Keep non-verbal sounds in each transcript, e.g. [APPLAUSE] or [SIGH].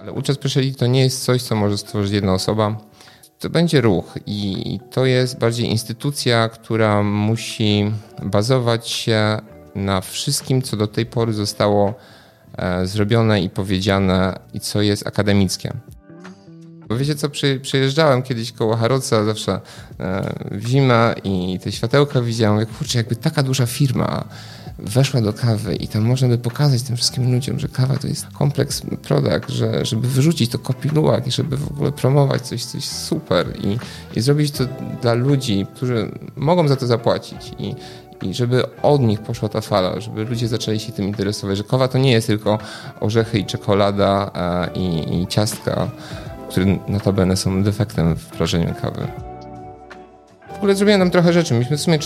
Ale uczest Speciality to nie jest coś, co może stworzyć jedna osoba. To będzie ruch i to jest bardziej instytucja, która musi bazować się na wszystkim, co do tej pory zostało e, zrobione i powiedziane i co jest akademickie. Bo wiecie co, przejeżdżałem kiedyś koło Haroca zawsze e, w zimę i te światełka widziałem, jak kurczę, jakby taka duża firma weszła do kawy i tam można by pokazać tym wszystkim ludziom, że kawa to jest kompleks produkt, że, żeby wyrzucić to kopilułak i żeby w ogóle promować coś, coś super i, i zrobić to dla ludzi, którzy mogą za to zapłacić i, i żeby od nich poszła ta fala, żeby ludzie zaczęli się tym interesować, że kawa to nie jest tylko orzechy i czekolada i, i ciastka, które notabene są defektem w prażeniu kawy. W ogóle zrobiłem tam trochę rzeczy. Myśmy w sumie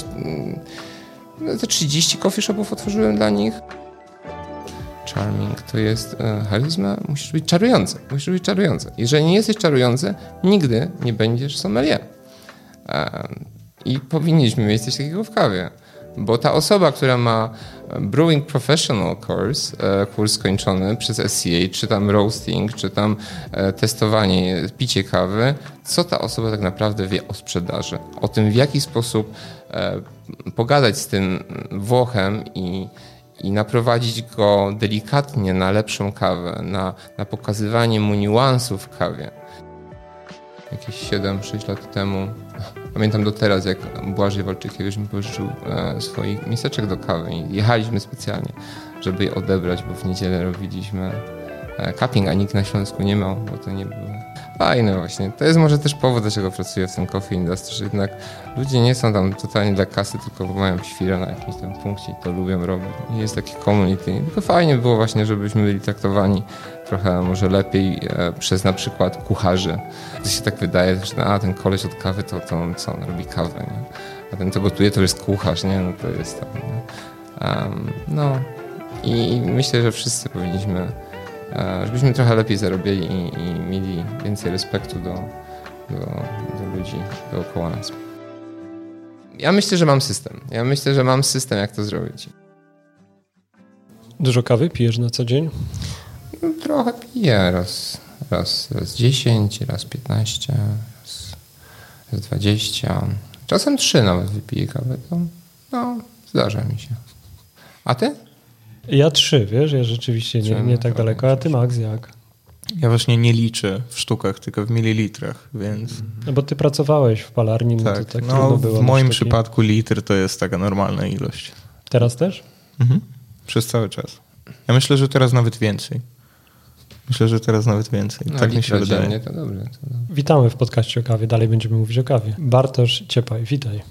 no, te 30 coffee shopów otworzyłem dla nich. Charming to jest e, charyzma, musisz być czarujący. Musisz być czarujący. Jeżeli nie jesteś czarujący, nigdy nie będziesz sommelier. E, I powinniśmy mieć coś takiego w kawie. Bo ta osoba, która ma Brewing Professional Course, e, kurs skończony przez SCA, czy tam roasting, czy tam e, testowanie, picie kawy, co ta osoba tak naprawdę wie o sprzedaży? O tym, w jaki sposób e, pogadać z tym Włochem i, i naprowadzić go delikatnie na lepszą kawę, na, na pokazywanie mu niuansów w kawie. Jakieś 7-6 lat temu Pamiętam do teraz, jak Błażej Walczykiewicz mi pożyczył e, swoich miseczek do kawy i jechaliśmy specjalnie, żeby je odebrać, bo w niedzielę robiliśmy e, cupping, a nikt na Śląsku nie miał, bo to nie było fajne właśnie. To jest może też powód, dlaczego pracuję w tym coffee industry, że jednak ludzie nie są tam totalnie dla kasy, tylko mają świrę na jakimś tam punkcie i to lubią robić. Jest takie community. Tylko fajnie było właśnie, żebyśmy byli traktowani trochę może lepiej e, przez na przykład kucharzy. To się tak wydaje, że a, ten koleś od kawy to, to on, co on robi kawę, nie? a ten co gotuje to jest kucharz, nie? No to jest tam, um, no I, myślę, że wszyscy powinniśmy żebyśmy trochę lepiej zarobili i, i mieli więcej respektu do, do, do ludzi dookoła nas. Ja myślę, że mam system. Ja myślę, że mam system, jak to zrobić. Dużo kawy pijesz na co dzień? No, trochę piję. Raz, raz, raz 10, raz 15, raz, raz 20. Czasem 3 nawet wypiję kawę. To, no, zdarza mi się. A ty? Ja trzy, wiesz, ja rzeczywiście nie, nie tak daleko. A ty, Max, jak? Ja właśnie nie liczę w sztukach, tylko w mililitrach, więc... No bo ty pracowałeś w palarni, no tak, to tak no, było. W moim przypadku litr to jest taka normalna ilość. Teraz też? Mhm. Przez cały czas. Ja myślę, że teraz nawet więcej. Myślę, że teraz nawet więcej. No, tak mi się wydaje. To dobrze, to dobrze. Witamy w podcaście o kawie. Dalej będziemy mówić o kawie. Bartosz Ciepaj, witaj.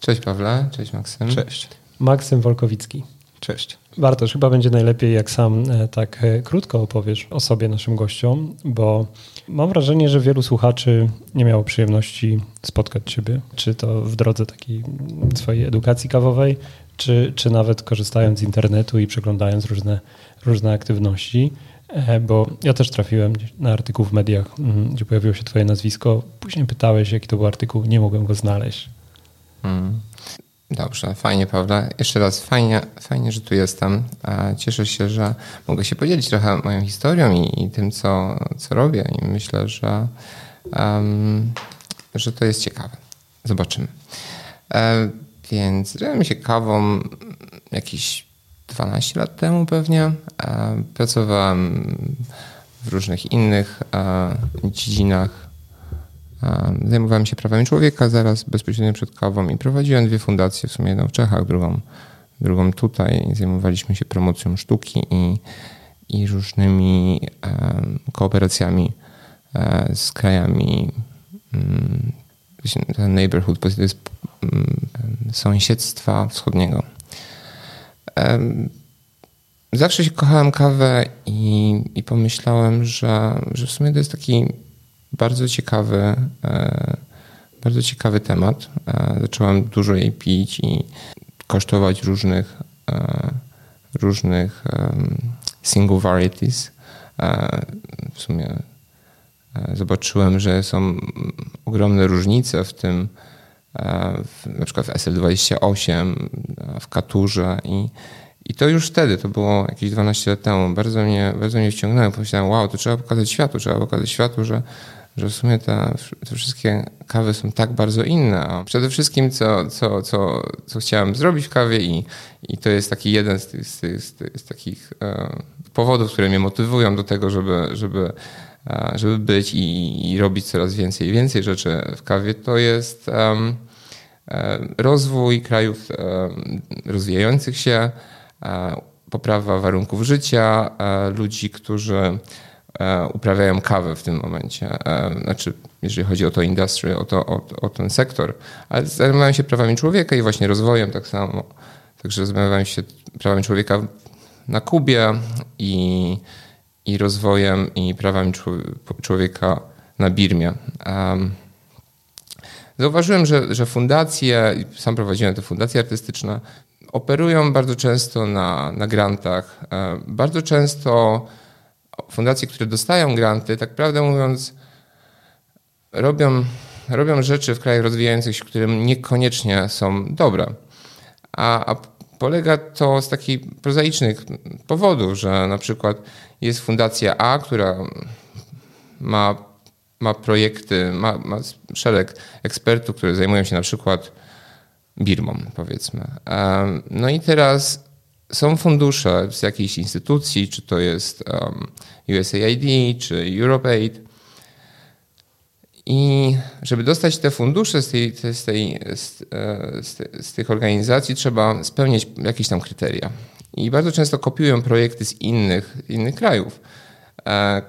Cześć Pawle, cześć Maksym. Cześć. Maksym Wolkowicki. Cześć. Bartosz, chyba będzie najlepiej, jak sam e, tak e, krótko opowiesz o sobie naszym gościom, bo mam wrażenie, że wielu słuchaczy nie miało przyjemności spotkać Ciebie, czy to w drodze takiej swojej edukacji kawowej, czy, czy nawet korzystając z internetu i przeglądając różne, różne aktywności. E, bo ja też trafiłem na artykuł w mediach, mm, gdzie pojawiło się Twoje nazwisko. Później pytałeś, jaki to był artykuł, nie mogłem go znaleźć. Hmm. Dobrze, fajnie, Pawle. Jeszcze raz, fajnie, fajnie, że tu jestem. Cieszę się, że mogę się podzielić trochę moją historią i, i tym, co, co robię. I myślę, że, um, że to jest ciekawe. Zobaczymy. E, więc zajmowałem się kawą jakieś 12 lat temu pewnie. E, pracowałem w różnych innych e, dziedzinach Zajmowałem się prawami człowieka zaraz bezpośrednio przed kawą i prowadziłem dwie fundacje, w sumie jedną w Czechach, drugą, drugą tutaj. Zajmowaliśmy się promocją sztuki i, i różnymi kooperacjami e, z krajami um, neighborhood, to jest sąsiedztwa wschodniego. Zawsze się kochałem kawę i, i pomyślałem, że, że w sumie to jest taki bardzo ciekawy, e, bardzo ciekawy temat. E, zacząłem dużo jej pić i kosztować różnych, e, różnych single varieties. W sumie zobaczyłem, że są ogromne różnice w tym, w, na przykład w SL28, w Katurze i, I to już wtedy, to było jakieś 12 lat temu, bardzo mnie, bardzo mnie wciągnęło. Pomyślałem, wow, to trzeba pokazać światu, trzeba pokazać światu, że, że w sumie te, te wszystkie kawy są tak bardzo inne. A przede wszystkim, co, co, co, co chciałem zrobić w kawie i, i to jest taki jeden z, tych, z, tych, z, tych, z takich e, powodów, które mnie motywują do tego, żeby, żeby, e, żeby być i, i robić coraz więcej i więcej rzeczy w kawie, to jest um, rozwój krajów um, rozwijających się, poprawa warunków życia ludzi, którzy uprawiają kawę w tym momencie. Znaczy, jeżeli chodzi o to industry, o, to, o, o ten sektor, ale zajmowałem się prawami człowieka i właśnie rozwojem tak samo. Także zajmowałem się prawami człowieka na Kubie i, i rozwojem i prawami człowieka na Birmie. Zauważyłem, że, że fundacje, sam prowadziłem te fundacje artystyczne, operują bardzo często na, na grantach. E, bardzo często fundacje, które dostają granty, tak prawdę mówiąc, robią, robią rzeczy w krajach rozwijających się, które niekoniecznie są dobre. A, a polega to z takich prozaicznych powodów, że na przykład jest fundacja A, która ma, ma projekty, ma, ma szereg ekspertów, które zajmują się na przykład Birmą, powiedzmy. No i teraz są fundusze z jakiejś instytucji, czy to jest USAID, czy EuropeAid. I żeby dostać te fundusze z, tej, z, tej, z, e, z, tych organizacji, trzeba spełnić jakieś tam kryteria. I bardzo często kopiują projekty z innych, innych krajów. E,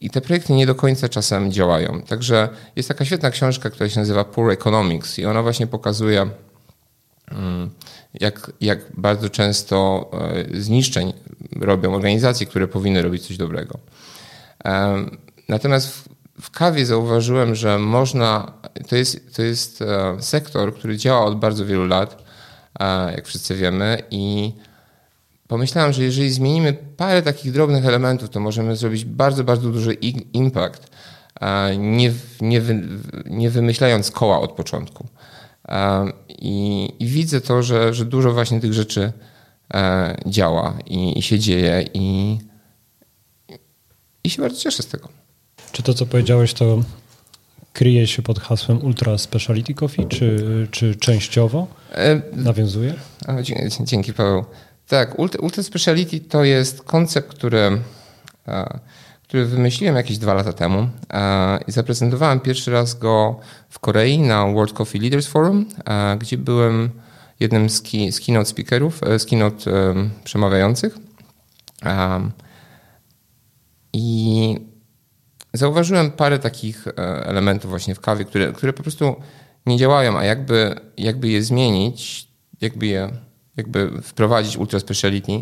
I te projekty nie do końca czasem działają. Także jest taka świetna książka, która się nazywa Poor Economics, i ona właśnie pokazuje, Mm, jak, jak bardzo często e, zniszczeń robią organizacje, które powinny robić coś dobrego. Natomiast w, w kawie zauważyłem, że można, to jest, to jest e, sektor, który działa od bardzo wielu lat, e, jak wszyscy wiemy, i pomyślałem, że jeżeli zmienimy parę takich drobnych elementów, to możemy zrobić bardzo, bardzo duży impact, nie, nie, nie wymyślając koła od początku. I, i widzę to, że, że dużo właśnie tych rzeczy e, działa i, i się dzieje i, i się bardzo cieszę z tego. Czy to, co powiedziałeś, to kryje się pod hasłem Ultra Speciality Coffee, czy, czy częściowo e, nawiązuje? Dzięki, dzięki Paweł. Tak, Ultra, Ultra Speciality to jest koncept, który który wymyśliłem jakieś dwa lata temu e, i zaprezentowałem pierwszy raz go w Korei na World Coffee Leaders Forum, e, gdzie byłem jednym z, z keynote speakerów, e, z keynote przemawiających. I zauważyłem parę takich elementów właśnie w kawie, które, które po prostu nie działają, a jakby, jakby je zmienić, jakby je jakby wprowadzić ultra speciality,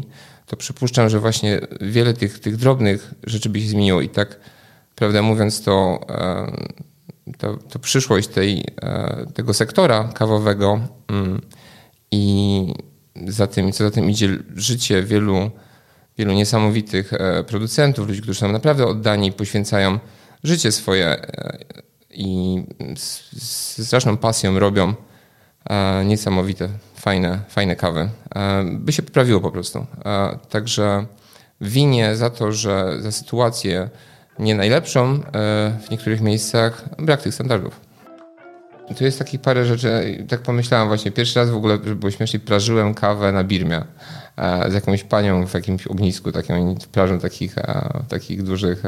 to przypuszczam, że właśnie wiele tych, tych drobnych rzeczy by się zmieniło. I tak, prawdę mówiąc, to, e, to, to przyszłość tej, e, tego sektora kawowego mm, i za tym, co za tym idzie życie wielu, wielu niesamowitych e, producentów, ludzi, którzy są naprawdę oddani i poświęcają życie swoje i z straszną pasją robią niesamowite fajne, fajne kawy, e, by się poprawiło po prostu. E, także winie za to, że za sytuację nie najlepszą e, w niektórych miejscach brak tych standardów. Tu jest takich parę rzeczy, tak pomyślałem właśnie, pierwszy raz w ogóle, żeby było śmiesznie, prażyłem kawę na Birmie z jakąś panią w jakimś ognisku, takim prażą takich, takich dużych,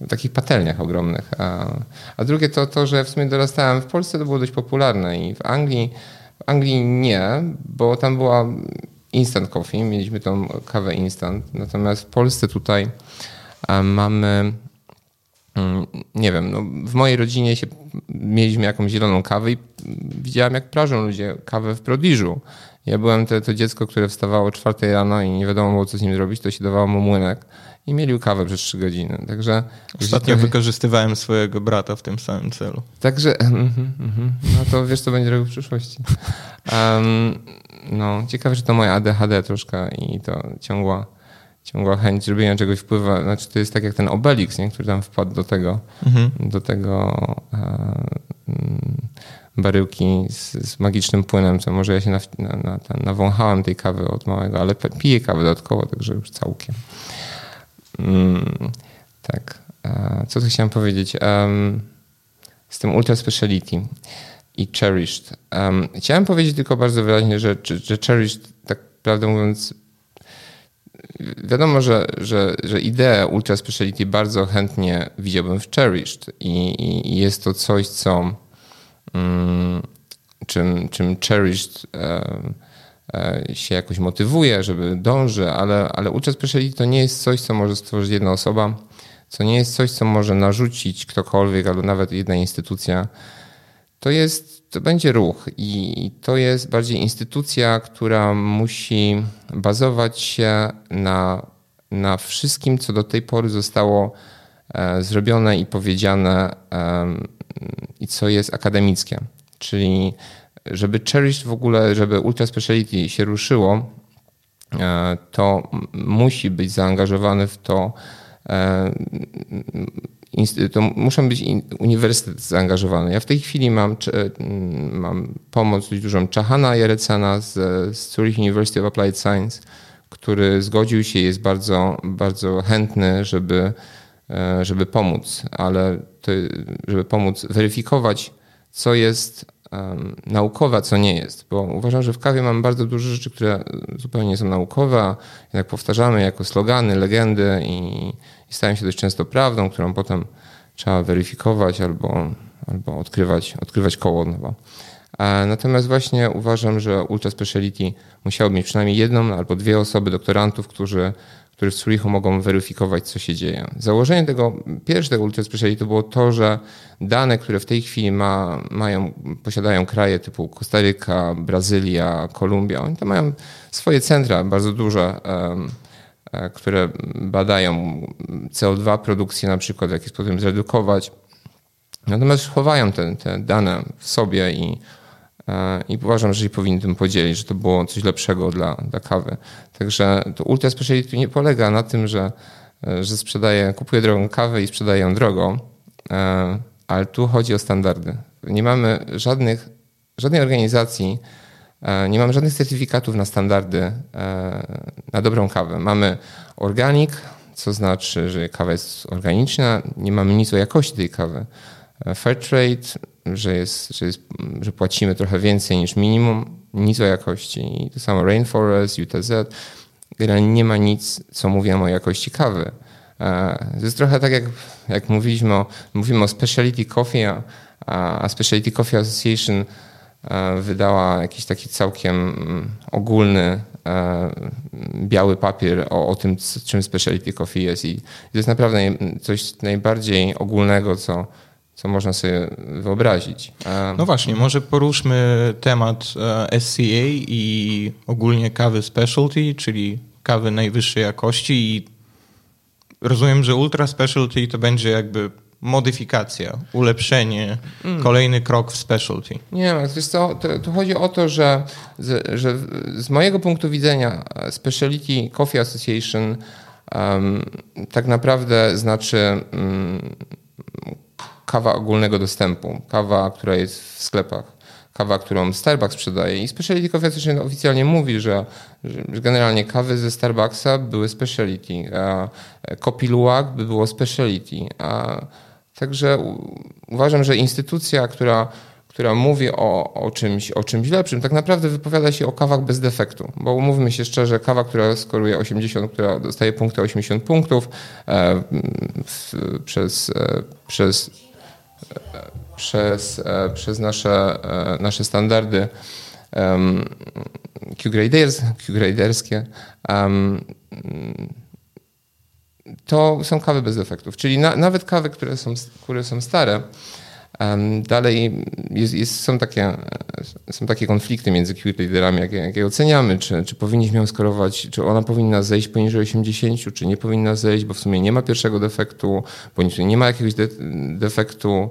w takich patelniach ogromnych. A drugie to to, że w sumie dorastałem w Polsce, to było dość popularne i w Anglii w Anglii nie, bo tam była instant coffee, mieliśmy tą kawę instant. Natomiast w Polsce tutaj mamy, nie wiem, no w mojej rodzinie się, mieliśmy jakąś zieloną kawę i widziałem jak prażą ludzie kawę w prodiżu. Ja byłem to, to dziecko, które wstawało o czwartej rano i nie wiadomo było, co z nim zrobić, to się dawało mu młynek i mieli kawę przez trzy godziny. Także Ostatnio wykorzystywałem swojego brata w tym samym celu. Także, [LAUGHS] mm, mm, no to wiesz, co będzie robił w przyszłości. Um, no, ciekawe, że to moja ADHD troszkę i to ciągła, ciągła chęć zrobienia czegoś wpływa. Znaczy, to jest tak jak ten Obelix, nie? który tam wpadł do tego, mhm. do tego e, baryłki z, z magicznym płynem, co może ja się na, na, na, nawąchałem tej kawy od małego, ale piję kawę dodatkowo, także już całkiem. Mm, tak. Co tu chciałem powiedzieć? Um, z tym ultra speciality i cherished. Um, chciałem powiedzieć tylko bardzo wyraźnie, że, że cherished, tak prawdę mówiąc, wiadomo, że, że, że ideę ultra speciality bardzo chętnie widziałbym w cherished i, i jest to coś, co um, czym, czym cherished um, się jakoś motywuje, żeby dąży, ale, ale ultra speciality to nie jest coś, co może stworzyć jedna osoba co nie jest coś, co może narzucić ktokolwiek, albo nawet jedna instytucja, to jest, to będzie ruch i to jest bardziej instytucja, która musi bazować się na, na wszystkim, co do tej pory zostało e, zrobione i powiedziane i co jest akademickie. Czyli żeby Cherish w ogóle, żeby Ultra Speciality się ruszyło, e, to musi być zaangażowany w to E, to muszą być uniwersytet zaangażowany. Ja w tej chwili mam, mam pomoc dużą Czahana Jerecena z, z Zurich University of Applied Science, który zgodził się, jest bardzo, bardzo chętny, żeby, e, żeby pomóc, ale to, żeby pomóc weryfikować, co jest um, naukowe, a co nie jest. Bo uważam, że w kawie mamy bardzo dużo rzeczy, które zupełnie nie są naukowe, jednak powtarzamy jako slogany, legendy i, i stają się dość często prawdą, którą potem trzeba weryfikować albo, albo odkrywać, odkrywać koło od nowa. Natomiast właśnie uważam, że Ultra Speciality musiało mieć przynajmniej jedną albo dwie osoby doktorantów, którzy, którzy w Zurichu mogą weryfikować, co się dzieje. Założenie tego pierwszego Ultra Speciality było to, że dane, które w tej chwili ma, mają, posiadają kraje typu Kostaryka, Brazylia, Kolumbia, oni tam mają swoje centra bardzo duże E, które badają CO2 produkcję na przykład, w jaki sposób zredukować. Natomiast chowają te, te dane w sobie i, e, i uważam, że się powinny tym podzielić, że to było coś lepszego dla, dla kawy. Także to ultra speciality nie polega na tym, że, e, że sprzedaję, kupuję drogą kawę i sprzedaję ją drogo, ale tu chodzi o standardy. Nie mamy żadnych, żadnej organizacji, E, nie mamy żadnych certyfikatów na standardy e, na dobrą kawę. Mamy organik, co znaczy, że kawa jest organiczna, nie mamy nic o jakości tej kawy. E, fair trade, że, jest, że, jest, że płacimy trochę więcej niż minimum, nic o jakości. I to samo Rainforest, UTZ. Generalnie nie ma nic, co mówimy o jakości kawy. To jest trochę tak, jak, jak mówiliśmy o, mówimy o specialty coffee, a, a Specialty Coffee Association E, wydała jakiś taki całkiem mm, ogólny e, biały papier o, o tym, czym specialty coffee jest i to jest naprawdę coś najbardziej ogólnego, co, co można sobie wyobrazić. E, no właśnie, może poruszmy temat SCA i ogólnie kawy specialty, czyli kawy najwyższej jakości i rozumiem, że ultra specialty to będzie jakby modyfikacja, ulepszenie, mm. kolejny krok w specialty. Nie, wiesz co, to, to chodzi o to, że z, że z mojego punktu widzenia e, Specialty Coffee Association um, tak naprawdę znaczy um, kawa ogólnego dostępu, kawa, która jest w sklepach kawa, którą Starbucks sprzedaje. I Specialty Coffee Association oficjalnie mówi, że, że generalnie kawy ze Starbucksa były speciality, Kopi Luwak by było speciality, a Także uważam, że instytucja, która, która mówi o, o, czymś, o czymś lepszym, tak naprawdę wypowiada się o kawach bez defektu. Bo umówmy się szczerze, kawa, która skoruje 80, która dostaje punkty 80 punktów e, w, przez, e, przez, e, przez, e, przez nasze, e, nasze standardy Q-graderskie, to są kawy bez defektów. Czyli na, nawet kawy, które są, które są stare, um, dalej jest, jest, są, takie, są takie konflikty między Q-traderami, jak, jak je oceniamy, czy, czy powinniśmy ją skorować, czy ona powinna zejść poniżej 80, czy nie powinna zejść, bo w sumie nie ma pierwszego defektu, bo nie ma jakiegoś de, defektu.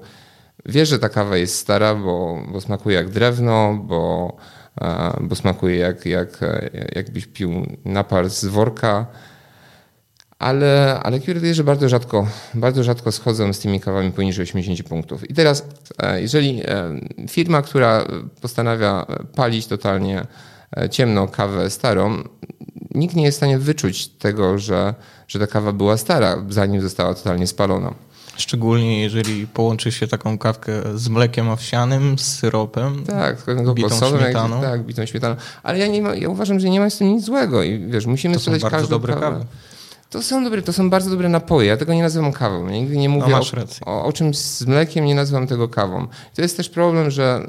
Wiesz, że ta kawa jest stara, bo, bo smakuje jak drewno, bo, bo smakuje jak, jak, jakbyś pił napar z worka ale, ale że bardzo rzadko, bardzo rzadko schodzą z tymi kawami poniżej 80 punktów. I teraz, e, jeżeli e, firma, która postanawia palić totalnie e, ciemną kawę starą, nikt nie jest w stanie wyczuć tego, że, że ta kawa była stara, zanim została totalnie spalona. Szczególnie jeżeli połączy się taką kawkę z mlekiem owsianym, z syropem. Tak, z bitą śmietaną. Jak, tak, bitą śmietaną. Ale ja, nie ma, ja uważam, że nie ma z tym nic złego i wiesz, musimy to sprzedać każdą dobre kawę. kawy. To są dobre, to są bardzo dobre napoje. Ja tego nie nazywam kawą. Ja nigdy nie mówię no, o, o, o, czymś z mlekiem, nie nazywam tego kawą. To jest też problem, że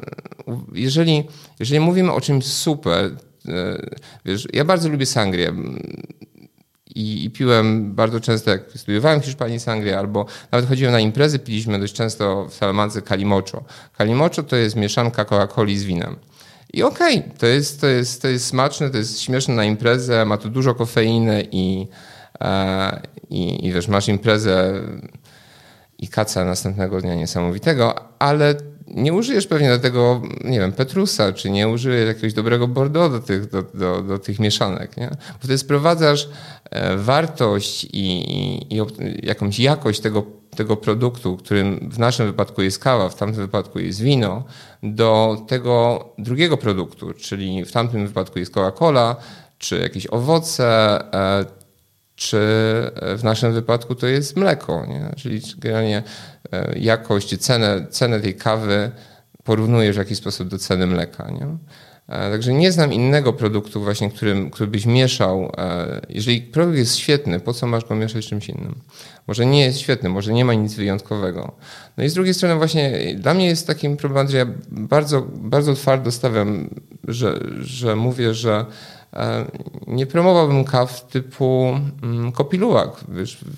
jeżeli, jeżeli mówimy o czymś super, e, wiesz, ja bardzo lubię sangrię i, i, piłem bardzo często, jak studiowałem w Hiszpanii sangrię, albo nawet chodziłem na imprezy, piliśmy dość często w Salamadze kalimocho. Kalimocho to jest mieszanka Coca-Coli z winem. I okej, okay, to, jest, to, jest, to jest smaczne, to jest śmieszne na imprezę, ma tu dużo kofeiny i, i, i wiesz, masz imprezę i kaca następnego dnia niesamowitego, ale nie użyjesz pewnie do tego, nie wiem, Petrusa, czy nie użyjesz jakiegoś dobrego Bordeaux do tych, do, do, do tych mieszanek, nie? Bo wtedy sprowadzasz e, wartość i, i, i jakąś jakość tego, tego produktu, którym w naszym wypadku jest kawa, w tamtym wypadku jest wino, do tego drugiego produktu, czyli w tamtym wypadku jest Coca-Cola, czy jakieś owoce, e, czy w naszym wypadku to jest mleko, nie? czyli generalnie e, jakość, cenę, cenę tej kawy porównujesz w jakiś sposób do ceny mleka. Nie? E, także nie znam innego produktu właśnie, którym, który byś mieszał. E, jeżeli produkt jest świetny, po co masz go mieszać z czymś innym? Może nie jest świetny, może nie ma nic wyjątkowego. No i z drugiej strony właśnie dla mnie jest takim problemem, że ja bardzo, bardzo twardo stawiam, że, że mówię, że E, nie promowałbym kaw typu mm, kopilułak.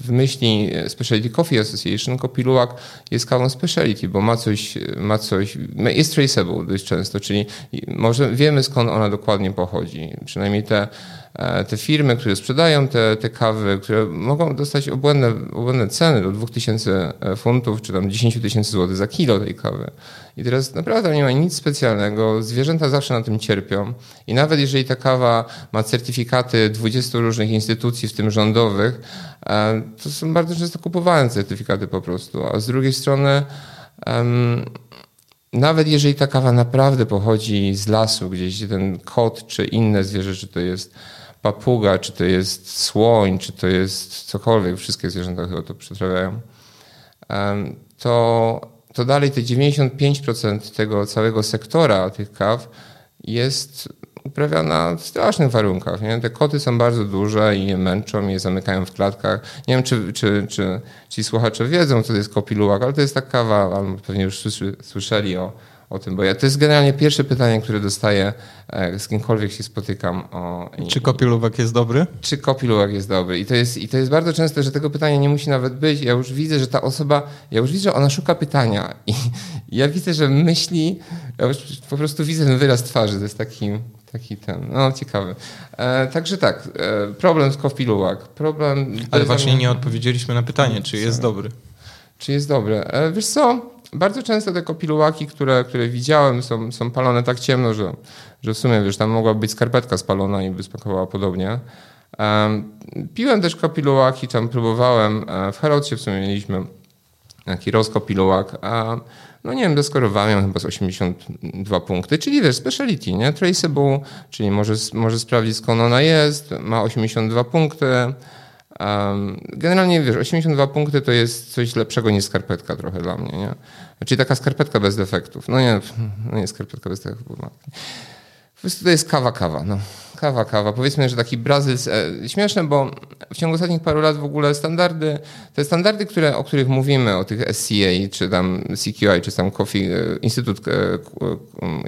W myśli Specialty Coffee Association kopilułak jest kawą specialty, bo ma coś, ma coś, jest traceable dość często, czyli może wiemy skąd ona dokładnie pochodzi. Przynajmniej te E, te firmy, które sprzedają te, te kawy, które mogą dostać obłędne, obłędne ceny do 2000 e, funtów, czy tam 10 tysięcy złotych za kilo tej kawy. I teraz naprawdę nie ma nic specjalnego. Zwierzęta zawsze na tym cierpią. I nawet jeżeli ta kawa ma certyfikaty 20 różnych instytucji, w tym rządowych, e, to są bardzo często kupowane certyfikaty po prostu. A z drugiej strony, nawet jeżeli ta kawa naprawdę pochodzi z lasu, gdzieś gdzie ten kot czy inne zwierzę, czy to jest papuga, czy to jest słoń, czy to jest cokolwiek, wszystkie zwierzęta chyba to przetrawiają, to, to dalej te 95% tego całego sektora tych kaw jest uprawiana w strasznych warunkach. Nie? Te koty są bardzo duże i je męczą, je zamykają w klatkach. Nie wiem, czy, czy, czy ci słuchacze wiedzą, co to jest kopilułak, ale to jest ta kawa, pewnie już słyszeli o o tym, bo ja, to jest generalnie pierwsze pytanie, które dostaję e, z kimkolwiek się spotykam. O, czy kopiluwak jest dobry? Czy kopiluwak jest dobry. I to jest, I to jest bardzo często, że tego pytania nie musi nawet być. Ja już widzę, że ta osoba, ja już widzę, że ona szuka pytania i [LAUGHS] ja widzę, że myśli, ja już po prostu widzę ten wyraz twarzy, to jest taki, taki ten, no ciekawy. E, także tak, e, problem z kopilułak. Problem... Ale właśnie nie odpowiedzieliśmy na pytanie, czy jest dobry. Czy jest dobry. E, wiesz co, bardzo często te kopilułaki, które, które widziałem, są, są palone tak ciemno, że, że w sumie wiesz, tam mogła być skarpetka spalona i by podobnie. Piłem też kopilułaki, tam próbowałem. E, w Harrodsie w sumie mieliśmy taki rozkopilułak. A, no nie wiem, deskorowałem chyba z 82 punkty, czyli wiesz, speciality, nie? Traceable, czyli może, może sprawdzić skąd ona jest, ma 82 punkty. Generalnie wiesz, 82 punkty to jest coś lepszego niż skarpetka trochę dla mnie, nie? Czyli taka skarpetka bez defektów. No nie, no nie skarpetka bez defektów. Po prostu to jest kawa, kawa. No. Kawa, kawa. Powiedzmy, że taki Brazyl... E, śmieszne, bo w ciągu ostatnich paru lat w ogóle standardy, te standardy, które, o których mówimy, o tych SCA, czy tam CQI, czy tam Coffee, e, Instytut e,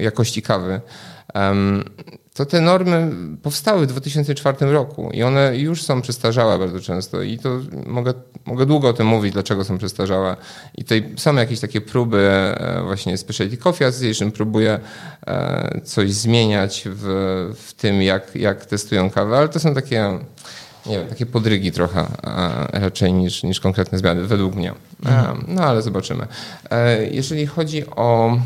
Jakości Kawy, to te normy powstały w 2004 roku i one już są przestarzałe bardzo często i to mogę, mogę długo o tym mówić, dlaczego są przestarzałe. I tutaj są jakieś takie próby, e, właśnie Specialty Coffee Association próbuje e, coś zmieniać w, w tym, jak, jak testują kawę, ale to są takie nie wiem, takie podrygi trochę raczej niż, niż konkretne zmiany, według mnie. Mhm. No ale zobaczymy. E, jeżeli chodzi o...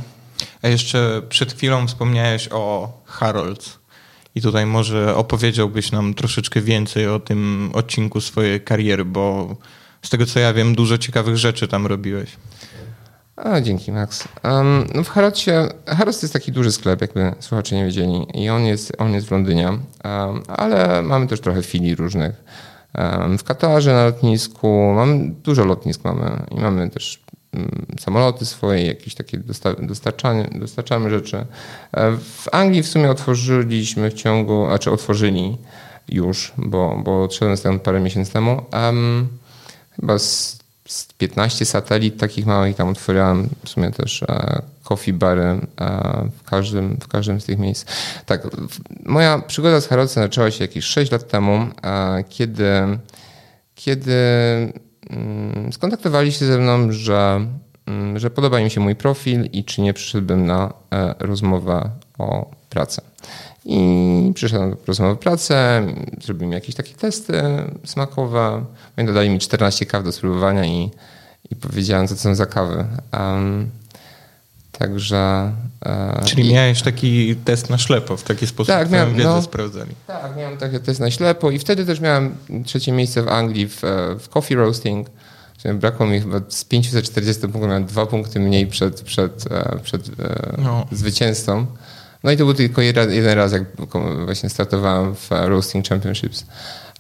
A jeszcze przed chwilą wspomniałeś o Harolds. I tutaj może opowiedziałbyś nam troszeczkę więcej o tym odcinku swojej kariery, bo z tego co ja wiem, dużo ciekawych rzeczy tam robiłeś. A, dzięki, Max. Um, no w Harrodzie, Harrods to jest taki duży sklep, jakby słuchacze nie wiedzieli, i on jest, on jest w Londynie, um, ale mamy też trochę filii różnych. Um, w Katarze na lotnisku, mam dużo lotnisk mamy i mamy też samoloty swoje, jakieś takie dostarczanie, dostarczamy rzeczy. E, w Anglii w sumie otworzyliśmy w ciągu, a czy otworzyli już, bo, bo odszedłem z parę miesięcy temu. chyba z 15 satelit takich małych tam otwierałem w sumie też e, coffee bary e, w, każdym, w każdym z tych miejsc. Tak, moja przygoda z Harrodsem zaczęła się jakieś 6 lat temu, e, kiedy, kiedy mm, skontaktowali się ze mną, że, mm, że podoba im się mój profil i czy nie przyszedłbym na rozmowę o pracę. I przyszedłem do rozmowy pracę, zrobili jakieś takie testy smakowe. Oni dodali mi 14 kaw do spróbowania i, i powiedziałem, co to są za kawy. Um, także... E, Czyli i, miałeś taki test na ślepo, w taki sposób tak, miałem, wiedzę no, sprawdzali. Tak, miałem taki test na ślepo i wtedy też miałem trzecie miejsce w Anglii w, w coffee roasting. Brakło mi chyba z 540 punktów, miałem dwa punkty mniej przed, przed, e, przed e, no. zwycięzcą. No i to był tylko jeden, jeden raz, jak właśnie startowałem w Roasting Championships.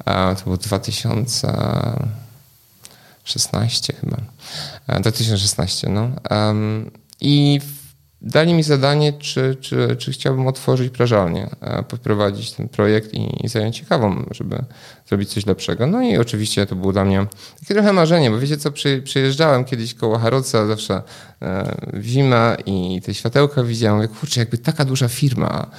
To był 2016 chyba. 2016, no. I dali mi zadanie, czy, czy, czy chciałbym otworzyć prażalnię, e, poprowadzić ten projekt i, i zająć się kawą, żeby zrobić coś lepszego. No i oczywiście to było dla mnie takie trochę marzenie, bo wiecie co, przy, przyjeżdżałem kiedyś koło Haroca zawsze e, w zimę i te światełka widziałem, mówię, kurczę, jakby taka duża firma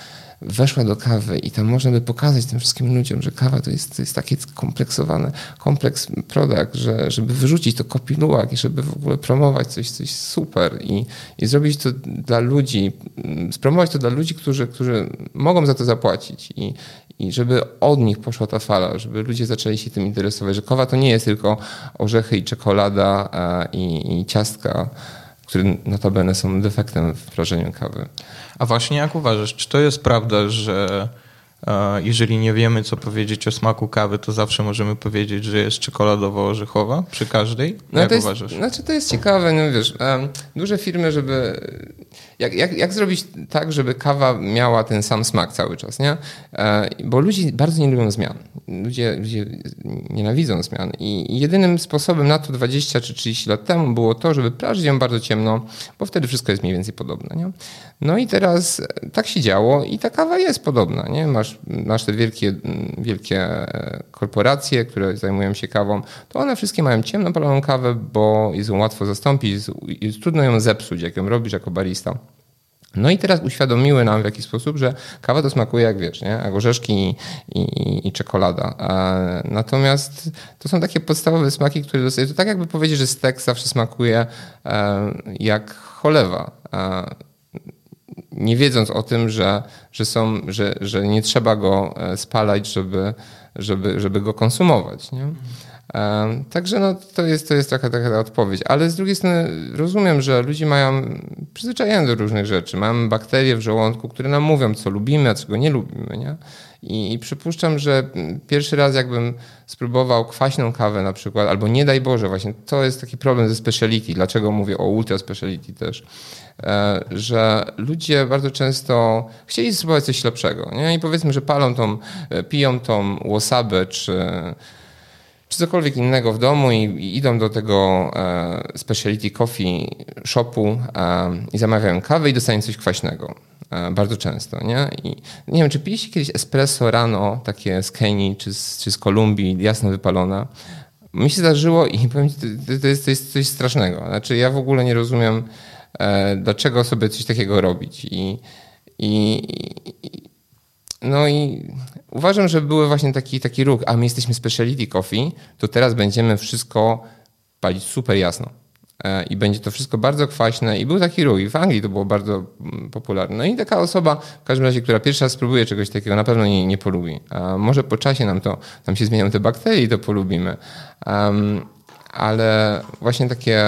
weszła do kawy i tam można by pokazać tym wszystkim ludziom, że kawa to jest, jest taki kompleksowany, kompleks produkt, że żeby wyrzucić to kopinułak i żeby w ogóle promować coś, coś super i, i zrobić to dla ludzi, spromować to dla ludzi, którzy, którzy mogą za to zapłacić i, i żeby od nich poszła ta fala, żeby ludzie zaczęli się tym interesować, że kawa to nie jest tylko orzechy i czekolada i, i ciastka, które notabene są defektem w prażeniu kawy. A właśnie jak uważasz, czy to jest prawda, że e, jeżeli nie wiemy, co powiedzieć o smaku kawy, to zawsze możemy powiedzieć, że jest czekoladowo-orzechowa przy każdej? No jak to jest, uważasz? Znaczy to jest ciekawe, no wiesz, duże firmy, żeby jak, jak, jak zrobić tak, żeby kawa miała ten sam smak cały czas, nie? E, bo ludzie bardzo nie lubią zmian. Ludzie, ludzie nienawidzą zmian. I jedynym sposobem na to 20 czy 30 lat temu było to, żeby prażyć ją bardzo ciemno, bo wtedy wszystko jest mniej więcej podobne, nie? No i teraz tak się działo i ta kawa jest podobna, nie? Masz, masz te wielkie, wielkie korporacje, które zajmują się kawą, to one wszystkie mają ciemno paloną kawę, bo jest ją łatwo zastąpić, jest, jest trudno ją zepsuć, jak ją robisz jako barista. No i teraz uświadomiły nam w jakiś sposób, że kawa to smakuje jak wiesz, nie? jak orzeszki i, i, i czekolada. natomiast to są takie podstawowe smaki, które dostaję. To tak jakby powiedzieć, że stek zawsze smakuje e, jak cholewa. nie wiedząc o tym, że, że, są, że, że nie trzeba go e, spalać, żeby, żeby, żeby go konsumować. Nie? Także no, to, jest, to jest taka, taka odpowiedź. Ale z drugiej strony rozumiem, że ludzie mają przyzwyczajenie do różnych rzeczy. Mamy bakterie w żołądku, które nam mówią, co lubimy, a czego nie lubimy. Nie? I, I przypuszczam, że pierwszy raz jakbym spróbował kwaśną kawę na przykład, albo nie daj Boże, właśnie to jest taki problem ze speciality. Dlaczego mówię o ultra speciality też? E, że ludzie bardzo często chcieli spróbować coś lepszego. Nie? I powiedzmy, że palą tą, e, piją tą łosabę, czy czy cokolwiek innego w domu i, i idą do tego e, speciality coffee shopu e, i zamawiają kawę i dostają coś kwaśnego. E, bardzo często, nie? I nie wiem, czy piliście kiedyś espresso rano, takie z Kenii czy z, czy z Kolumbii, jasno wypalone? Mi się zdarzyło i powiem ci, to, to, jest, to jest coś strasznego. Znaczy ja w ogóle nie rozumiem, e, dlaczego sobie coś takiego robić i, i, i no i uważam, że były właśnie taki, taki ruch, a my jesteśmy speciality coffee, to teraz będziemy wszystko palić super jasno. E, I będzie to wszystko bardzo kwaśne. I był taki ruch. I w Anglii to było bardzo mm, popularne. No i taka osoba, w każdym razie, która pierwszy raz spróbuje czegoś takiego, na pewno nie, nie polubi. A może po czasie nam to, nam się zmienią te bakterie i to polubimy. Um, ale właśnie takie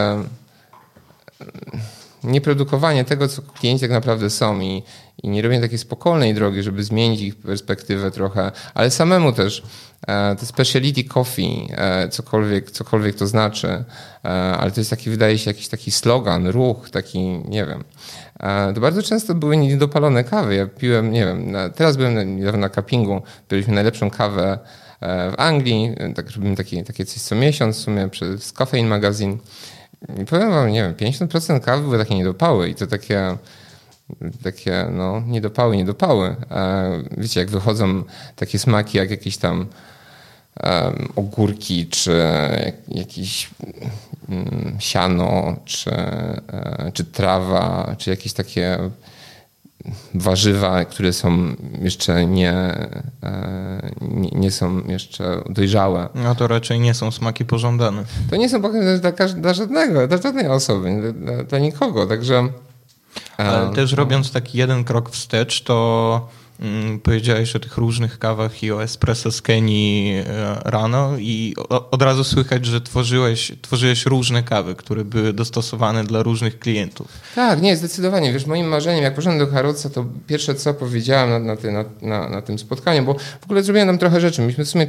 nieprodukowanie tego, co klienci tak naprawdę są i, i nie robienie takiej spokojnej drogi, żeby zmienić ich perspektywę trochę, ale samemu też e, to speciality coffee, e, cokolwiek, cokolwiek to znaczy, e, ale to jest taki, wydaje się, jakiś taki slogan, ruch, taki, nie wiem. To bardzo często były niedopalone kawy. Ja piłem, nie wiem, teraz byłem niedawno na cuppingu, byliśmy najlepszą kawę w Anglii, tak robimy takie, takie coś co miesiąc w sumie przez Caffeine Magazine i powiem wam, nie wiem, 50% kawy były takie niedopały i to takie takie no, niedopały, niedopały. Wiecie, jak wychodzą takie smaki jak jakieś tam ogórki, czy jakieś um, siano, czy, um, czy trawa, czy jakieś takie warzywa, które są jeszcze nie, e, nie, nie, są jeszcze dojrzałe. No to raczej nie są smaki pożądane. To nie są pokazane dla, dla żadnego, dla żadnej osoby, dla, dla nikogo, także... Ale też robiąc taki jeden krok wstecz, to powiedziałeś o tych różnych kawach i o espresso z Kenii e, rano i od razu słychać, że tworzyłeś, tworzyłeś różne kawy, które były dostosowane dla różnych klientów. Tak, nie, zdecydowanie. Wiesz, moim marzeniem, jak poszedłem do Harroca, to pierwsze co powiedziałem na, na, ty, na, na tym spotkaniu, bo w ogóle zrobiłem tam trochę rzeczy. Myśmy w sumie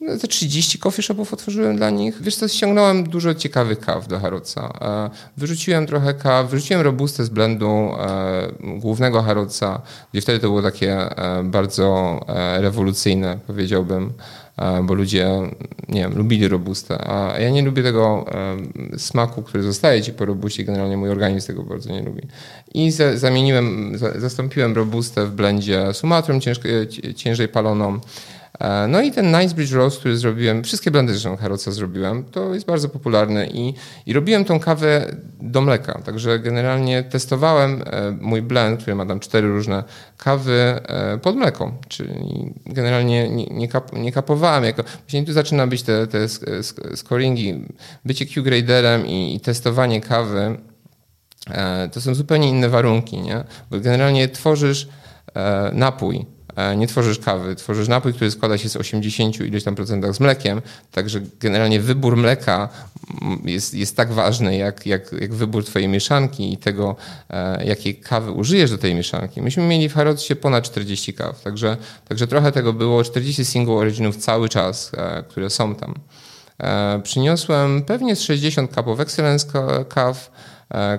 no, te 30 coffee shopów otworzyłem dla nich. Wiesz co, ściągnąłem dużo ciekawych kaw do Harroca. E, wyrzuciłem trochę kaw, wyrzuciłem robustę z blendu e, głównego Harroca, gdzie wtedy to było takie e, bardzo rewolucyjne, powiedziałbym, bo ludzie, nie wiem, lubili robustę, a ja nie lubię tego smaku, który zostaje ci po robuście, generalnie mój organizm tego bardzo nie lubi. I zamieniłem, zastąpiłem robustę w blendzie sumatrą ciężej paloną, no i ten Nicebridge Roast, który zrobiłem, wszystkie blendy zresztą Haroca zrobiłem, to jest bardzo popularne i, i robiłem tą kawę do mleka. Także generalnie testowałem e, mój blend, który ma tam cztery różne kawy e, pod mleko, czyli generalnie nie, nie, kap, nie kapowałem. Jako, właśnie tu zaczyna być te, te scoringi, bycie Q-graderem i, i testowanie kawy. To są zupełnie inne warunki, nie? Bo generalnie tworzysz napój, E, nie tworzysz kawy, tworzysz napój, który składa się z 80 ileś tam procentach z mlekiem, także generalnie wybór mleka jest, jest tak ważny, jak, jak, jak wybór twojej mieszanki i tego, e, jakiej kawy użyjesz do tej mieszanki. Myśmy mieli w Harrodsie ponad 40 kaw, także, także trochę tego było, 40 single originów cały czas, e, które są tam. Przyniosłem pewnie z 60 kapów Excellence kaw,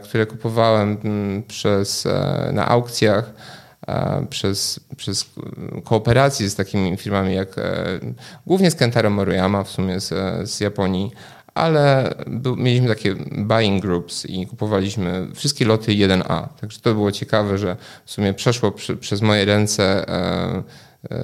które kupowałem mm, przez, na aukcjach przez, przez kooperację z takimi firmami jak e, głównie z Kentaro Moriyama w sumie z, z Japonii, ale był, mieliśmy takie buying groups i kupowaliśmy wszystkie loty 1A. Także to było ciekawe, że w sumie przeszło przy, przez moje ręce e,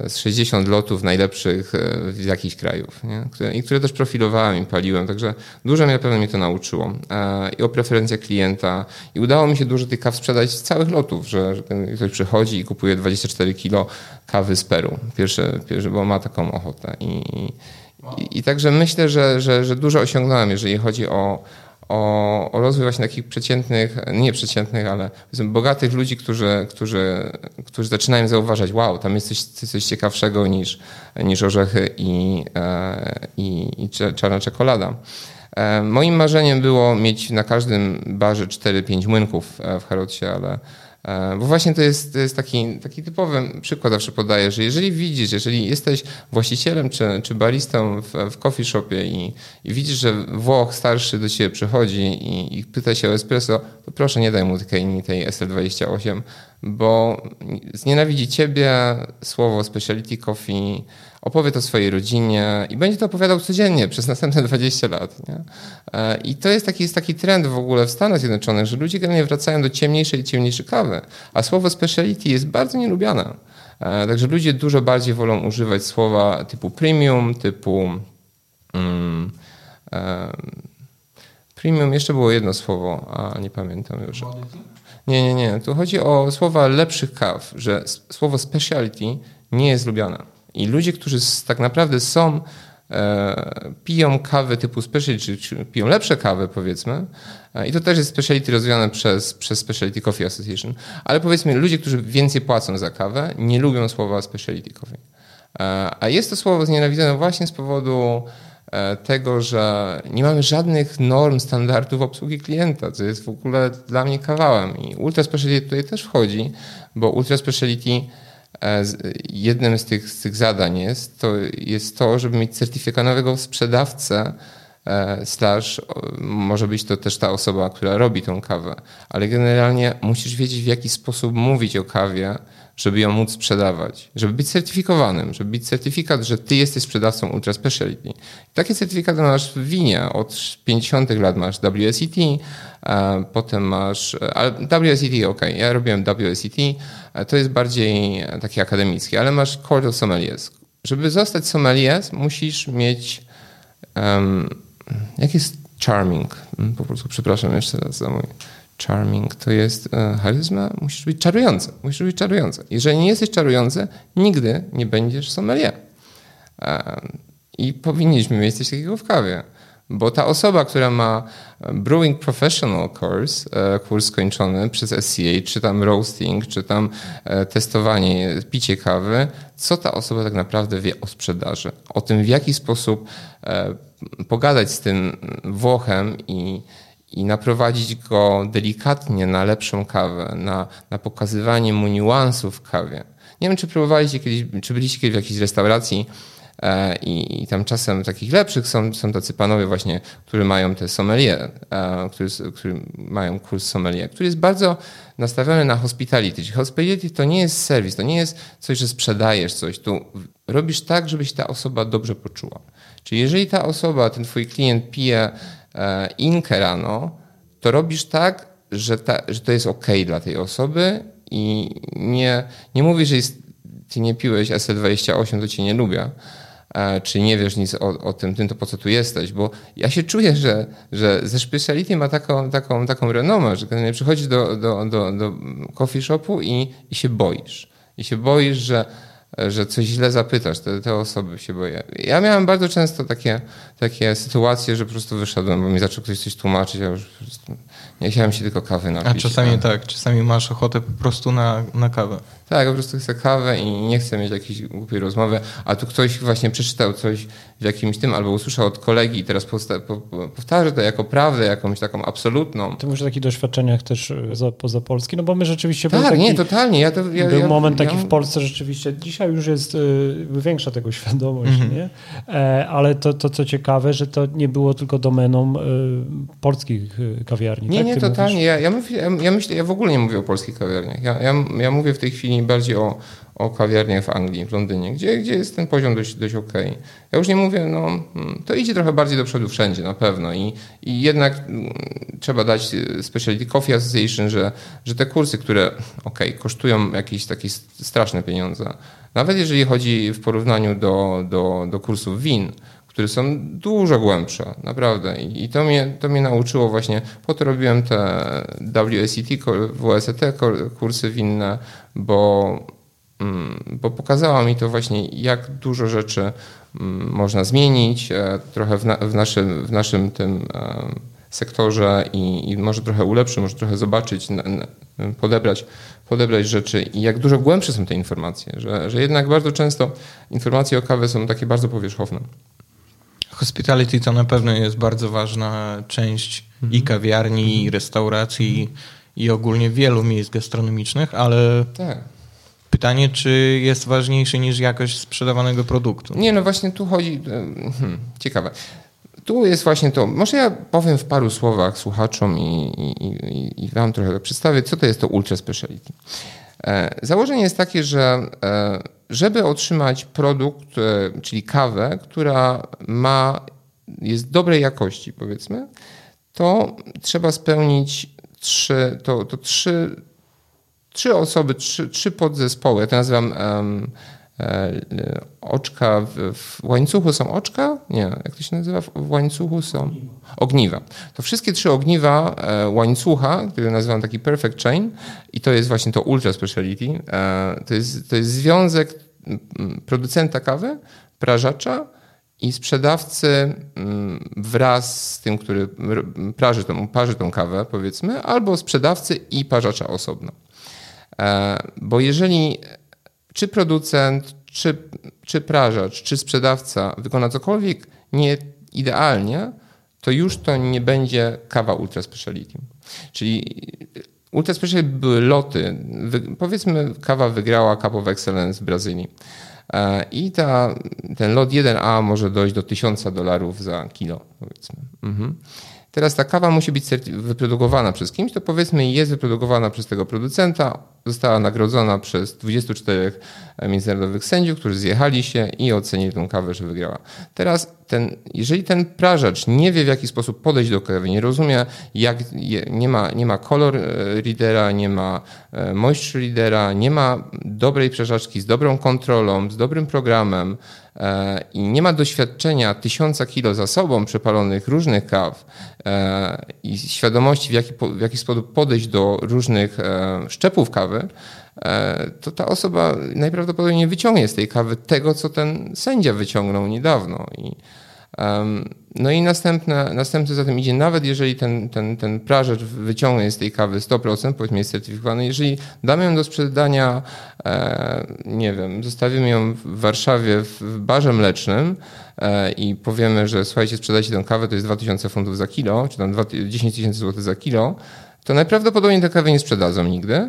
z 60 lotów najlepszych e, z jakichś krajów, nie? Które, i które też profilowałem i paliłem, także dużo na pewno mnie to nauczyło. E, I o preferencjach klienta i udało mi się dużo tych kaw sprzedać z całych lotów, że, że ktoś przychodzi i kupuje 24 kilo kawy z Peru, pierwsze, pierwsze bo ma taką ochotę. I, i, i także myślę, że, że, że dużo osiągnąłem, jeżeli chodzi o o, o rozwój właśnie takich przeciętnych, nie przeciętnych, ale bogatych ludzi, którzy, którzy, którzy zaczynają zauważać, wow, tam jest coś, coś ciekawszego niż, niż orzechy i, e, i, i czarna czekolada. E, moim marzeniem było mieć na każdym barze 4-5 młynków e, w Harrodzie, ale bo właśnie to jest, to jest taki, taki typowy przykład, zawsze podaję, że jeżeli widzisz, jeżeli jesteś właścicielem czy, czy baristą w, w coffee shopie i, i widzisz, że Włoch starszy do ciebie przychodzi i, i pyta się o espresso, to proszę nie daj mu tej, tej SL28, bo znienawidzi ciebie słowo speciality coffee, opowie to swojej rodzinie i będzie to opowiadał codziennie przez następne 20 lat. Nie? E, I to jest taki, jest taki trend w ogóle w Stanach Zjednoczonych, że ludzie generalnie wracają do ciemniejszej i ciemniejszej kawy, a słowo speciality jest bardzo nielubiane. E, także ludzie dużo bardziej wolą używać słowa typu premium, typu um, premium, jeszcze było jedno słowo, a nie pamiętam już. Nie, nie, nie. Tu chodzi o słowa lepszych kaw, że słowo speciality nie jest lubiane. I ludzie, którzy tak naprawdę są, e, piją kawy typu specialty, czy piją lepsze kawy powiedzmy, e, i to też jest specialty rozwijane przez, przez Specialty Coffee Association, ale powiedzmy ludzie, którzy więcej płacą za kawę, nie lubią słowa specialty coffee. E, a jest to słowo znienawidzone właśnie z powodu tego, że nie mamy żadnych norm, standardów obsługi klienta, co jest w ogóle dla mnie kawałem. I Ultra Speciality tutaj też wchodzi, bo Ultra Speciality jednym z tych, z tych zadań jest to, jest to, żeby mieć certyfikatowego sprzedawcę, E, slash może być to też ta osoba, która robi tą kawę, ale generalnie musisz wiedzieć w jaki sposób mówić o kawie, żeby ją móc sprzedawać, żeby być certyfikowanym, żeby być certyfikat, że ty jesteś sprzedawcą Ultra Speciality. Takie certyfikaty masz w winie, od 50 lat masz WSET, potem masz, ale WSET ok, ja robiłem WSET, to jest bardziej takie akademickie, ale masz Cordial Sommeliers. Żeby zostać sommelier musisz mieć um, jak jest charming? Mm, po prostu przepraszam jeszcze raz za mój charming. To jest e, charyzma. Musisz być czarujący. Musisz być czarujący. Jeżeli nie jesteś czarujący, nigdy nie będziesz sommelier. E, I powinniśmy mieć coś takiego w kawie. Bo ta osoba, która ma e, Brewing Professional Course, kurs skończony przez SCA, czy tam roasting, czy tam testowanie, picie kawy, co ta osoba tak naprawdę wie o sprzedaży? O tym, w jaki sposób pogadać z tym Włochem i, i naprowadzić go delikatnie na lepszą kawę, na, na pokazywanie mu niuansów w kawie. Nie wiem, czy próbowaliście kiedyś, czy byliście kiedyś w jakiejś restauracji, E, I, I, tam czasem takich lepszych są, są tacy panowie właśnie, którzy mają te sommelier, e, którzy, którzy mają kurs sommelier, który jest bardzo nastawiony na hospitality. Czyli hospitality to nie jest serwis, to nie jest coś, że sprzedajesz coś. Tu robisz tak, żeby się ta osoba dobrze poczuła. Czyli jeżeli ta osoba, ten twój klient pije inkę rano, to robisz tak, że, ta, że to jest ok dla tej osoby i nie, nie mówisz, że jest, ty nie piłeś SL28, to cię nie lubię, czy nie wiesz nic o, o tym, tym, to po co tu jesteś, bo ja się czuję, że, że ze speciality ma taką, taką, taką renomę, że kiedy przychodzisz do, do, do, do coffee shopu i, i się boisz. I się boisz, że, że coś źle zapytasz, te, te osoby się boją. Ja miałem bardzo często takie, takie sytuacje, że po prostu wyszedłem, bo mi zaczął ktoś coś tłumaczyć, ja już po prostu nie chciałem się tylko kawy napić. A czasami a... tak, czasami masz ochotę po prostu na, na kawę. Tak, po prostu chcę kawę i nie chcę mieć jakiejś głupiej rozmowy, a tu ktoś właśnie przeczytał coś w jakimś tym albo usłyszał od kolegi i teraz powtarza to jako prawdę, jakąś taką absolutną. Ty mówisz o takich doświadczeniach też e, poza Polski, no bo my rzeczywiście... Tak, taki, nie, totalnie. Ja to, ja, był ja, moment taki w Polsce rzeczywiście, dzisiaj już jest y, większa tego świadomość, mm -hmm. nie? E, ale to, to co ciekawe, że to nie było tylko domeną y, polskich kawiarni. Nie, tak? nie, Ty totalnie. Ja, ja, mówię, ja, myślę, ja w ogóle nie mówię o polskich kawiarniach. Ja, ja, ja mówię w tej chwili bardziej o, o kawiarniach w Anglii, w Londynie, gdzie, gdzie jest ten poziom dość, dość okej. Okay. Ja już nie mówię, no hmm, to idzie trochę bardziej do przodu wszędzie, na pewno. I, i jednak hmm, trzeba dać Specialty Coffee Association, że, że te kursy, które okej, okay, kosztują jakieś takie straszne pieniądze, nawet jeżeli chodzi w porównaniu do, do, do kursów win, które są dużo głębsze, naprawdę. I to mnie, to mnie nauczyło właśnie, po to robiłem te WSET, WSET kursy winne, bo, mm, bo pokazało mi to właśnie, jak dużo rzeczy mm, można zmienić, e, trochę w, na, w naszym, w naszym tym e, sektorze i, i, może trochę ulepszyć, może trochę zobaczyć, podebrać, podebrać rzeczy i jak dużo głębsze są te informacje, że, że jednak bardzo często informacje o kawie są takie bardzo powierzchowne. Hospitality to na pewno jest bardzo ważna część mhm. i kawiarni, i mhm. restauracji, i ogólnie wielu miejsc gastronomicznych, ale tak. pytanie, czy jest ważniejszy niż jakość sprzedawanego produktu? Nie, no właśnie tu chodzi. Hmm, ciekawe. Tu jest właśnie to. Może ja powiem w paru słowach słuchaczom i, i, i, i Wam trochę przedstawię, co to jest to ultra speciality. E, założenie jest takie, że e, żeby otrzymać produkt, e, czyli kawę, która ma, jest dobrej jakości, powiedzmy, to trzeba spełnić trzy, to, to trzy, trzy osoby, trzy, trzy podzespoły. Ja to nazywam um, oczka w, w, łańcuchu są oczka? Nie, jak to się nazywa? W łańcuchu są ogniwa. To wszystkie trzy ogniwa e, łańcucha, które nazywam taki perfect chain i to jest właśnie to ultra speciality, e, to jest, to jest związek producenta kawy, prażacza i sprzedawcy wraz z tym, który praży tą, parzy tą kawę, powiedzmy, albo sprzedawcy i parzacza osobno. Bo jeżeli czy producent, czy, czy prażacz, czy sprzedawca wykona cokolwiek nie idealnie, to już to nie będzie kawa ultra speciality. Czyli ultra speciality były loty. Powiedzmy, kawa wygrała Cup of Excellence w Brazylii. E, I ta, ten lot 1A może dojść do 1000 dolarów za kilo, powiedzmy. Mhm. Teraz ta kawa musi być wyprodukowana przez kimś, to powiedzmy jest wyprodukowana przez tego producenta, została nagrodzona przez 24 międzynarodowych sędziów, którzy zjechali się i ocenili tę kawę, że wygrała. Teraz ten, jeżeli ten prażacz nie wie w jaki sposób podejść do kawy, nie rozumie, jak, nie, ma, nie ma kolor e, readera, nie ma e, moisture readera, nie ma dobrej prażaczki z dobrą kontrolą, z dobrym programem, E, i nie ma doświadczenia tysiąca kilo za sobą przepalonych różnych kaw e, i świadomości, w jaki, w jaki sposób podejść do różnych szczepów kawy, to ta osoba najprawdopodobniej nie wyciągnie z tej kawy tego, co ten sędzia wyciągnął niedawno. I no i następne, następny za tym idzie, nawet jeżeli ten, ten, ten prażacz wyciągnie z tej kawy 100%, powiedzmy jest certyfikowany, jeżeli damy ją do sprzedania, e, nie wiem, zostawimy ją w Warszawie w barze mlecznym e, i powiemy, że słuchajcie, sprzedajcie tę kawę, to jest 2000 funtów za kilo, czy tam 10 tysięcy złotych za kilo, to najprawdopodobniej tę kawę nie sprzedadzą nigdy.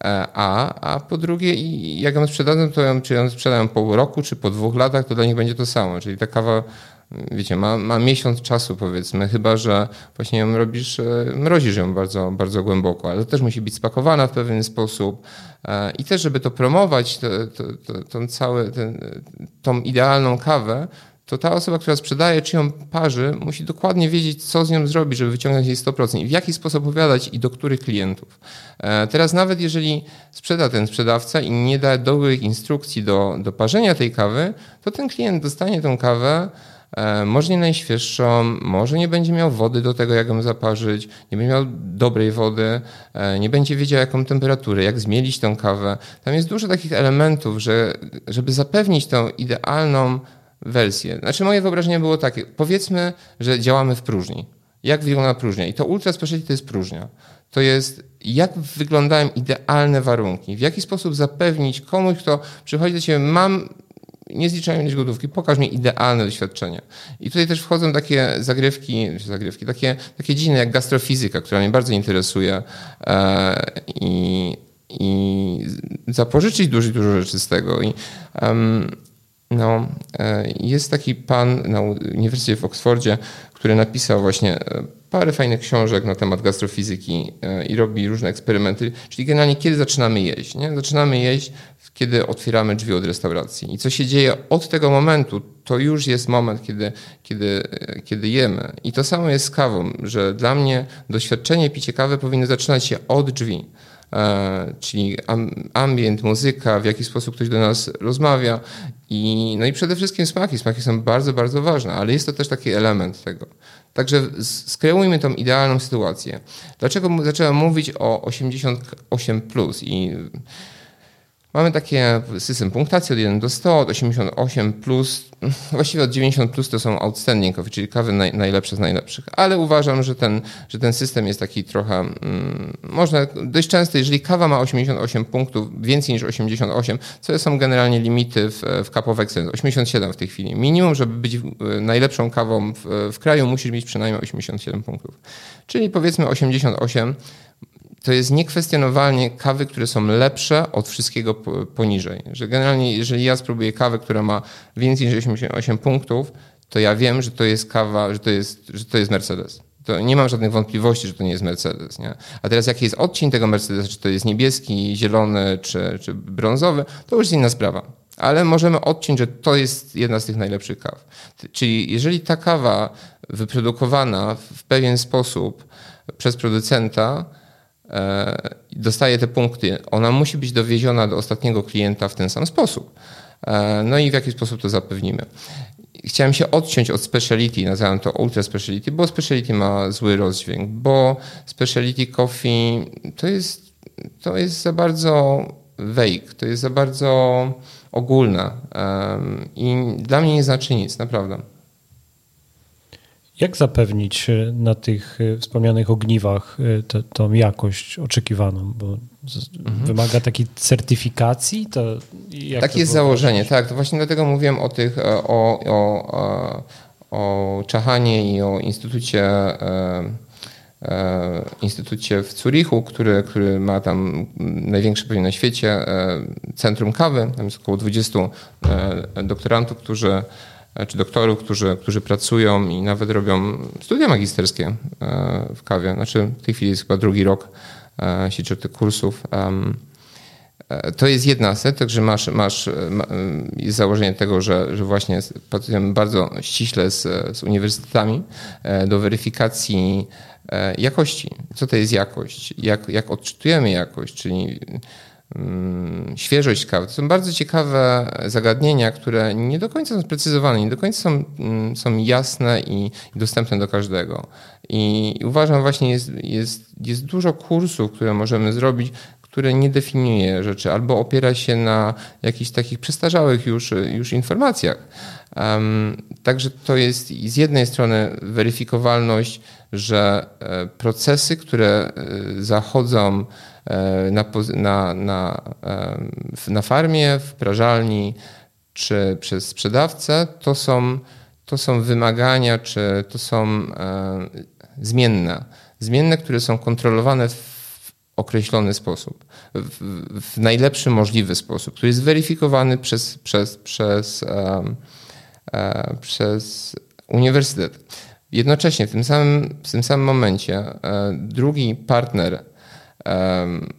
E, a, a po drugie, jak ją sprzedadzą, to ją, czy ją sprzedają po roku, czy po dwóch latach, to dla nich będzie to samo. Czyli ta kawa wiecie, ma, ma miesiąc czasu powiedzmy, chyba że właśnie ją robisz, e, mrozisz ją bardzo, bardzo głęboko, ale to też musi być spakowana w pewien sposób e, i też, żeby to promować, to, to, to, cały, ten, tą idealną kawę, to ta osoba, która sprzedaje czy ją parzy, musi dokładnie wiedzieć, co z nią zrobić, żeby wyciągnąć jej 100% i w jaki sposób opowiadać i do których klientów. E, teraz nawet jeżeli sprzeda ten sprzedawca i nie da dobrych instrukcji do, do parzenia tej kawy, to ten klient dostanie tą kawę, E, może nie najświeższą, może nie będzie miał wody do tego, jak ją zaparzyć, nie będzie miał dobrej wody, e, nie będzie wiedział, jaką temperaturę, jak zmielić tę kawę. Tam jest dużo takich elementów, że żeby zapewnić tą idealną wersję. Znaczy moje wyobrażenie było takie, powiedzmy, że działamy w próżni. Jak wygląda próżnia? I to ultra to jest próżnia. To jest, jak wyglądają idealne warunki, w jaki sposób zapewnić komuś, kto przychodzi do ciebie, mam nie zliczając gotówki, pokaż mi idealne doświadczenie. I tutaj też wchodzą takie zagrywki, zagrywki takie, takie dziedziny jak gastrofizyka, która mnie bardzo interesuje e, i, i zapożyczyć dużo, dużo rzeczy z tego. I, um, no, e, jest taki pan na Uniwersytecie w Oksfordzie, który napisał właśnie e, parę fajnych książek na temat gastrofizyki i robi różne eksperymenty, czyli generalnie kiedy zaczynamy jeść. Nie? Zaczynamy jeść kiedy otwieramy drzwi od restauracji. I co się dzieje od tego momentu, to już jest moment, kiedy, kiedy, kiedy jemy. I to samo jest z kawą, że dla mnie doświadczenie picie kawy powinno zaczynać się od drzwi. E, czyli ambient, muzyka, w jaki sposób ktoś do nas rozmawia. I, no i przede wszystkim smaki. Smaki są bardzo, bardzo ważne, ale jest to też taki element tego. Także skreujmy tą idealną sytuację. Dlaczego zacząłem mówić o 88 plus i Mamy takie system punktacji od 1 do 100, od 88 plus, właściwie od 90 plus to są outstanding coffee, czyli kawy naj, najlepsze z najlepszych. Ale uważam, że ten, że ten system jest taki trochę, mm, można dość często, jeżeli kawa ma 88 punktów, więcej niż 88, co są generalnie limity w, w Cup of Excellence, 87 w tej chwili. Minimum, żeby być najlepszą kawą w, w kraju, musisz mieć przynajmniej 87 punktów. Czyli powiedzmy 88 to jest niekwestionowalnie kawy, które są lepsze od wszystkiego poniżej. Że generalnie, jeżeli ja spróbuję kawę, która ma więcej niż 88 punktów, to ja wiem, że to jest kawa, że to jest, że to jest Mercedes. To nie mam żadnych wątpliwości, że to nie jest Mercedes. Nie? A teraz jaki jest odcień tego Mercedesa, czy to jest niebieski, zielony, czy, czy brązowy, to już jest inna sprawa. Ale możemy odciąć, że to jest jedna z tych najlepszych kaw. Czyli jeżeli ta kawa wyprodukowana w pewien sposób przez producenta, dostaje te punkty, ona musi być dowieziona do ostatniego klienta w ten sam sposób. E, no i w jaki sposób to zapewnimy. Chciałem się odciąć od speciality, nazywam to ultra speciality, bo speciality ma zły rozdźwięk, bo speciality coffee to jest, to jest za bardzo vague, to jest za bardzo ogólne i dla mnie nie znaczy nic, naprawdę. Jak zapewnić e, na tych e, wspomnianych ogniwach e, te, tą jakość oczekiwaną? Bo mhm. wymaga takiej certyfikacji? To Takie jest założenie, tak. To właśnie dlatego mówiłem o tych, o, o, o Czachanie i o Instytucie, Instytucie w Zurichu, który, który ma tam największe pewnie na świecie centrum kawy. Tam jest około 20 doktorantów, którzy czy doktorów, którzy, którzy pracują i nawet robią studia magisterskie w kawie. Znaczy w tej chwili jest chyba drugi rok sieci tych kursów. E, to jest jedna aspekt, że masz, masz jest założenie tego, że, że właśnie pracujemy bardzo ściśle z, z uniwersytetami e, do weryfikacji e, jakości. Co to jest jakość? Jak, jak odczytujemy jakość? Czyli świeżość kawy. To są bardzo ciekawe zagadnienia, które nie do końca są sprecyzowane, nie do końca są, um, są jasne i, dostępne do każdego. I uważam właśnie jest, jest, jest dużo kursów, które możemy zrobić, które nie definiuje rzeczy albo opiera się na jakichś takich przestarzałych już, już informacjach. Um, także to jest z jednej strony weryfikowalność, że e, procesy, które e, zachodzą na, na, na, na farmie, w prażalni czy przez sprzedawcę, to są, to są wymagania, czy to są zmienne. Zmienne, które są kontrolowane w określony sposób, w, w, najlepszy możliwy sposób, który jest weryfikowany przez, przez, przez, e, przez uniwersytet. Jednocześnie w tym samym, w tym samym momencie e, drugi partner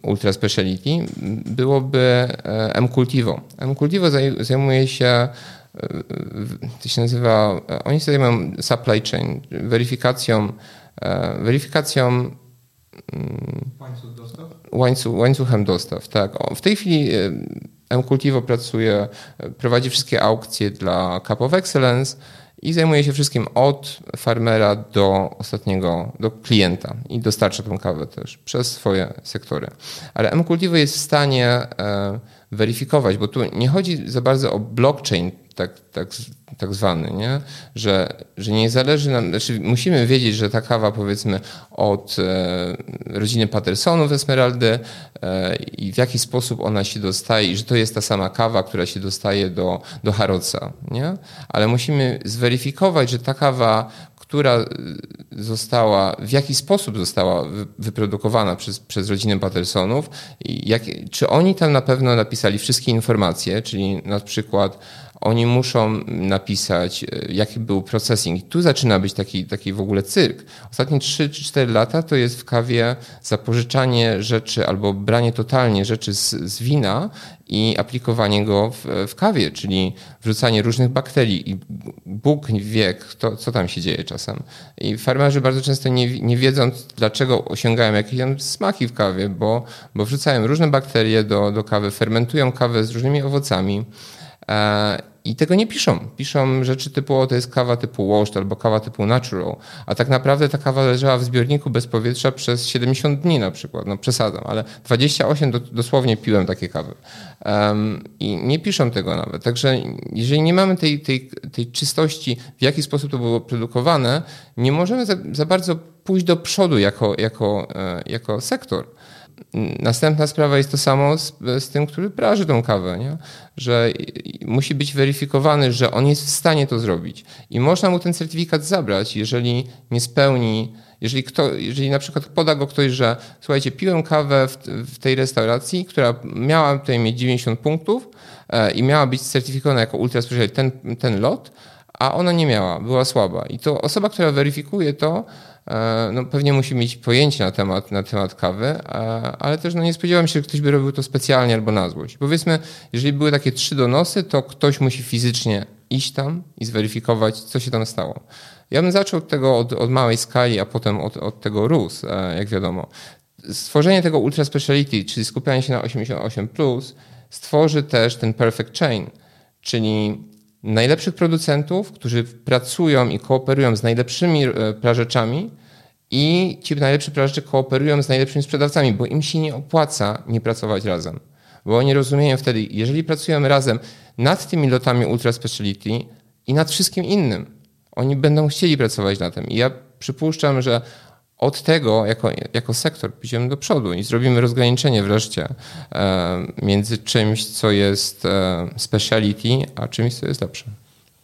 Ultra Speciality byłoby e, M-Cultivo. M-Cultivo zajmuje się e, to się nazywa, oni się zajmują supply chain, weryfikacją, weryfikacją Łańcuch dostaw? Łańcuch, łańcuchem dostaw, tak. W tej chwili e, M-Cultivo pracuje, e, prowadzi wszystkie aukcje dla Cup of Excellence i zajmuje się wszystkim od farmera do ostatniego, do klienta i dostarcza tą kawę też przez swoje sektory. Ale M-Cultivo jest w stanie e, weryfikować, bo tu nie chodzi za bardzo o blockchain tak, tak, tak zwany, nie? Że, że nie zależy nam, znaczy musimy wiedzieć, że ta kawa powiedzmy od e, rodziny Pattersonów Esmeraldy e, i w jaki sposób ona się dostaje i że to jest ta sama kawa, która się dostaje do, do Harrodsa, nie? Ale musimy zweryfikować, że ta kawa która została, w jaki sposób została wyprodukowana przez, przez rodzinę Pattersonów, jak, czy oni tam na pewno napisali wszystkie informacje, czyli na przykład oni muszą napisać, e, jaki był processing. Tu zaczyna być taki, taki w ogóle cyrk. Ostatnie 3 czy 4 lata to jest w kawie zapożyczanie rzeczy albo branie totalnie rzeczy z, z wina i aplikowanie go w, w, kawie, czyli wrzucanie różnych bakterii i Bóg wie, kto, co tam się dzieje czasem. I farmerzy bardzo często nie, nie wiedzą, dlaczego osiągają jakieś smaki w kawie, bo, bo wrzucają różne bakterie do, do kawy, fermentują kawę z różnymi owocami. E, I tego nie piszą. Piszą rzeczy typu, o, to jest kawa typu washed albo kawa typu natural, a tak naprawdę ta kawa leżała w zbiorniku bez powietrza przez 70 dni na przykład. No przesadzam, ale 28 do, dosłownie piłem takie kawy. Um, I nie piszą tego nawet. Także jeżeli nie mamy tej, tej, tej czystości, w jaki sposób to było produkowane, nie możemy za, za bardzo pójść do przodu jako, jako, e, jako sektor. Następna sprawa jest to samo z, z, tym, który praży tą kawę, nie? że musi być weryfikowany, że on jest w stanie to zrobić. I można mu ten certyfikat zabrać, jeżeli nie spełni, jeżeli, kto, jeżeli na przykład poda go ktoś, że słuchajcie, piłem kawę w, w tej restauracji, która miała tutaj mieć 90 punktów e, i miała być certyfikowana jako ultra ten, ten lot, a ona nie miała, była słaba. I to osoba, która weryfikuje to, no, pewnie musi mieć pojęcie na temat, na temat kawy, e, ale też no, nie spodziewam się, że ktoś by robił to specjalnie albo na złość. Powiedzmy, jeżeli były takie trzy donosy, to ktoś musi fizycznie iść tam i zweryfikować, co się tam stało. Ja bym zaczął od tego od, od małej skali, a potem od, od tego rósł, e, jak wiadomo. Stworzenie tego ultra speciality, czyli skupianie się na 88, stworzy też ten perfect chain, czyli najlepszych producentów, którzy pracują i kooperują z najlepszymi e, prażeczami i ci najlepsi prażecze kooperują z najlepszymi sprzedawcami, bo im się nie opłaca nie pracować razem. Bo oni rozumieją wtedy, jeżeli pracują razem nad tymi lotami Ultra Speciality i nad wszystkim innym, oni będą chcieli pracować na tym. I ja przypuszczam, że od tego jako, jako sektor pójdziemy do przodu i zrobimy rozgraniczenie wreszcie e, między czymś, co jest e, speciality, a czymś, co jest lepsze.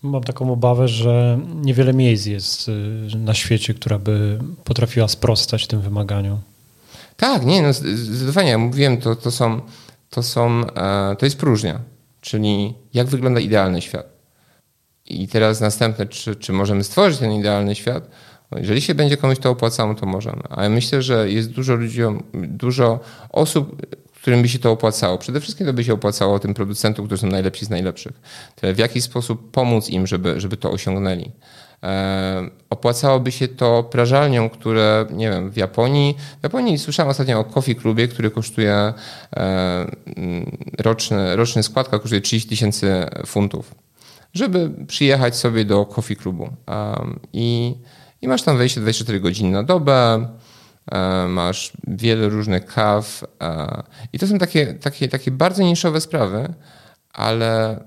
Mam taką obawę, że niewiele miejsc jest y, na świecie, która by potrafiła sprostać tym wymaganiom. Tak, nie, no zdecydowanie. Ja mówiłem, to, to są, to są, e, to jest próżnia, czyli jak wygląda idealny świat. I teraz następne, czy, czy możemy stworzyć ten idealny świat? No, jeżeli się będzie komuś to opłacało, to możemy. Ale myślę, że jest dużo ludzi, dużo osób, którym by się to opłacało. Przede wszystkim to by się opłacało tym producentom, którzy są najlepsi z najlepszych. w jaki sposób pomóc im, żeby, żeby to osiągnęli. E, opłacałoby się to prażalniom, które, nie wiem, w Japonii, w Japonii słyszałem ostatnio o Coffee Clubie, który kosztuje e, mm, roczny, roczny składka kosztuje 30 tysięcy funtów, żeby przyjechać sobie do Coffee Clubu. I, i masz tam wejście 24 godziny na dobę, E, masz wiele różnych kaw e, i to są takie, takie, takie bardzo niszowe sprawy, ale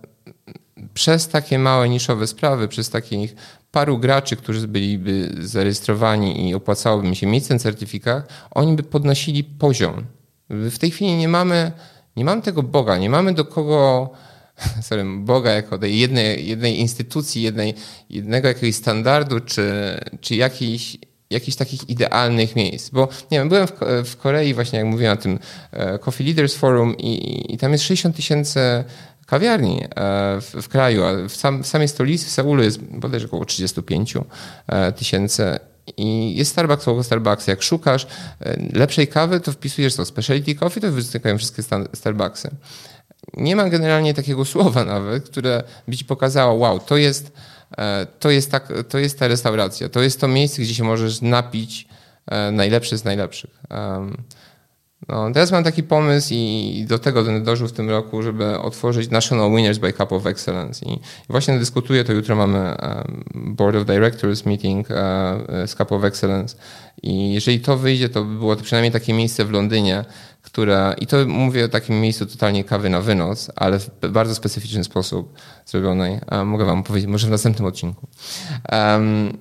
przez takie małe niszowe sprawy, przez takich paru graczy, którzy byliby zarejestrowani i opłacałoby mi się mieć ten certyfikat, oni by podnosili poziom. W tej chwili nie mamy, nie mamy tego Boga, nie mamy do kogo [LAUGHS] sorry, Boga jako tej jednej, jednej instytucji, jednej, jednego jakiegoś standardu, czy, czy jakiejś jakichś takich idealnych miejsc. Bo nie wiem, byłem w, w Korei właśnie, jak mówiłem na tym e, Coffee Leaders Forum i, i tam jest 60 tysięcy kawiarni e, w, w, kraju, a w, sam, w samej stolicy, w Seulu jest bodajże około 35 e, tysięcy i jest Starbucks koło Starbucks. Jak szukasz lepszej kawy, to wpisujesz to specialty coffee, to wystykają wszystkie Starbucksy. Nie ma generalnie takiego [LAUGHS] słowa nawet, które by ci pokazało, wow, to jest E, to jest, tak, to jest ta restauracja, to jest to miejsce, gdzie się możesz napić e, najlepszy z najlepszych. No, teraz mam taki pomysł i do tego będę dążył w tym roku, żeby otworzyć National Winners by Cup of Excellence. I właśnie dyskutuję, to jutro mamy Board of Directors meeting e, z Cup of Excellence i jeżeli to wyjdzie, to by było to przynajmniej takie miejsce w Londynie, które, i to mówię o takim miejscu totalnie kawy na wynos, ale w bardzo specyficzny sposób zrobionej. Mogę wam powiedzieć, może w następnym odcinku. Um,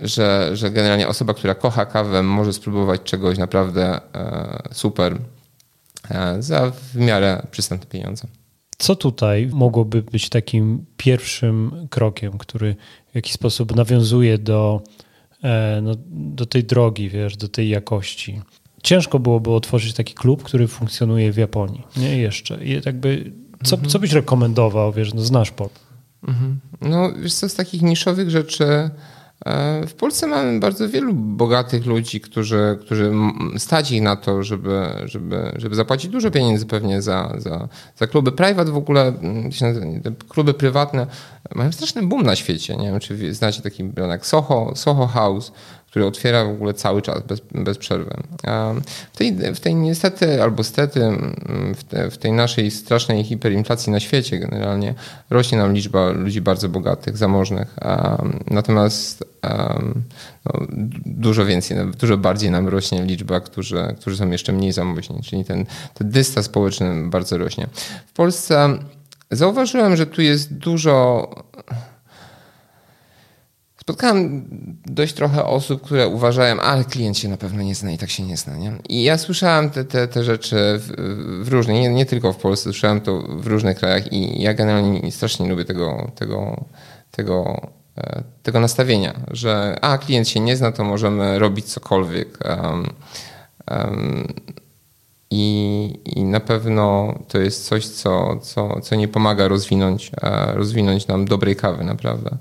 że, że generalnie osoba, która kocha kawę, może spróbować czegoś naprawdę e, super e, za w miarę przystępne pieniądze. Co tutaj mogłoby być takim pierwszym krokiem, który w jakiś sposób nawiązuje do, e, no, do tej drogi, wiesz, do tej jakości? Ciężko byłoby otworzyć taki klub, który funkcjonuje w Japonii. Nie jeszcze. I jakby, co, mhm. co byś rekomendował, wiesz, no znasz port. Mhm. No, wiesz co, z takich niszowych rzeczy E, w Polsce mamy bardzo wielu bogatych ludzi, którzy, którzy stać ich na to, żeby, żeby, żeby zapłacić dużo pieniędzy pewnie za, za, za kluby. Private w ogóle, te kluby prywatne mają straszny boom na świecie. Nie wiem, czy znacie taki brand jak Soho, Soho House, który otwiera w ogóle cały czas, bez, bez przerwy. W tej, w tej niestety, albo stety, w, te, w tej naszej strasznej hiperinflacji na świecie generalnie rośnie nam liczba ludzi bardzo bogatych, zamożnych. Natomiast no, dużo więcej, dużo bardziej nam rośnie liczba, którzy, którzy są jeszcze mniej zamożni, czyli ten, ten dystans społeczny bardzo rośnie. W Polsce zauważyłem, że tu jest dużo spotkałem dość trochę osób, które uważają, ale klient się na pewno nie zna i tak się nie zna. Nie? I ja słyszałem te, te, te rzeczy w, w różnych, nie, nie, tylko w Polsce, słyszałem to w różnych krajach i ja generalnie strasznie lubię tego, tego, tego, e, tego nastawienia, że a klient się nie zna, to możemy robić cokolwiek. Um, um, i, I na pewno to jest coś, co, co, co nie pomaga rozwinąć, e, rozwinąć nam dobrej kawy, naprawdę.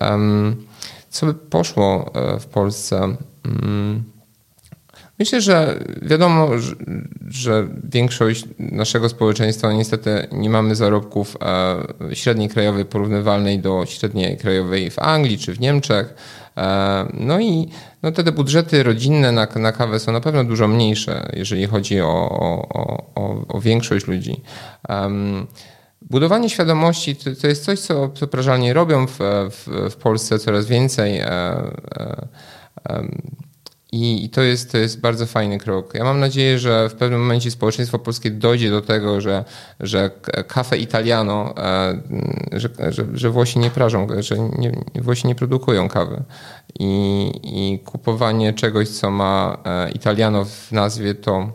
Um, co by poszło e, w Polsce? Mm, myślę, że wiadomo, że większość naszego społeczeństwa niestety nie mamy zarobków e, średniej krajowej porównywalnej do średniej krajowej w Anglii czy w Niemczech. E, no i no te budżety rodzinne na, na kawę są na pewno dużo mniejsze, jeżeli chodzi o, o, o, o większość ludzi. Budowanie świadomości to, to jest coś, co, co prażalnie robią w, w, w Polsce coraz więcej. E, e, i, to jest, to jest bardzo fajny krok. Ja mam nadzieję, że w pewnym momencie społeczeństwo polskie dojdzie do tego, że, że kafe italiano, e, że, że, że Włosi nie prażą, że nie, Włosi nie produkują kawy. I, I kupowanie czegoś, co ma italiano w nazwie, to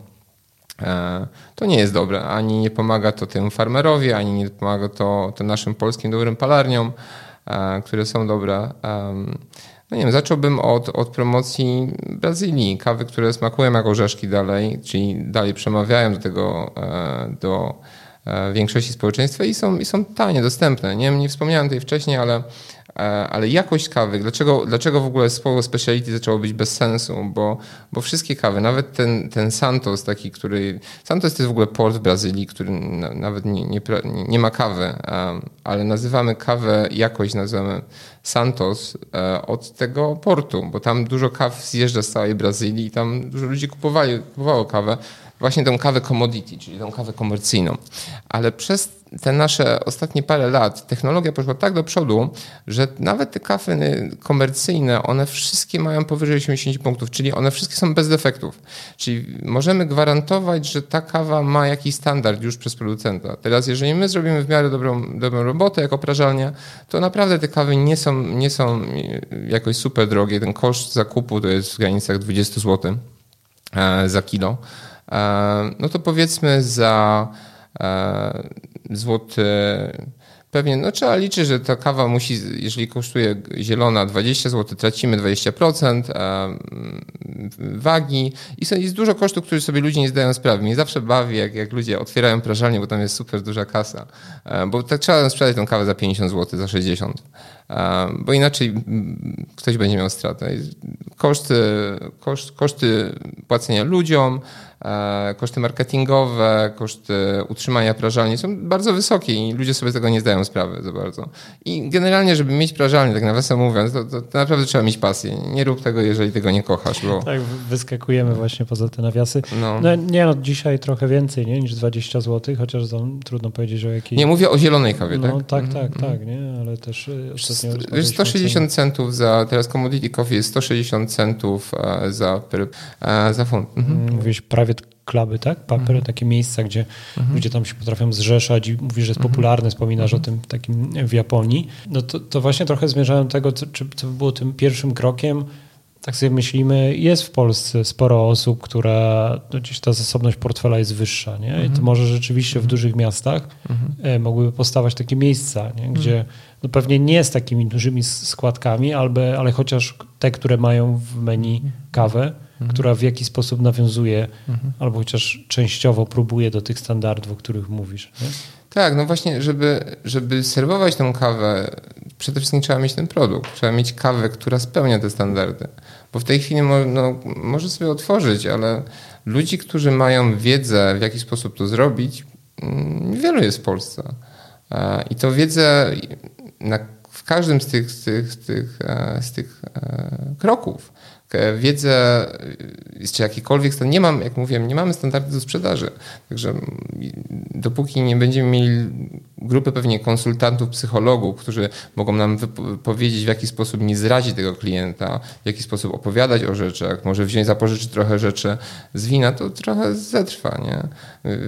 to nie jest dobre. Ani nie pomaga to tym farmerowi, ani nie pomaga to, to naszym polskim dobrym palarniom, które są dobre. No nie wiem, zacząłbym od, od promocji Brazylii. Kawy, które smakują jak orzeszki dalej, czyli dalej przemawiają do tego, do większości społeczeństwa i są, i są tanie, dostępne. Nie, nie wspomniałem tutaj wcześniej, ale E, ale jakość kawy, dlaczego, dlaczego w ogóle słowo speciality zaczęło być bez sensu? Bo, bo wszystkie kawy, nawet ten, ten Santos, taki, który. Santos to jest w ogóle port w Brazylii, który nawet nie, nie, nie ma kawy, ale nazywamy kawę, jakość nazywamy Santos e, od tego portu, bo tam dużo kaw zjeżdża z całej Brazylii i tam dużo ludzi kupowali, kupowało kawę właśnie tę kawę commodity, czyli tę kawę komercyjną. Ale przez te nasze ostatnie parę lat technologia poszła tak do przodu, że nawet te kawy komercyjne, one wszystkie mają powyżej 80 punktów, czyli one wszystkie są bez defektów. Czyli możemy gwarantować, że ta kawa ma jakiś standard już przez producenta. Teraz jeżeli my zrobimy w miarę dobrą, dobrą robotę jako prażalnia, to naprawdę te kawy nie są, nie są jakoś super drogie. Ten koszt zakupu to jest w granicach 20 zł e, za kilo. E, no to powiedzmy za e, złoty Pewnie, no trzeba liczyć, że ta kawa musi, jeżeli kosztuje zielona 20 zł, tracimy 20% wagi i jest dużo kosztów, których sobie ludzie nie zdają sprawy. Mnie zawsze bawi, jak, jak ludzie otwierają prażalnię, bo tam jest super duża kasa, e, bo tak trzeba sprzedać tą kawę za 50 zł, za 60, e, bo inaczej ktoś będzie miał stratę. Koszty, koszt, koszty płacenia ludziom, E, koszty marketingowe, koszty utrzymania prażalni są bardzo wysokie i ludzie sobie z tego nie zdają sprawy za bardzo. I generalnie, żeby mieć prażalnię, tak nawiasem mówiąc, to, to, to, naprawdę trzeba mieć pasję. Nie rób tego, jeżeli tego nie kochasz. Bo... Tak, wyskakujemy właśnie poza te nawiasy. No. no nie no, dzisiaj trochę więcej nie, niż 20 zł, chociaż trudno powiedzieć o jakiej... Nie, mówię o zielonej kawie, no, tak? tak, tak, mm-hmm. tak, nie, ale też y, ostatnio... Wiesz, 160 centów za, teraz commodity coffee jest 160 centów e, za, e, za funt. Mhm. Mówisz prawie kluby, tak? Paper, mhm. takie miejsca, gdzie mhm. ludzie tam się potrafią zrzeszać i mówisz, że jest mhm. popularny, wspominasz o mhm. tym takim w Japonii. No to, to właśnie trochę zmierzałem do tego, co, czy, co było tym pierwszym krokiem. Tak sobie myślimy, jest w Polsce sporo osób, która no gdzieś ta zasobność portfela jest wyższa, nie? I to mhm. może rzeczywiście w dużych miastach e, mogłyby postawać takie miejsca, nie? gdzie no pewnie nie z takimi dużymi składkami, ale, ale chociaż te, które mają w menu kawę, mhm. która w jakiś sposób nawiązuje mhm. albo chociaż częściowo próbuje do tych standardów, o których mówisz. Nie? Tak, no właśnie, żeby, żeby serwować tą kawę, przede wszystkim trzeba mieć ten produkt. Trzeba mieć kawę, która spełnia te standardy. Bo w tej chwili mo, no, może sobie otworzyć, ale ludzi, którzy mają wiedzę, w jaki sposób to zrobić, mm, wielu jest w Polsce. E, I to wiedzę na, w każdym z tych, z tych, z tych, e, z tych e, kroków wiedzę, czy jakikolwiek stan, nie mam, jak mówiłem, nie mamy standardu do sprzedaży. Także dopóki nie będziemy mieli grupy pewnie konsultantów, psychologów, którzy mogą nam powiedzieć, w jaki sposób nie zrazić tego klienta, w jaki sposób opowiadać o rzeczach, może wziąć, zapożyczyć trochę rzeczy z wina, to trochę zetrwa, nie?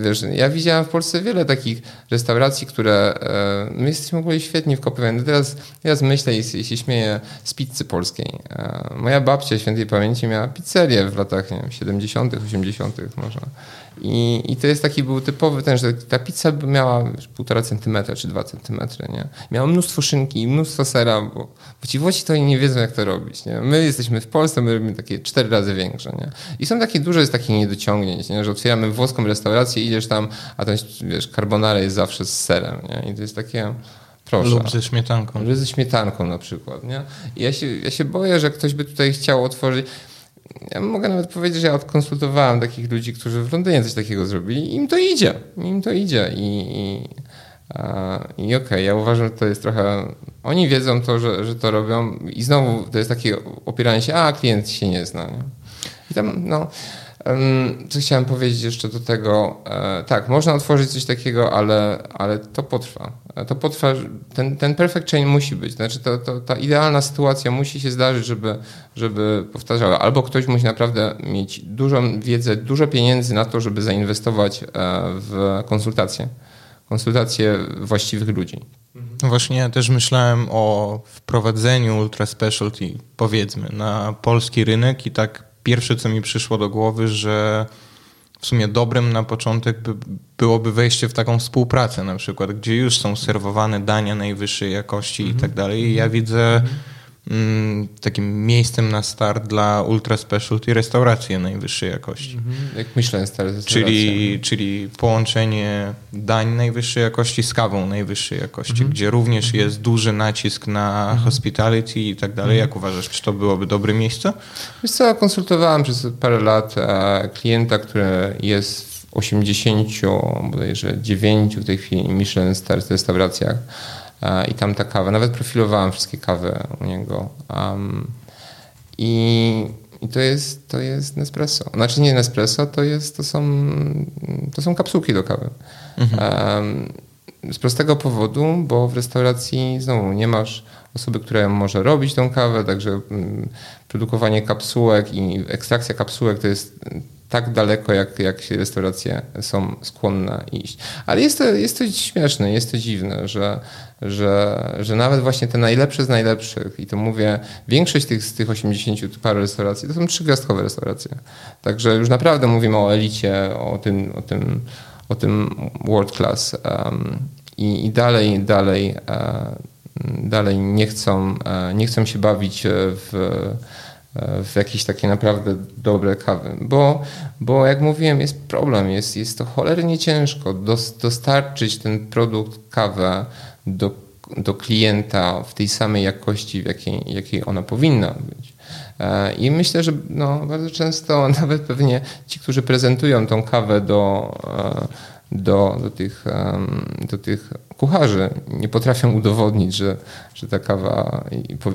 Wiesz, ja widziałem w Polsce wiele takich restauracji, które e, my jesteśmy w ogóle świetni w Kopenhadze. Teraz, teraz myślę i, się śmieję z pizzy polskiej. E, moja babcia świętej pamięci miała pizzerię w latach nie wiem, 70., 80. może. I, I to jest taki był typowy ten, że ta pizza miała półtora centymetra czy dwa centymetry, nie? Miała mnóstwo szynki mnóstwo sera, bo, bo ci Włosi to nie wiedzą, jak to robić, nie? My jesteśmy w Polsce, my robimy takie cztery razy większe, nie? I są takie duże jest takich niedociągnięć, nie? Że otwieramy włoską restaurację, idziesz tam, a ten, wiesz, carbonara jest zawsze z serem, nie? I to jest takie... Proszę. Lub ze śmietanką. Lub ze śmietanką na przykład. Nie? I ja się, ja się boję, że ktoś by tutaj chciał otworzyć ja mogę nawet powiedzieć, że ja odkonsultowałem takich ludzi, którzy w Londynie coś takiego zrobili i im to idzie. Im to idzie. I, i, i okej, okay, ja uważam, że to jest trochę. Oni wiedzą to, że, że to robią, i znowu to jest takie opieranie się, a klient się nie zna. Nie? I tam, no. Co chciałem powiedzieć jeszcze do tego? E, tak, można otworzyć coś takiego, ale, ale to potrwa. E, to potrwa, ten, ten perfect chain musi być. Znaczy to, to, ta idealna sytuacja musi się zdarzyć, żeby, żeby powtarzała. Albo ktoś musi naprawdę mieć dużą wiedzę, dużo pieniędzy na to, żeby zainwestować e, w konsultacje. Konsultacje właściwych ludzi. No właśnie ja też myślałem o wprowadzeniu ultra specialty, powiedzmy, na polski rynek i tak pierwsze, co mi przyszło do głowy, że w sumie dobrym na początek by, byłoby wejście w taką współpracę na przykład, gdzie już są serwowane dania najwyższej jakości mm -hmm. i tak dalej. I ja widzę mm -hmm Mm, takim miejscem na start dla ultra specialty restauracji najwyższej jakości. Mhm. Jak myślę, czyli, czyli połączenie dań najwyższej jakości z kawą najwyższej jakości, mhm. gdzie również mhm. jest duży nacisk na mhm. hospitality i tak dalej. Jak uważasz, czy to byłoby dobre miejsce? Wiesz co, konsultowałem przez parę lat e, klienta, który jest w 80, bodajże 9 w tej chwili Michelin Stars restauracjach i tam ta kawa, nawet profilowałem wszystkie kawy u niego. Um, i, I to jest, to jest Nespresso. Znaczy nie Nespresso, to, jest, to, są, to są kapsułki do kawy. Mhm. Um, z prostego powodu, bo w restauracji znowu nie masz osoby, która może robić tą kawę, także mm, produkowanie kapsułek i ekstrakcja kapsułek to jest tak daleko, jak, jak restauracje są skłonne iść. Ale jest to, jest to śmieszne, jest to dziwne, że, że, że nawet właśnie te najlepsze z najlepszych, i to mówię, większość tych, z tych 80 paru restauracji to są trzygwiazdkowe restauracje. Także już naprawdę mówimy o elicie, o tym, o tym, o tym world class. Um, i, I dalej, dalej, uh, dalej nie chcą, uh, nie chcą się bawić w w jakieś takie naprawdę dobre kawy. Bo, bo jak mówiłem, jest problem, jest, jest to cholernie ciężko dostarczyć ten produkt kawę do, do klienta w tej samej jakości, w jakiej, jakiej ona powinna być. E, I myślę, że no, bardzo często [LAUGHS] nawet pewnie ci, którzy prezentują tą kawę do, e, do, do, tych, do tych kucharzy, nie potrafią udowodnić, że, że ta kawa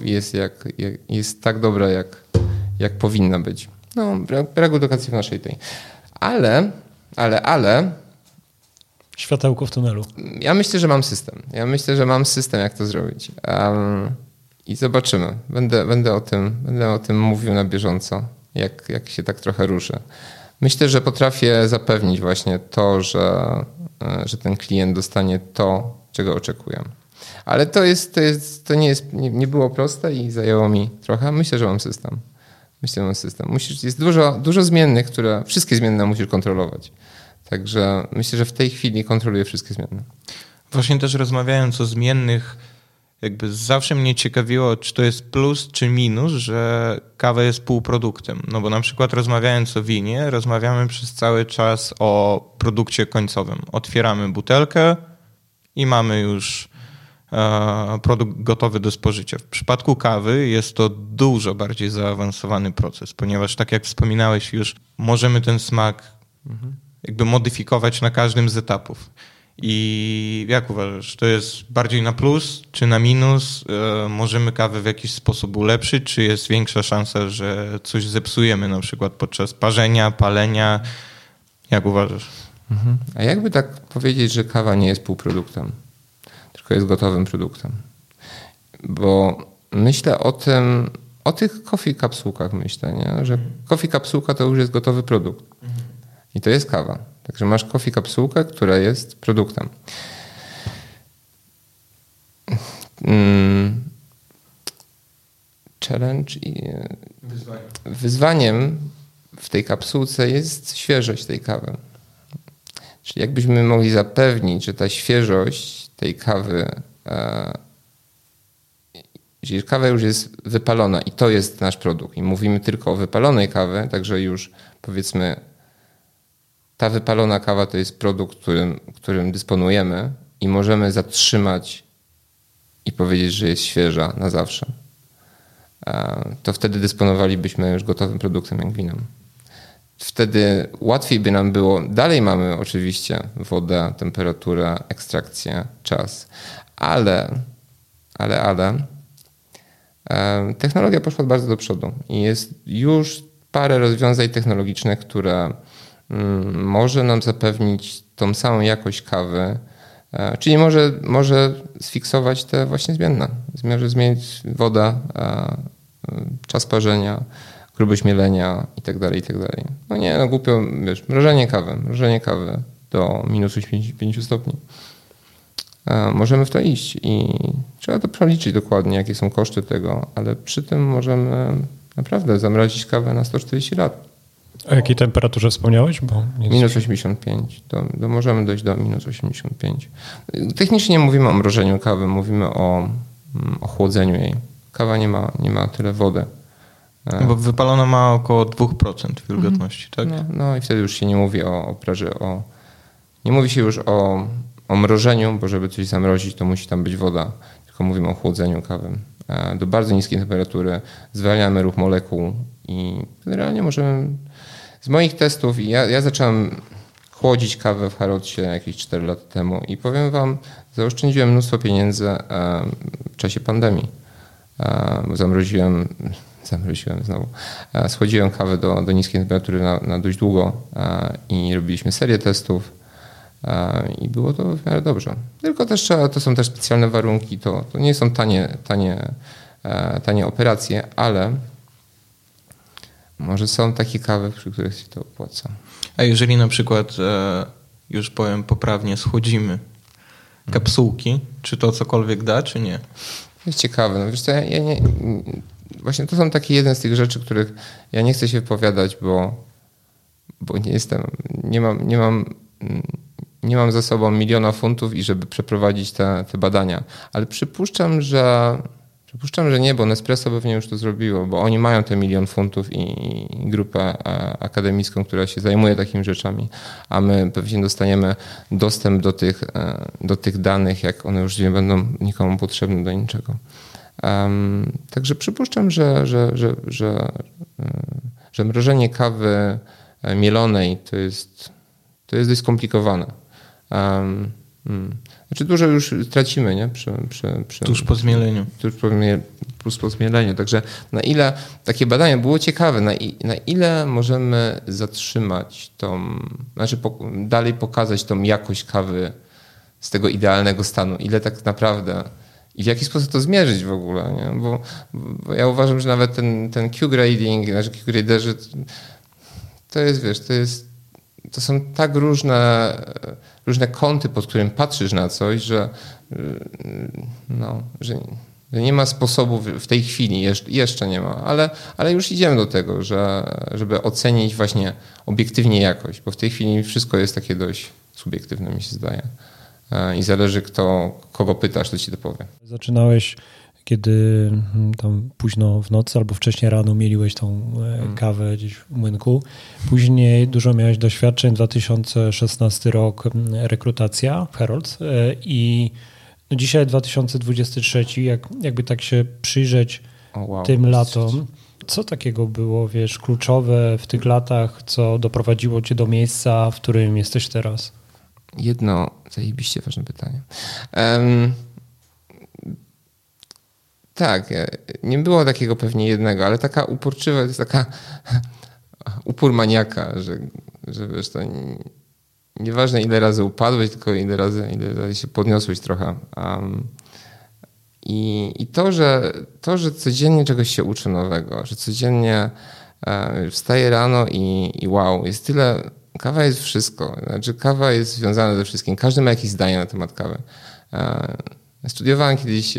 jest, jak, jest tak dobra, jak, jak powinna być. No, brak edukacji w naszej tej. Ale, ale, ale. Światełko w tunelu. Ja myślę, że mam system. Ja myślę, że mam system, jak to zrobić. Um, I zobaczymy. Będę, będę, o tym, będę o tym mówił na bieżąco, jak, jak się tak trochę ruszę. Myślę, że potrafię zapewnić właśnie to, że, e, że ten klient dostanie to, czego oczekuję. Ale to, jest, to, jest, to nie, jest, nie, nie było proste i zajęło mi trochę. Myślę, że mam system. Myślę, że mam system. Musisz, jest dużo, dużo zmiennych, które wszystkie zmienne musisz kontrolować. Także myślę, że w tej chwili kontroluję wszystkie zmienne. Właśnie też rozmawiając o zmiennych, jakby zawsze mnie ciekawiło, czy to jest plus czy minus, że kawa jest półproduktem. No bo na przykład rozmawiając o winie, rozmawiamy przez cały czas o produkcie końcowym. Otwieramy butelkę i mamy już e, produkt gotowy do spożycia. W przypadku kawy jest to dużo bardziej zaawansowany proces, ponieważ tak jak wspominałeś już, możemy ten smak mhm. jakby modyfikować na każdym z etapów. I jak uważasz, to jest bardziej na plus czy na minus? E, możemy kawę w jakiś sposób ulepszyć, czy jest większa szansa, że coś zepsujemy na przykład podczas parzenia, palenia? Jak uważasz? Mhm. A jakby tak powiedzieć, że kawa nie jest półproduktem, tylko jest gotowym produktem? Bo myślę o tym, o tych coffee kapsułkach myślę, nie? że coffee kapsułka to już jest gotowy produkt. I to jest kawa. Także masz coffee kapsułkę, która jest produktem. Mm. Challenge i Wyzwanie. wyzwaniem w tej kapsułce jest świeżość tej kawy. Czyli jakbyśmy mogli zapewnić, że ta świeżość tej kawy, e, jeżeli kawa już jest wypalona i to jest nasz produkt i mówimy tylko o wypalonej kawie, także już powiedzmy ta wypalona kawa to jest produkt, którym, którym dysponujemy i możemy zatrzymać i powiedzieć, że jest świeża na zawsze. E, to wtedy dysponowalibyśmy już gotowym produktem jak winem. Wtedy łatwiej by nam było. Dalej mamy oczywiście wodę, temperaturę, ekstrakcję, czas, ale, ale, ale e, technologia poszła bardzo do przodu i jest już parę rozwiązań technologicznych, które Mm, może nam zapewnić tą samą jakość kawy, e, czyli może, może sfiksować te właśnie zmienne. Może zmienić woda, e, czas parzenia, grubość mielenia itd., tak itd. Tak no nie, no głupio, wiesz, mrożenie kawy, mrożenie kawy do minus 5 stopni. E, możemy w to iść i trzeba to przeliczyć dokładnie, jakie są koszty tego, ale przy tym możemy naprawdę zamrozić kawę na 140 lat O jakiej temperaturze wspomniałeś? Bo minus 85. Do, do, możemy dojść do minus 85. Technicznie mówimy o mrożeniu kawy, mówimy o mm, ochłodzeniu jej. Kawa nie ma, nie ma tyle wody. No bo wypalona ma około 2% wilgotności, mhm. tak? No, no, i wtedy już się nie mówi o, o o... Nie mówi się już o, o mrożeniu, bo żeby coś zamrozić, to musi tam być woda. Tylko mówimy o chłodzeniu kawy. E, do bardzo niskiej temperatury zwalniamy ruch molekuł i generalnie możemy... Z moich testów, ja, ja zacząłem chłodzić kawę w Harrodsie jakieś 4 lata temu i powiem wam, zaoszczędziłem mnóstwo pieniędzy e, w czasie pandemii. E, zamroziłem zamroziłem znowu. E, schłodziłem kawę do, do niskiej temperatury na, na dość długo e, i robiliśmy serię testów e, i było to w miarę dobrze. Tylko też to są też specjalne warunki, to, to nie są tanie, tanie, tanie operacje, ale może są takie kawy, przy których się to opłaca. A jeżeli na przykład, już powiem poprawnie, schłodzimy kapsułki, czy to cokolwiek da, czy nie? Jest ciekawe. No wiesz co, ja, ja nie, właśnie to są takie jeden z tych rzeczy, których ja nie chcę się wypowiadać, bo, bo nie jestem, nie mam, nie mam, nie mam za sobą miliona funtów i żeby przeprowadzić te, te badania. Ale przypuszczam, że Przypuszczam, że nie, bo Nespresso pewnie już to zrobiło, bo oni mają te milion funtów i, i grupę e, akademicką, która się zajmuje takimi rzeczami, a my pewnie dostaniemy dostęp do tych, e, do tych danych, jak one już nie będą nikomu potrzebne do niczego. Um, także przypuszczam, że, że, że, że, że mrożenie kawy e, mielonej to jest, to jest dość skomplikowane. Um, Znaczy dużo już tracimy, nie? Przy, przy, przy, tuż po zmieleniu. Tuż po, tuż po zmieleniu. Także na ile takie badanie było ciekawe, na, na ile możemy zatrzymać tą, znaczy po, dalej pokazać tą jakość kawy z tego idealnego stanu, ile tak naprawdę i w jaki sposób to zmierzyć w ogóle, nie? Bo, bo ja uważam, że nawet ten, ten Q-grading, znaczy Q-graderzy, to jest, wiesz, to jest, to są tak różne, różne kąty, pod którym patrzysz na coś, że, no, że, nie ma sposobu w tej chwili, jeszcze nie ma, ale, ale już idziemy do tego, że, żeby ocenić właśnie obiektywnie jakość, bo w tej chwili wszystko jest takie dość subiektywne, mi się zdaje. E, i zależy kto, kogo pytasz, to ci to powie. Zaczynałeś kiedy mm, tam późno w nocy albo wcześniej rano mieliłeś tą e, hmm. kawę gdzieś w młynku. Później dużo miałeś doświadczeń, 2016 rok mm, rekrutacja w Herald e, i no dzisiaj 2023, jak, jakby tak się przyjrzeć oh, wow. tym latom, co takiego było, wiesz, kluczowe w tych latach, co doprowadziło cię do miejsca, w którym jesteś teraz? Jedno zajebiście ważne pytanie. Um, tak, e, nie było takiego pewnie jednego, ale taka uporczywa, to jest taka [LAUGHS] upór maniaka, że, że wiesz, to nie, nieważne ile razy upadłeś, tylko ile razy, ile razy się podniosłeś trochę. Um, i, I to, że to, że codziennie czegoś się uczy nowego, że codziennie e, wstaję rano i, i wow, jest tyle Kawa jest wszystko. Znaczy, kawa jest związana ze wszystkim. Każdy ma jakieś zdanie na temat kawy. E, studiowałem kiedyś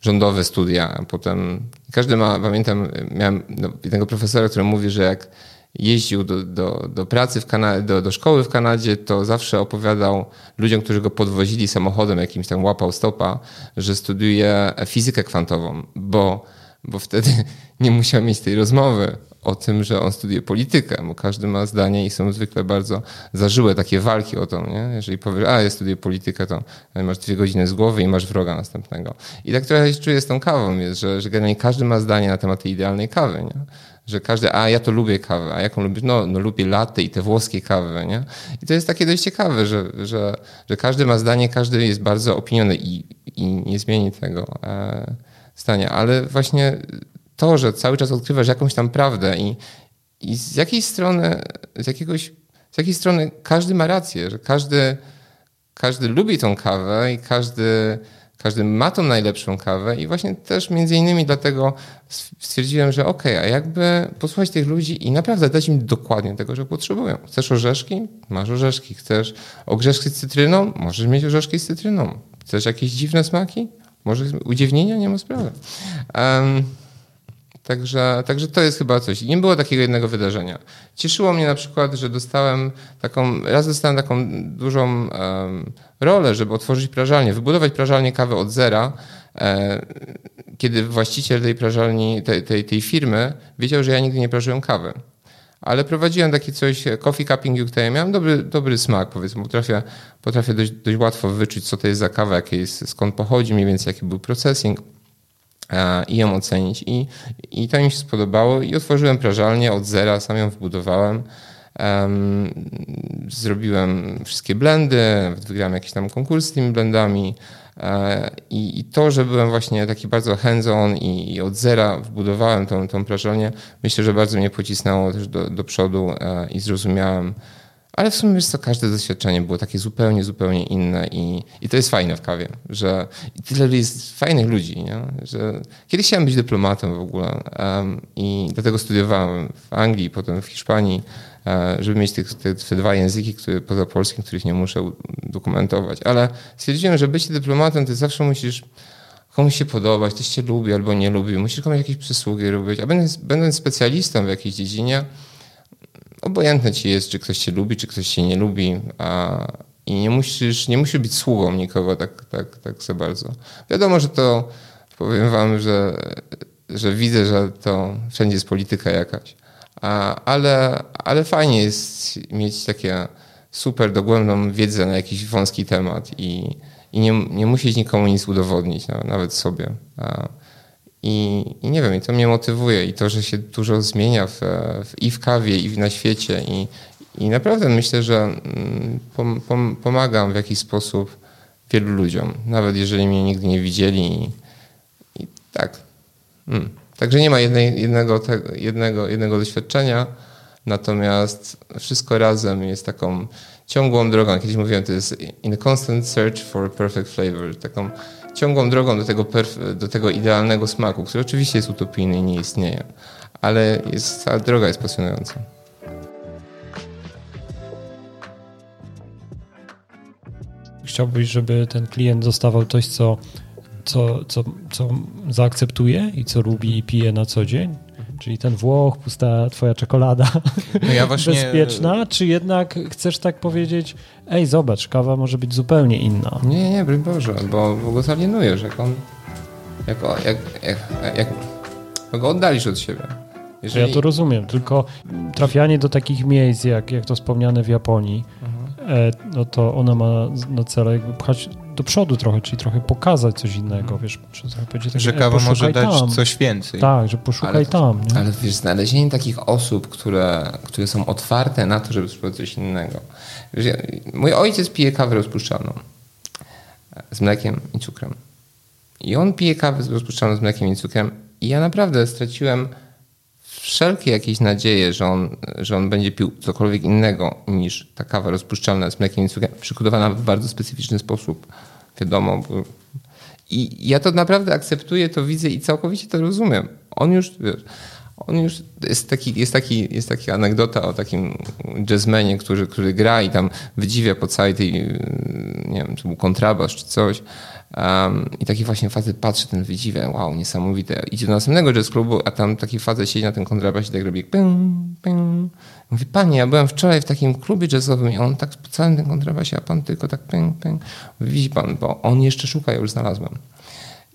rządowe studia, potem każdy ma, pamiętam, miałem no, jednego profesora, który mówi, że jak jeździł do, do, do pracy w Kanadzie, do, do szkoły w Kanadzie, to zawsze opowiadał ludziom, którzy go podwozili samochodem, jakimś tam łapał stopa, że studiuje fizykę kwantową, bo, bo wtedy [LAUGHS] nie musiał mieć tej rozmowy o tym, że on studiuje politykę, bo każdy ma zdanie i są zwykle bardzo zażyłe takie walki o to, nie? Jeżeli powiesz, a ja studiuję politykę, to masz dwie godziny z głowy i masz wroga następnego. I tak trochę się czuję z tą kawą, jest, że, że generalnie każdy ma zdanie na temat tej idealnej kawy, nie? Że każdy, a ja to lubię kawę, a jaką lubisz? No, no lubię latte i te włoskie kawy, nie? I to jest takie dość ciekawe, że, że, że każdy ma zdanie, każdy jest bardzo opiniony i, i nie zmieni tego e, ale właśnie to, że cały czas odkrywasz jakąś tam prawdę i, i z jakiej strony, z jakiegoś, z jakiej strony każdy ma rację, że każdy, każdy lubi tą kawę i każdy, każdy ma tą najlepszą kawę i właśnie też między innymi dlatego stwierdziłem, że okej, okay, a jakby posłuchać tych ludzi i naprawdę dać im dokładnie tego, że potrzebują. Chcesz orzeszki? Masz orzeszki. Chcesz orzeszki z cytryną? Możesz mieć orzeszki z cytryną. Chcesz jakieś dziwne smaki? Może udziwnienia? Nie ma sprawy. Um, Także, także to jest chyba coś. Nie było takiego jednego wydarzenia. Cieszyło mnie na przykład, że dostałem taką, raz dostałem taką dużą rolę, żeby otworzyć prażalnię, wybudować prażalnię kawy od zera, e, kiedy właściciel tej prażalni, tej, tej, tej firmy wiedział, że ja nigdy nie prażyłem kawy ale prowadziłem takie coś, coffee cupping UK, miałem dobry, dobry smak, powiedzmy, potrafię, potrafię dość, dość łatwo wyczuć, co to jest za kawa, jakie jest, skąd pochodzi, mniej więcej jaki był processing e, i ją ocenić. I, I to mi się spodobało i otworzyłem prażalnię od zera, sam ją wbudowałem. Um, zrobiłem wszystkie blendy, wygrałem jakieś tam konkursy z tymi blendami. E, I, I, to, że byłem właśnie taki bardzo hands-on i, i, od zera wbudowałem tą, tą prażalnię, myślę, że bardzo mnie pocisnęło też do, do przodu e, i zrozumiałem. Ale w sumie co, każde doświadczenie było takie zupełnie, zupełnie inne i, i to jest fajne w kawie, że tyle jest fajnych ludzi, nie? że kiedyś chciałem być dyplomatą w ogóle um, i dlatego studiowałem w Anglii, potem w Hiszpanii, E, żeby mieć tych, te, te dwa języki które, poza polskim, których nie muszę dokumentować. Ale stwierdziłem, że bycie dyplomatą, ty zawsze musisz komuś się podobać, ktoś cię lubi albo nie lubi, musisz komuś jakieś przysługi robić. A będąc, będąc specjalistą w jakiejś dziedzinie, obojętne ci jest, czy ktoś cię lubi, czy ktoś cię nie lubi, a, i nie musisz, nie musisz być sługą nikogo tak, tak, tak za bardzo. Wiadomo, że to powiem wam, że, że widzę, że to wszędzie jest polityka jakaś ale, ale fajnie jest mieć takie super dogłębną wiedzę na jakiś wąski temat i, i nie, nie musieć nikomu nic udowodnić, nawet sobie. I, I, nie wiem, i to mnie motywuje i to, że się dużo zmienia w, w, i w kawie, i na świecie i, i naprawdę myślę, że mm, pom, pom, pomagam w jakiś sposób wielu ludziom, nawet jeżeli mnie nigdy nie widzieli i, i tak. Mm. Także nie ma jednej, jednego, jednego, jednego doświadczenia, natomiast wszystko razem jest taką ciągłą drogą. Kiedyś mówiłem, to jest in a constant search for a perfect flavor. Taką ciągłą drogą do tego, do tego idealnego smaku, który oczywiście jest utopijny i nie istnieje, ale jest, ta droga jest pasjonująca. Chciałbyś, żeby ten klient dostawał coś, co co, co, co zaakceptuje i co lubi i pije na co dzień? Czyli ten Włoch, pusta twoja czekolada no ja właśnie... bezpieczna, czy jednak chcesz tak powiedzieć, ej zobacz, kawa może być zupełnie inna? Nie, nie, broń Boże, bo, bo go zalienujesz, jak on, jak, jak, jak, jak, jak go oddalisz od siebie. Jeżeli... Ja to rozumiem, tylko trafianie do takich miejsc, jak, jak to wspomniane w Japonii, mhm. e, no to ona ma na celu jakby pchać do przodu trochę, czyli trochę pokazać coś innego, mhm. wiesz, tak, że kawa może dać tam. coś więcej. Tak, że poszukaj ale, tam. Nie? Ale wiesz, znalezienie takich osób, które, które są otwarte na to, żeby spróbować coś innego. Wiesz, ja, mój ojciec pije kawę rozpuszczalną z mlekiem i cukrem. I on pije kawę rozpuszczalną z mlekiem i cukrem i ja naprawdę straciłem wszelkie jakieś nadzieje, że on, że on będzie pił cokolwiek innego niż ta kawa rozpuszczalna z mlekiem i cukrem, przygotowana w bardzo specyficzny sposób. Wiadomo. Bo... I ja to naprawdę akceptuję, to widzę i całkowicie to rozumiem. On już, wiesz, on już jest taki, jest taki, jest taka anegdota o takim jazzmenie, który, który gra i tam wydziwia po całej tej, nie wiem, czy był kontrabas czy coś. Um, I taki właśnie facet patrzy, ten wydziwia, wow, niesamowite. Idzie do następnego jazz klubu, a tam taki facet siedzi na tym kontrabasie tak robi ping, ping. Mówi, panie, ja byłem wczoraj w takim klubie jazzowym i on tak po całym tym kontrabasie, a pan tylko tak ping, ping. Widzi pan, bo on jeszcze szuka, ja już znalazłem.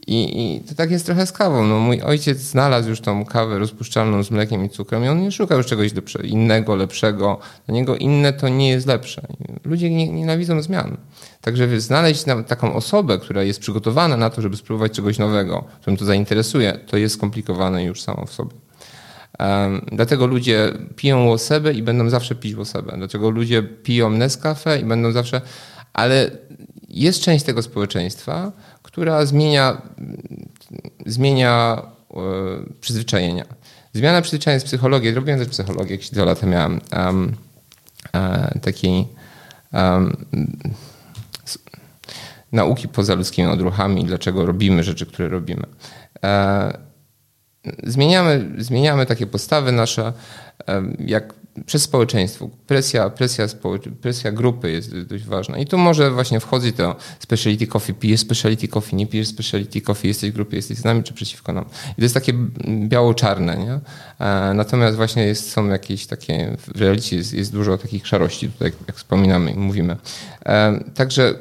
I, I, to tak jest trochę z kawą. No, mój ojciec znalazł już tą kawę rozpuszczalną z mlekiem i cukrem i on nie szukał już czegoś innego, lepszego. Dla niego inne to nie jest lepsze. Ludzie nie, nienawidzą zmian. Także znaleźć taką osobę, która jest przygotowana na to, żeby spróbować czegoś nowego, którym to zainteresuje, to jest skomplikowane już samo w sobie. Um, dlatego ludzie piją łosebę i będą zawsze pić łosebę. Dlaczego ludzie piją Nescafe i będą zawsze... Ale jest część tego społeczeństwa, która zmienia, zmienia e, przyzwyczajenia. Zmiana przyzwyczajenia z psychologii, robiłem też psychologię, jakieś dwa lata miałem um, takiej um, nauki poza ludzkimi odruchami, dlaczego robimy rzeczy, które robimy. E, zmieniamy, zmieniamy takie postawy nasze, jak przez społeczeństwo. Presja, presja, presja grupy jest dość ważna. I tu może właśnie wchodzi to speciality coffee, pijesz speciality coffee, nie pijesz speciality coffee, jesteś w grupie, jesteś z nami czy przeciwko nam. I to jest takie biało-czarne, nie? E, natomiast właśnie jest, są jakieś takie, w realicie jest, jest dużo takich szarości tutaj, jak wspominamy i mówimy. E, także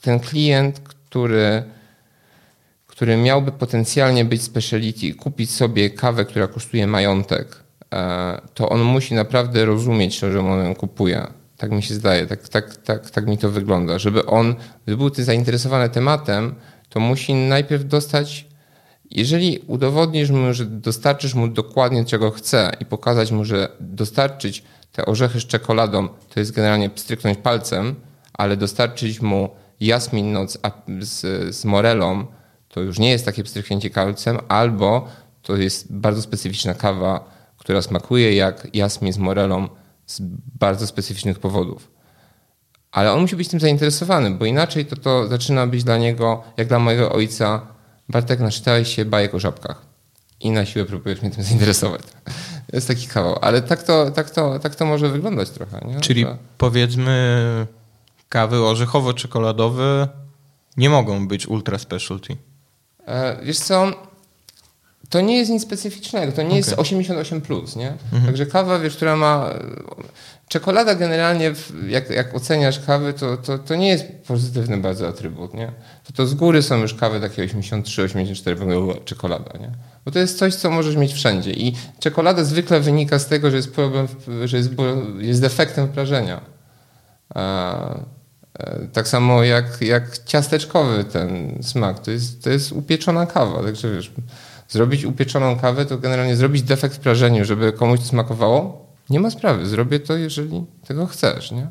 ten klient, który który miałby potencjalnie być speciality, kupić sobie kawę, która kosztuje majątek, to on musi naprawdę rozumieć, że on kupuje. Tak mi się zdaje, tak, tak, tak, tak mi to wygląda. Żeby on gdyby był zainteresowany tematem, to musi najpierw dostać, jeżeli udowodnisz mu, że dostarczysz mu dokładnie czego chce i pokazać mu, że dostarczyć te orzechy z czekoladą to jest generalnie stryknąć palcem, ale dostarczyć mu jasmin noc z, z morelą, to już nie jest takie pstryknięcie kalcem, albo to jest bardzo specyficzna kawa, która smakuje jak jasmin z morelą z bardzo specyficznych powodów. Ale on musi być tym zainteresowany, bo inaczej to, to zaczyna być dla niego, jak dla mojego ojca, Bartek, naczytałeś się bajek o żabkach i na siłę próbujesz mnie tym [LAUGHS] zainteresować. To jest taki kawał. Ale tak to, tak to, tak to może wyglądać trochę. Nie? Czyli powiedzmy kawy orzechowo-czekoladowe nie mogą być ultra specialty. E, wiesz co, to nie jest nic specyficznego, to nie okay. jest 88+, plus, nie? Mhm. Także kawa, wiesz, która ma... Czekolada generalnie, jak, jak oceniasz kawy, to, to, to nie jest pozytywny bardzo atrybut, nie? To, to z góry są już kawy takie 83, 84, czekolada, nie? Bo to jest coś, co możesz mieć wszędzie i czekolada zwykle wynika z tego, że jest problem, że jest, jest defektem wprażenia. E, tak samo jak, jak ciasteczkowy ten smak. To jest, to jest upieczona kawa. Także wiesz, zrobić upieczoną kawę to generalnie zrobić defekt w prażeniu, żeby komuś to smakowało. Nie ma sprawy. Zrobię to, jeżeli tego chcesz. Nie?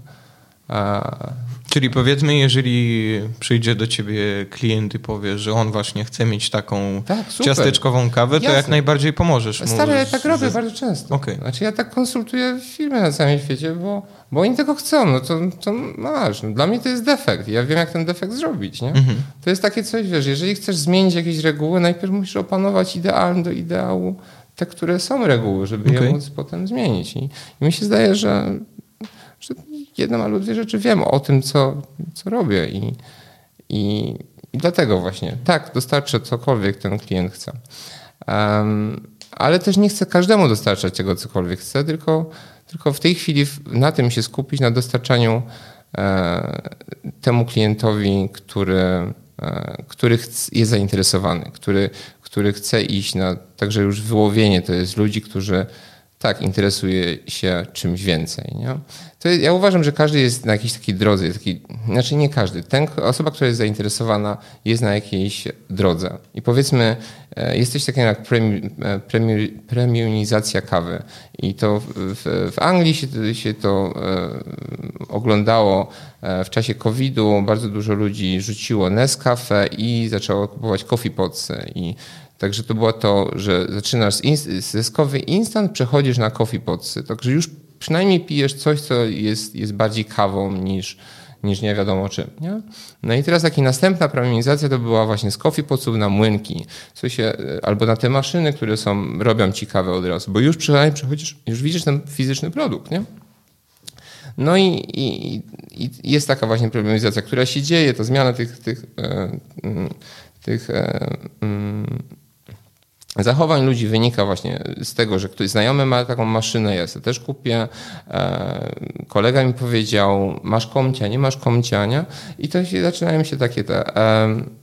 A... Czyli powiedzmy, jeżeli przyjdzie do ciebie klient i powie, że on właśnie chce mieć taką tak, ciasteczkową kawę, to Jasne. jak najbardziej pomożesz mu. Stary, ja tak robię bardzo często. Okay. Znaczy ja tak konsultuję firmy na całym świecie, bo, bo oni tego chcą. No to, to masz. No, dla mnie to jest defekt. Ja wiem, jak ten defekt zrobić. Nie? Mhm. To jest takie coś, wiesz, jeżeli chcesz zmienić jakieś reguły, najpierw musisz opanować idealny do ideału te, które są reguły, żeby okay. je móc potem zmienić. I, I mi się zdaje, że że jedną albo dwie rzeczy wiem o tym, co, co robię i, i, i dlatego właśnie tak, dostarczę cokolwiek ten klient chce. Um, ale też nie chcę każdemu dostarczać tego, cokolwiek chce, tylko, tylko w tej chwili na tym się skupić, na dostarczaniu e, temu klientowi, który, e, który jest zainteresowany, który, który chce iść na także już wyłowienie. To jest ludzi, którzy tak, interesuje się czymś więcej. Nie? To ja uważam, że każdy jest na jakiejś takiej drodze, taki, znaczy nie każdy. Ten, osoba, która jest zainteresowana, jest na jakiejś drodze. I powiedzmy, e, jest coś takiego jak premi, e, kawy. I to w, w Anglii się, się to e, oglądało w czasie COVID-u. Bardzo dużo ludzi rzuciło Nescafe i zaczęło kupować coffee potsy. I Także to było to, że zaczynasz z, z coffee instant, przechodzisz na coffee potsy. Także już przynajmniej pijesz coś, co jest, jest bardziej kawą niż, niż nie wiadomo czym. Nie? No i teraz taka następna premiumizacja to była właśnie z coffee potsów na młynki, co się, albo na te maszyny, które są, robią ci kawę od razu, bo już przynajmniej przechodzisz, już widzisz ten fizyczny produkt, nie? No i, i, i jest taka właśnie premiumizacja, która się dzieje, to zmiana tych, tych, e, mm, tych e, mm, zachowań ludzi wynika właśnie z tego, że ktoś znajomy ma taką maszynę, ja sobie też kupię. E, kolega mi powiedział, masz komcia, nie masz komcia, nie? I to się zaczynają się takie te...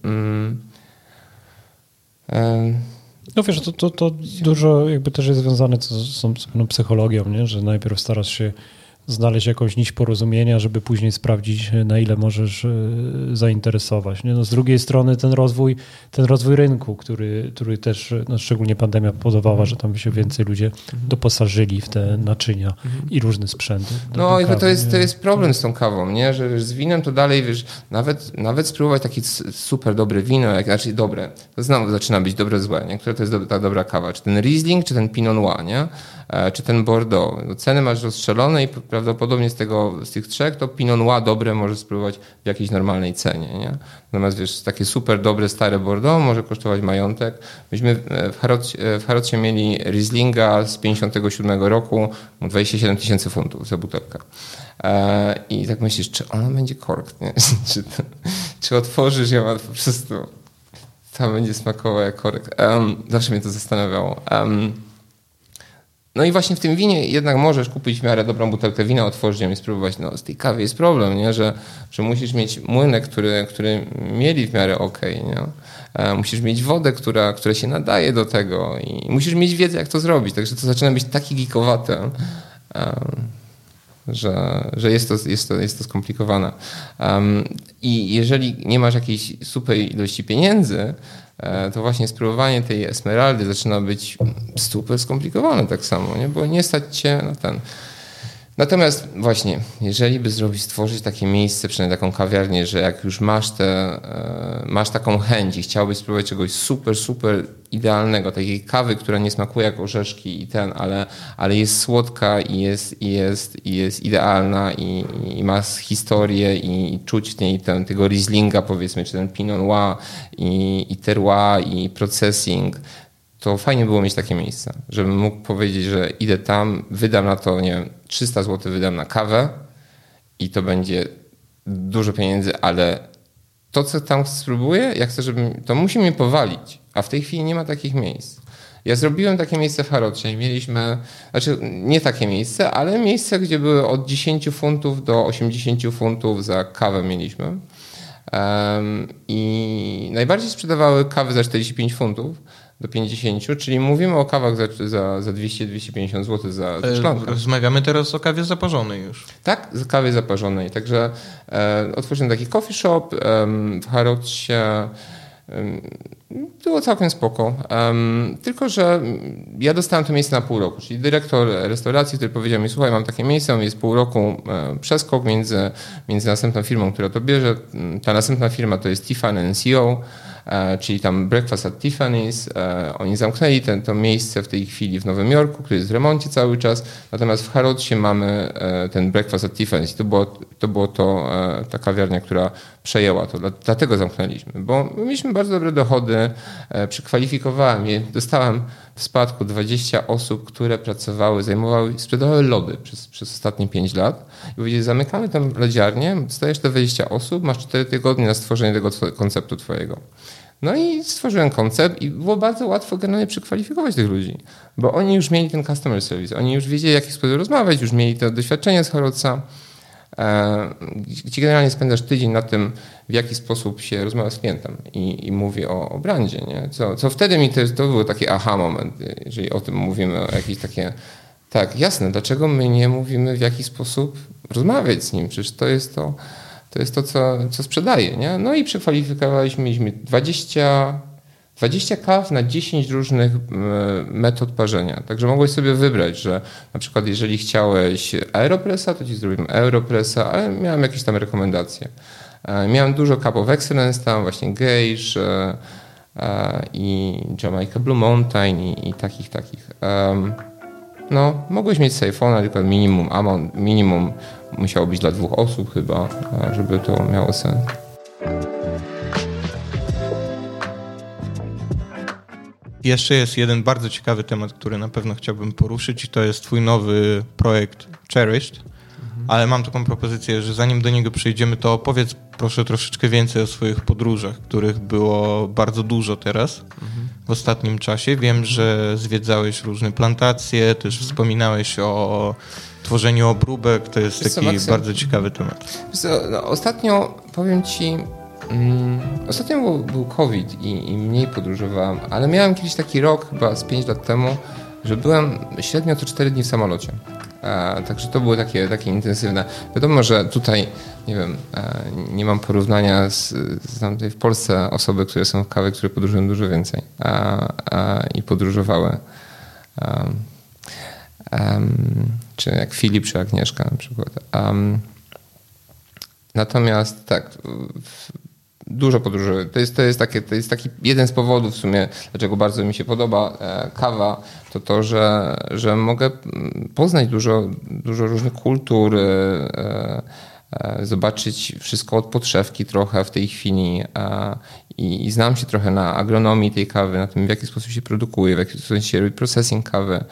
Mm, no wiesz, to, to, to dużo jakby też jest związane z, z, z psychologią, nie? że najpierw starasz się znaleźć jakąś nić porozumienia, żeby później sprawdzić, na ile możesz e, zainteresować. Nie? No z drugiej strony ten rozwój, ten rozwój rynku, który, który też, no szczególnie pandemia powodowała, że tam się więcej ludzie doposażyli w te naczynia i różne sprzęty. No i to jest, to jest problem z tą kawą, nie? że z winem to dalej, wiesz, nawet, nawet spróbować taki super dobre wino, jak, znaczy dobre, to znowu zaczyna być dobre, złe, nie? które to jest do, ta dobra kawa, czy ten Riesling, czy ten Pinot Noir, nie? E, czy ten Bordeaux. No, ceny masz rozstrzelone i prawdopodobnie z, tego, z tych trzech to Pinot Noir dobre możesz spróbować w jakiejś normalnej cenie. Nie? Natomiast wiesz, takie super dobre, stare Bordeaux może kosztować majątek. Myśmy w Harrodzie, w Harrodzie mieli Rieslinga z 57 roku, 27 tysięcy funtów za butelkę. E, I tak myślisz, czy ona będzie kork, nie? [LAUGHS] czy, czy otworzysz ją, a po prostu ta będzie smakowała jak korek. Um, zawsze mnie to zastanawiało. Um, no i właśnie w tym winie jednak możesz kupić w miarę dobrą butelkę wina, otworzyć ją i spróbować. No z tej kawy jest problem, nie? Że, że musisz mieć młynek, który, który mieli w miarę ok, nie? E, musisz mieć wodę, która, która się nadaje do tego i musisz mieć wiedzę, jak to zrobić. Także to zaczyna być takie geekowate. Że, że jest, to, jest, to, jest to skomplikowane. Um, I jeżeli nie masz jakiejś super ilości pieniędzy, e, to właśnie spróbowanie tej esmeraldy zaczyna być super skomplikowane tak samo, nie? bo nie stać cię na ten. Natomiast właśnie, jeżeli by zrobić, stworzyć takie miejsce, przynajmniej taką kawiarnię, że jak już masz, te, e, masz taką chęć i chciałbyś spróbować czegoś super, super idealnego, takiej kawy, która nie smakuje jak orzeszki i ten, ale, ale jest słodka i jest, i jest, i jest idealna i, i ma historię i, i czuć w niej ten, tego Rieslinga powiedzmy, czy ten Pinot Noir i, i terroir i processing, to fajnie było mieć takie miejsce, żebym mógł powiedzieć, że idę tam, wydam na to, nie wiem, 300 zł wydam na kawę i to będzie dużo pieniędzy, ale to, co tam spróbuję, jak chcę, żeby to musi mnie powalić, a w tej chwili nie ma takich miejsc. Ja zrobiłem takie miejsce w Harocie. Mieliśmy, znaczy nie takie miejsce, ale miejsce, gdzie były od 10 funtów do 80 funtów za kawę mieliśmy. Um, I najbardziej sprzedawały kawy za 45 funtów do 50, czyli mówimy o kawach za, za, za 200-250 zł za, za szklankę. Rozmawiamy teraz o kawie zaparzonej już. Tak, z kawie zaparzonej. Także e, otworzyłem taki coffee shop e, w Harrodzie. E, było całkiem spoko. Um, tylko, że ja dostałem to miejsce na pół roku, czyli dyrektor restauracji, który powiedział mi, słuchaj, mam takie miejsce, jest pół roku e, przeskok między, między następną firmą, która to bierze. Ta następna firma to jest Tiffany CEO, E, czyli tam Breakfast at Tiffany's. E, oni zamknęli ten, to miejsce w tej chwili w Nowym Jorku, który jest w remoncie cały czas, natomiast w Harrodsie mamy e, ten Breakfast at Tiffany's. To było to, było to ta kawiarnia, która przejęła to. Dlatego zamknęliśmy, bo mieliśmy bardzo dobre dochody, przekwalifikowałem je, dostałem w spadku 20 osób, które pracowały, zajmowały, sprzedawały lody przez, przez ostatnie 5 lat. I powiedzieli, zamykamy tę lodziarnię, dostajesz te 20 osób, masz 4 tygodnie na stworzenie tego konceptu twojego. No i stworzyłem koncept i było bardzo łatwo generalnie przekwalifikować tych ludzi, bo oni już mieli ten customer service, oni już wiedzieli, jak sposób rozmawiać, już mieli to doświadczenie z Horodca, e, gdzie generalnie spędzasz tydzień na tym, w jaki sposób się rozmawia z klientem i, i mówi o, o brandzie. Nie? Co, co wtedy mi to, to był taki aha moment, jeżeli o tym mówimy, o jakieś takie tak, jasne, dlaczego my nie mówimy w jaki sposób rozmawiać z nim? Przecież to jest to, to jest to, co, co sprzedaje, nie? No i przekwalifikowaliśmy, mieliśmy 20, 20 kaw na 10 różnych metod parzenia. Także mogłeś sobie wybrać, że na przykład jeżeli chciałeś aeropressa, to ci zrobimy aeropressa, ale miałem jakieś tam rekomendacje. E, miałem dużo cup of excellence tam, właśnie Gage e, e, i Jamaica Blue Mountain i, i takich, takich. No, mogłeś mieć Safeona, tylko minimum amount, minimum musiało być dla dwóch osób chyba, żeby to miało sens. Jeszcze jest jeden bardzo ciekawy temat, który na pewno chciałbym poruszyć i to jest twój nowy projekt Cherished. Mhm. Ale mam taką propozycję, że zanim do niego przejdziemy, to opowiedz proszę troszeczkę więcej o swoich podróżach, których było bardzo dużo teraz mhm. w ostatnim czasie. Wiem, że zwiedzałeś różne plantacje, też mhm. wspominałeś o tworzeniu obróbek. To jest taki co, bardzo ciekawy temat. Co, no, ostatnio powiem ci, mm, ostatnio był, COVID i, i, mniej podróżowałem, ale miałem kiedyś taki rok, chyba z 5 lat temu, że byłem średnio co 4 dni w samolocie. E, także to były takie, takie intensywne. Wiadomo, że tutaj, nie wiem, e, nie mam porównania z, znam tutaj w Polsce osoby, które są w kawie, które podróżują dużo więcej i podróżowały. Czy jak Filip, czy Agnieszka na przykład. natomiast tak, dużo podróżuję. To jest, to, jest takie, to jest taki jeden z powodów w sumie, dlaczego bardzo mi się podoba e, kawa, to to, że, że mogę poznać dużo, dużo różnych kultur, e, E, zobaczyć wszystko od podszewki trochę w tej chwili i, i, znam się trochę na agronomii tej kawy, na tym w jaki sposób się produkuje, w jaki sposób się robi processing kawy.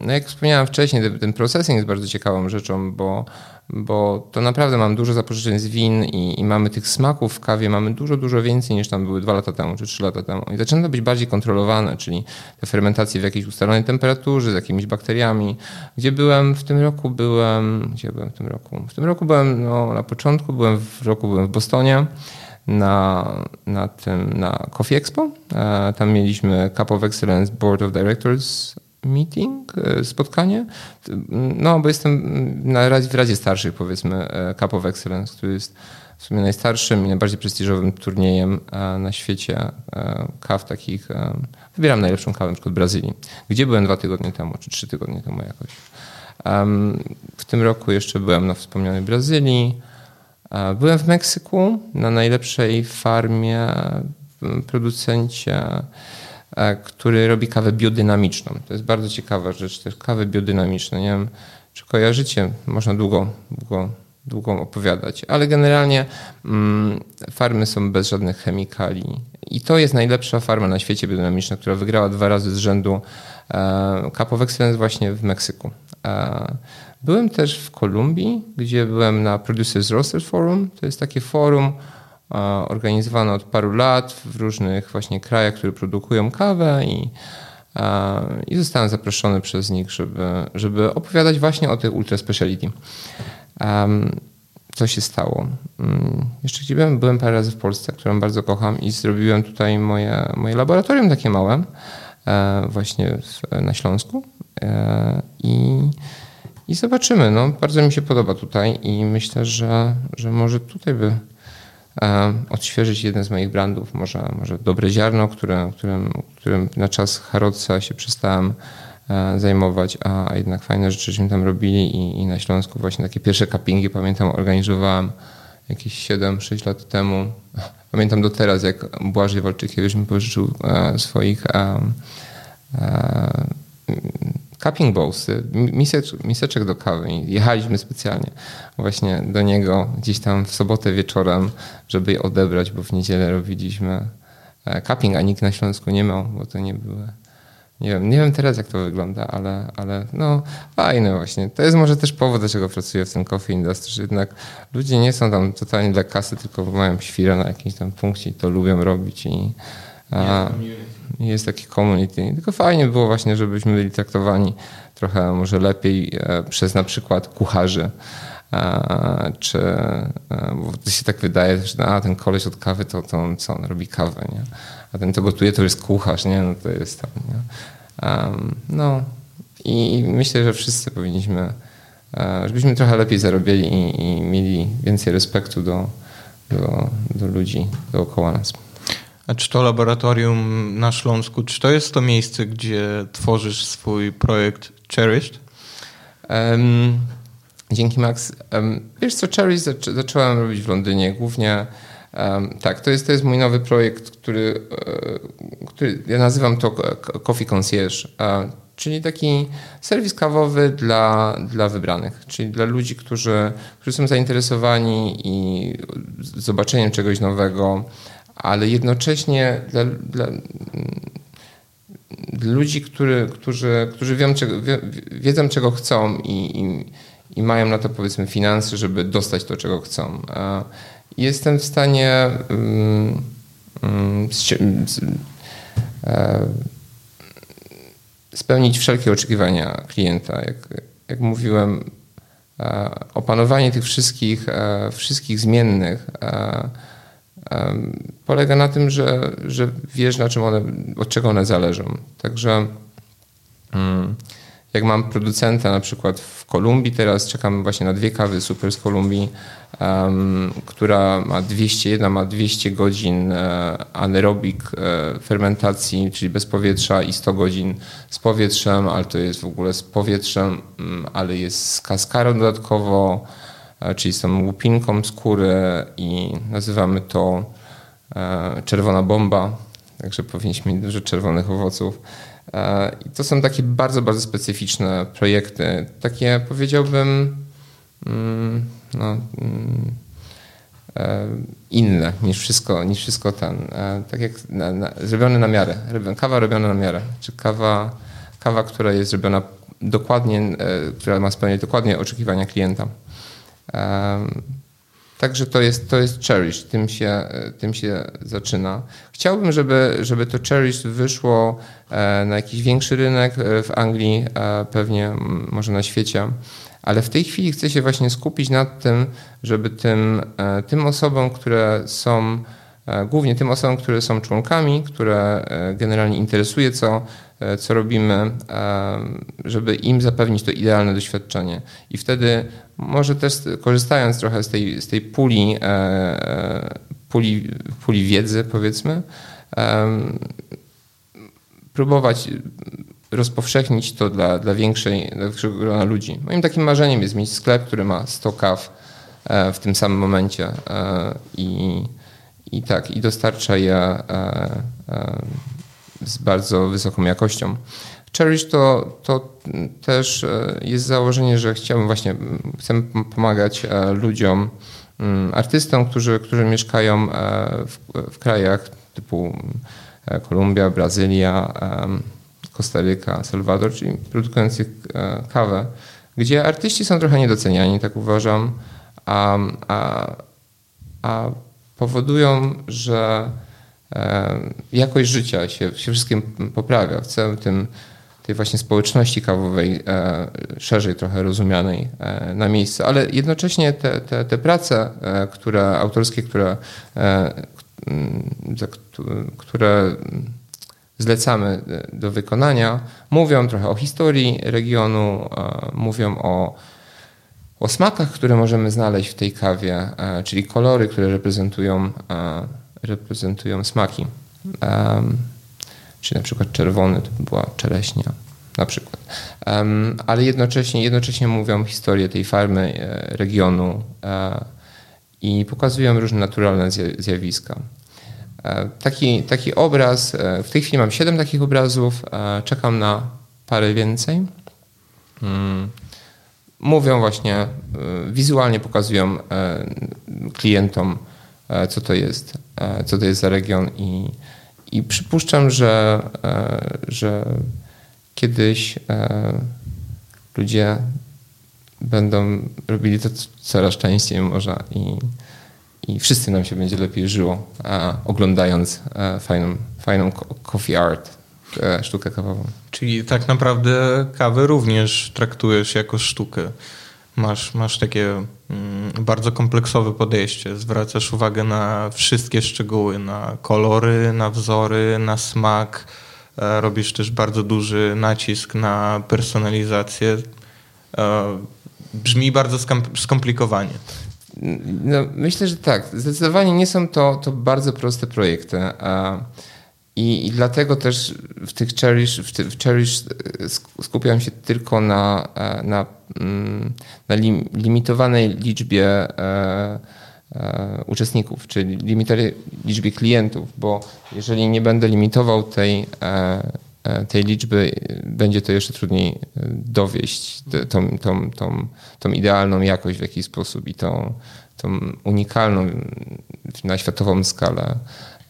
No jak wspomniałem wcześniej, ten, ten processing jest bardzo ciekawą rzeczą, bo bo to naprawdę mam dużo zapożyczeń z win i, i, mamy tych smaków w kawie, mamy dużo, dużo więcej niż tam były dwa lata temu czy trzy lata temu. I zaczyna to być bardziej kontrolowane, czyli te fermentacje w jakiejś ustalonej temperaturze, z jakimiś bakteriami. Gdzie byłem w tym roku? Byłem, gdzie byłem w tym roku? W tym roku byłem, no, na początku byłem w roku byłem w Bostonie na, na tym, na Coffee Expo. E, tam mieliśmy Cup of Excellence Board of Directors meeting, e, spotkanie. No, bo jestem na razie, w Radzie Starszych, powiedzmy, e, Cup of Excellence, który jest w sumie najstarszym i najbardziej prestiżowym turniejem na świecie kaw takich. Wybieram najlepszą kawę, na przykład Brazylii, gdzie byłem dwa tygodnie temu, czy trzy tygodnie temu jakoś. W tym roku jeszcze byłem na wspomnianej Brazylii. Byłem w Meksyku na najlepszej farmie, producencie E, który robi kawę biodynamiczną. To jest bardzo ciekawa rzecz, też kawy biodynamiczne. Nie wiem, czy kojarzycie, można długo, długo, długo opowiadać, ale generalnie mm, farmy są bez żadnych chemikali. I to jest najlepsza farma na świecie biodynamiczna, która wygrała dwa razy z rzędu e, Cup of Excellence właśnie w Meksyku. E, byłem też w Kolumbii, gdzie byłem na Producers Roasters Forum. To jest takie forum, organizowane od paru lat w różnych właśnie krajach, które produkują kawę i, i zostałem zaproszony przez nich, żeby, żeby opowiadać właśnie o tych ultra speciality. Co się stało? Mm, jeszcze gdzie byłem? Byłem parę razy w Polsce, którą bardzo kocham i zrobiłem tutaj moje, moje laboratorium takie małe e, właśnie na Śląsku e, i i zobaczymy. No, bardzo mi się podoba tutaj i myślę, że, że może tutaj by E, odświeżyć jeden z moich brandów, może, może dobre ziarno, które, którym, którym na czas Harrodsa się przestałem e, zajmować, a jednak fajne rzeczy żeśmy tam robili i, i na Śląsku właśnie takie pierwsze cuppingi, pamiętam, organizowałem jakieś 7-6 lat temu. Pamiętam do teraz, jak Błażej Walczykiewicz mi pożyczył e, swoich cupping bowlsy, misecz, miseczek do kawy. Jechaliśmy specjalnie właśnie do niego gdzieś tam w sobotę wieczorem, żeby je odebrać, bo w niedzielę robiliśmy e, cupping, a nikt na Śląsku nie miał, bo to nie były nie wiem, nie wiem teraz jak to wygląda, ale, ale no fajne właśnie. To jest może też powód, dlaczego pracuję w tym coffee industry, że jednak ludzie nie są tam totalnie dla kasy, tylko mają świrę na jakimś tam punkcie i to lubią robić i a, jest taki community. Tylko fajnie było właśnie, żebyśmy byli traktowani trochę może lepiej e, przez na przykład kucharzy. E, czy, e, bo to się tak wydaje, że a, ten koleś od kawy, to, to on co, on robi kawę, nie? A ten, co gotuje, to jest kucharz, nie? No to jest tam, nie? No i myślę, że wszyscy powinniśmy, żebyśmy trochę lepiej zarobili i, i mieli więcej respektu do, do, do ludzi dookoła nas. Czy to laboratorium na Śląsku, czy to jest to miejsce, gdzie tworzysz swój projekt Cherished? Um, dzięki Max. Um, wiesz co, Cherished zaczą zacząłem robić w Londynie głównie. Um, tak, to jest, to jest mój nowy projekt, który, e, który ja nazywam to Coffee Concierge, czyli taki serwis kawowy dla, dla wybranych, czyli dla ludzi, którzy, którzy są zainteresowani i zobaczeniem czegoś nowego, ale jednocześnie dla, dla, dla ludzi, który, którzy, którzy wiedzą czego, wiedzą, czego chcą i, i, i, mają na to powiedzmy finanse, żeby dostać to, czego chcą. Jestem w stanie um, um, spełnić wszelkie oczekiwania klienta. Jak, jak mówiłem, opanowanie tych wszystkich, wszystkich zmiennych polega na tym, że, że wiesz, na czym one, od czego one zależą. Także mm, jak mam producenta na przykład w Kolumbii, teraz czekam właśnie na dwie kawy super z Kolumbii, um, która ma 200, jedna ma 200 godzin e, anaerobik e, fermentacji, czyli bez powietrza i 100 godzin z powietrzem, ale to jest w ogóle z powietrzem, mm, ale jest z kaskarą dodatkowo, czyli tą łupinką skóry i nazywamy to czerwona bomba, także powinniśmy mieć dużo czerwonych owoców. I to są takie bardzo, bardzo specyficzne projekty. Takie powiedziałbym mm, no, mm, inne niż wszystko, niż wszystko ten. Tak jak na, na, zrobione na miarę. Kawa robiona na miarę. Czy kawa, kawa, która jest zrobiona dokładnie, e, która ma spełniać dokładnie oczekiwania klienta. Także to jest, to jest Cherish, tym się, e, tym się zaczyna. Chciałbym, żeby, żeby to Cherish wyszło e, na jakiś większy rynek w Anglii, pewnie może na świecie, ale w tej chwili chcę się właśnie skupić nad tym, żeby tym, tym osobom, które są, głównie tym osobom, które są członkami, które generalnie interesuje, co E, co robimy, e, żeby im zapewnić to idealne doświadczenie. I wtedy może też korzystając trochę z tej, z tej puli, e, puli, puli wiedzy, powiedzmy, próbować rozpowszechnić to dla, dla, większej, większego grona ludzi. Moim takim marzeniem jest mieć sklep, który ma 100 kaw w tym samym momencie i, i tak, i dostarcza je z bardzo wysoką jakością. Cherish to, to też e, jest założenie, że chciałbym właśnie, chcemy pomagać e, ludziom, mm, artystom, którzy, którzy mieszkają e, w, w krajach typu Kolumbia, Brazylia, Kostaryka, Salwador, czyli produkujących kawę, gdzie artyści są trochę niedoceniani, tak uważam, a, a, a powodują, że jakość życia się, się wszystkim poprawia. W całym tym tej właśnie społeczności kawowej, e, szerzej trochę rozumianej e, na miejscu, ale jednocześnie te, te, te prace, e, które autorskie, które, które zlecamy do wykonania, mówią trochę o historii regionu, mówią o, o smakach, które możemy znaleźć w tej kawie, czyli kolory, które reprezentują reprezentują smaki. Um, czyli na przykład czerwony to by była czereśnia na przykład. Um, ale jednocześnie, jednocześnie mówią historię tej farmy, e, regionu e, i pokazują różne naturalne zjawiska. E, taki, taki obraz, e, w tej chwili mam siedem takich obrazów, e, czekam na parę więcej. Hmm. Mówią właśnie, wizualnie pokazują klientom, co to jest. E, co to jest za region i, i przypuszczam, że, e, że kiedyś e, ludzie będą robili to coraz częściej może i, i wszyscy nam się będzie lepiej żyło, oglądając fajną, fajną coffee art, sztukę kawową. Czyli tak naprawdę kawę również traktujesz jako sztukę. Masz, masz takie bardzo kompleksowe podejście. Zwracasz uwagę na wszystkie szczegóły, na kolory, na wzory, na smak. E, robisz też bardzo duży nacisk na personalizację. E, brzmi bardzo skomplikowanie. No, myślę, że tak. Zdecydowanie nie są to, to bardzo proste projekty. I, I, dlatego też w tych Cherish, w, ty, w Cherish e, skupiam się tylko na, e, na, mm, na lim, limitowanej liczbie e, e, uczestników, czyli limitowanej liczbie klientów, bo jeżeli nie będę limitował tej, e, e tej liczby, będzie to jeszcze trudniej dowieść tą, tą, tą, tą idealną jakość w jakiś sposób i tą, tą unikalną na światową skalę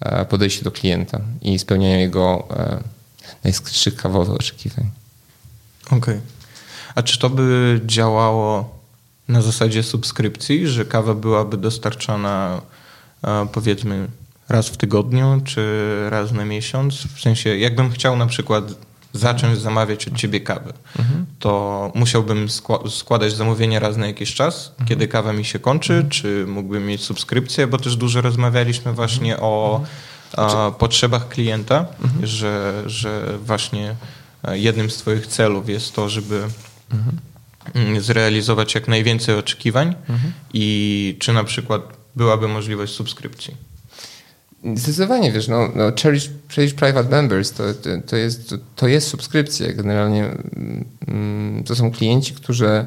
E, podejście do klienta i spełniania jego e, najskrytszych kawowych oczekiwań. Okej. Okay. A czy to by działało na zasadzie subskrypcji, że kawa byłaby dostarczana e, powiedzmy raz w tygodniu, czy raz na miesiąc? W sensie, jakbym chciał na przykład zacząć zamawiać od ciebie kawę, mhm. to musiałbym składać zamówienie raz na jakiś czas, mhm. kiedy kawa mi się kończy, mhm. czy mógłbym mieć subskrypcję, bo też dużo rozmawialiśmy właśnie mhm. o a, znaczy- potrzebach klienta, mhm. że, że właśnie e, jednym z twoich celów jest to, żeby mhm. Zrealizować jak najwięcej oczekiwań i czy na przykład byłaby możliwość subskrypcji. Zdecydowanie, wiesz, no, no Cherish, Cherish Private Members to, to, to, jest, to, to jest subskrypcja. Generalnie mm, to są klienci, którzy,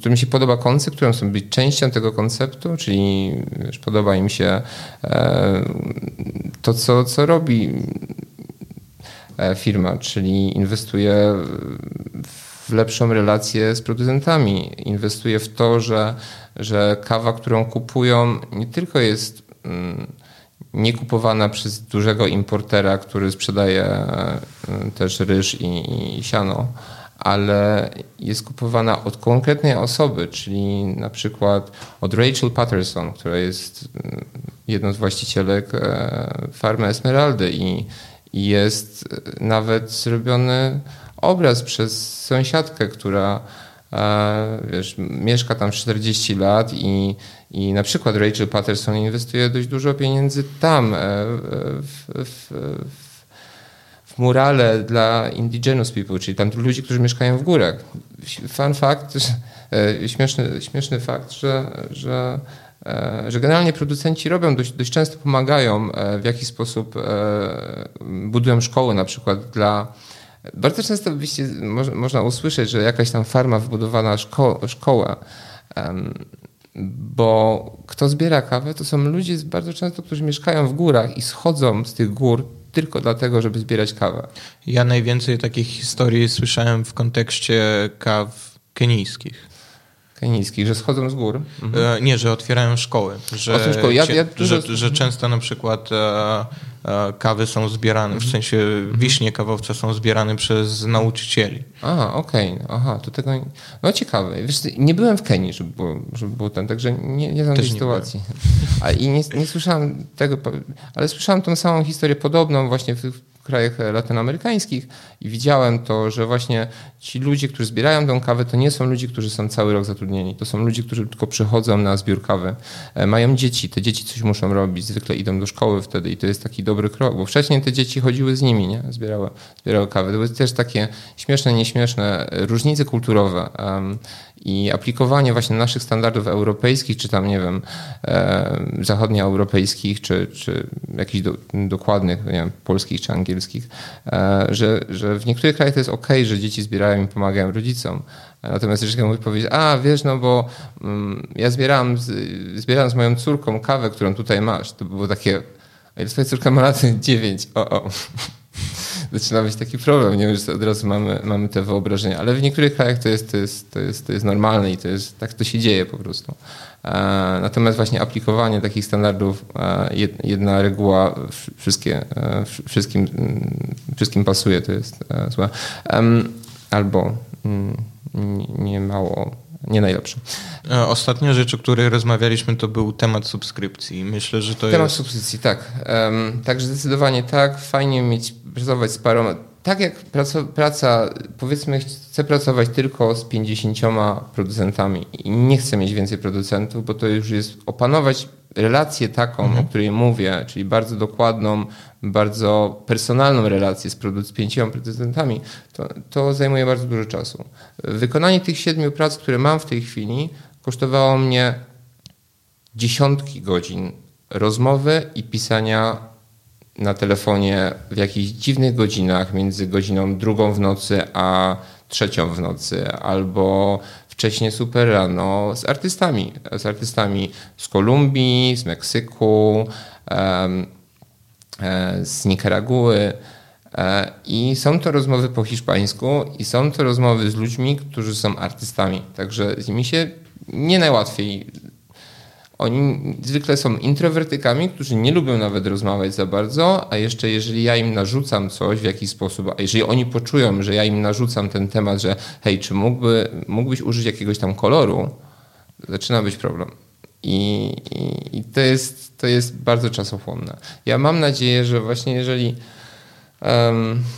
którym się podoba koncept, którym chcą być częścią tego konceptu, czyli wiesz, podoba im się e, to, co, co robi e, firma, czyli inwestuje w lepszą relację z producentami, inwestuje w to, że, że kawa, którą kupują, nie tylko jest mm, nie kupowana przez dużego importera, który sprzedaje e, też ryż i, i siano, ale jest kupowana od konkretnej osoby, czyli na przykład od Rachel Patterson, która jest mm, jedną z właścicielek e, farmy Esmeraldy i, i jest nawet zrobiony obraz przez sąsiadkę, która e, wiesz, mieszka tam 40 lat i, i na przykład Rachel Patterson inwestuje dość dużo pieniędzy tam e, w, w, w murale dla indigenous people, czyli tam ludzi, którzy mieszkają w górach. Fun fact, e, śmieszny, śmieszny fakt, że, że, e, że generalnie producenci robią, dość, dość często pomagają, w jaki sposób budują szkoły na przykład dla bardzo często można usłyszeć, że jakaś tam farma wybudowana szko szkoła, bo kto zbiera kawę, to są ludzie bardzo często, którzy mieszkają w górach i schodzą z tych gór tylko dlatego, żeby zbierać kawę. Ja najwięcej takich historii słyszałem w kontekście kaw kenijskich. Kenijskich, że schodzą z gór? Mhm. E, nie, że otwierają szkoły. Że, szkoły. Ja, ja dużo... że, że, często na przykład e, e, kawy są zbierane, w mhm. sensie mhm. wiśnie kawowce są zbierane przez nauczycieli. Aha, okej. Okay. Aha, to tego... No ciekawe. Wiesz, nie byłem w Kenii, żeby było, żeby było ten, także nie, nie znam Też tej sytuacji. A, I nie, nie słyszałem tego, ale słyszałem tą samą historię podobną właśnie w krajach latynoamerykańskich i widziałem to, że właśnie ci ludzie, którzy zbierają tę kawę, to nie są ludzie, którzy są cały rok zatrudnieni. To są ludzie, którzy tylko przychodzą na zbiór kawy. E, mają dzieci, te dzieci coś muszą robić, zwykle idą do szkoły wtedy i to jest taki dobry krok, bo wcześniej te dzieci chodziły z nimi, nie? Zbierały, zbierały kawę. To były też takie śmieszne, nieśmieszne różnice kulturowe. I aplikowanie właśnie naszych standardów europejskich, czy tam, nie wiem, e, zachodnioeuropejskich, czy, czy jakichś do, dokładnych, nie wiem, polskich czy angielskich, e, że, że w niektórych krajach to jest ok, że dzieci zbierają i pomagają rodzicom. Natomiast jeżeli mógł powiedzieć, a wiesz, no bo mm, ja zbierałam z, z moją córką kawę, którą tutaj masz, to było takie, a ile twoja córka ma lat? [LAUGHS] Dziewięć. O, o [LAUGHS] zaczyna być taki problem, nie wiem, od razu mamy, mamy te wyobrażenia, ale w niektórych krajach to jest, to jest, to jest, to jest normalne i to jest, tak to się dzieje po prostu. Natomiast właśnie aplikowanie takich standardów, jedna reguła wszystkie, wszystkim, wszystkim pasuje, to jest złe. Albo mm, nie mało nie najlepsze. Ostatnia rzecz, o której rozmawialiśmy, to był temat subskrypcji. Myślę, że to temat jest... subskrypcji, tak. Um, także zdecydowanie tak. Fajnie mieć pracować z paroma. Tak jak praca, praca, powiedzmy, chcę pracować tylko z 50 producentami i nie chcę mieć więcej producentów, bo to już jest opanować relację taką, mhm. o której mówię, czyli bardzo dokładną, bardzo personalną relację z, produc- z pięcioma producentami, to, to zajmuje bardzo dużo czasu. Wykonanie tych siedmiu prac, które mam w tej chwili, kosztowało mnie dziesiątki godzin rozmowy i pisania na telefonie w jakichś dziwnych godzinach, między godziną drugą w nocy a trzecią w nocy, albo wcześniej super rano z artystami, z artystami z Kolumbii, z Meksyku, e, z Nikaraguły. E, I są to rozmowy po hiszpańsku i są to rozmowy z ludźmi, którzy są artystami. Także z nimi się nie najłatwiej oni zwykle są introwertykami, którzy nie lubią nawet rozmawiać za bardzo, a jeszcze jeżeli ja im narzucam coś w jakiś sposób, a jeżeli oni poczują, że ja im narzucam ten temat, że hej, czy mógłby, mógłbyś użyć jakiegoś tam koloru, zaczyna być problem. I, i, i to, jest, to jest bardzo czasochłonne. Ja mam nadzieję, że właśnie jeżeli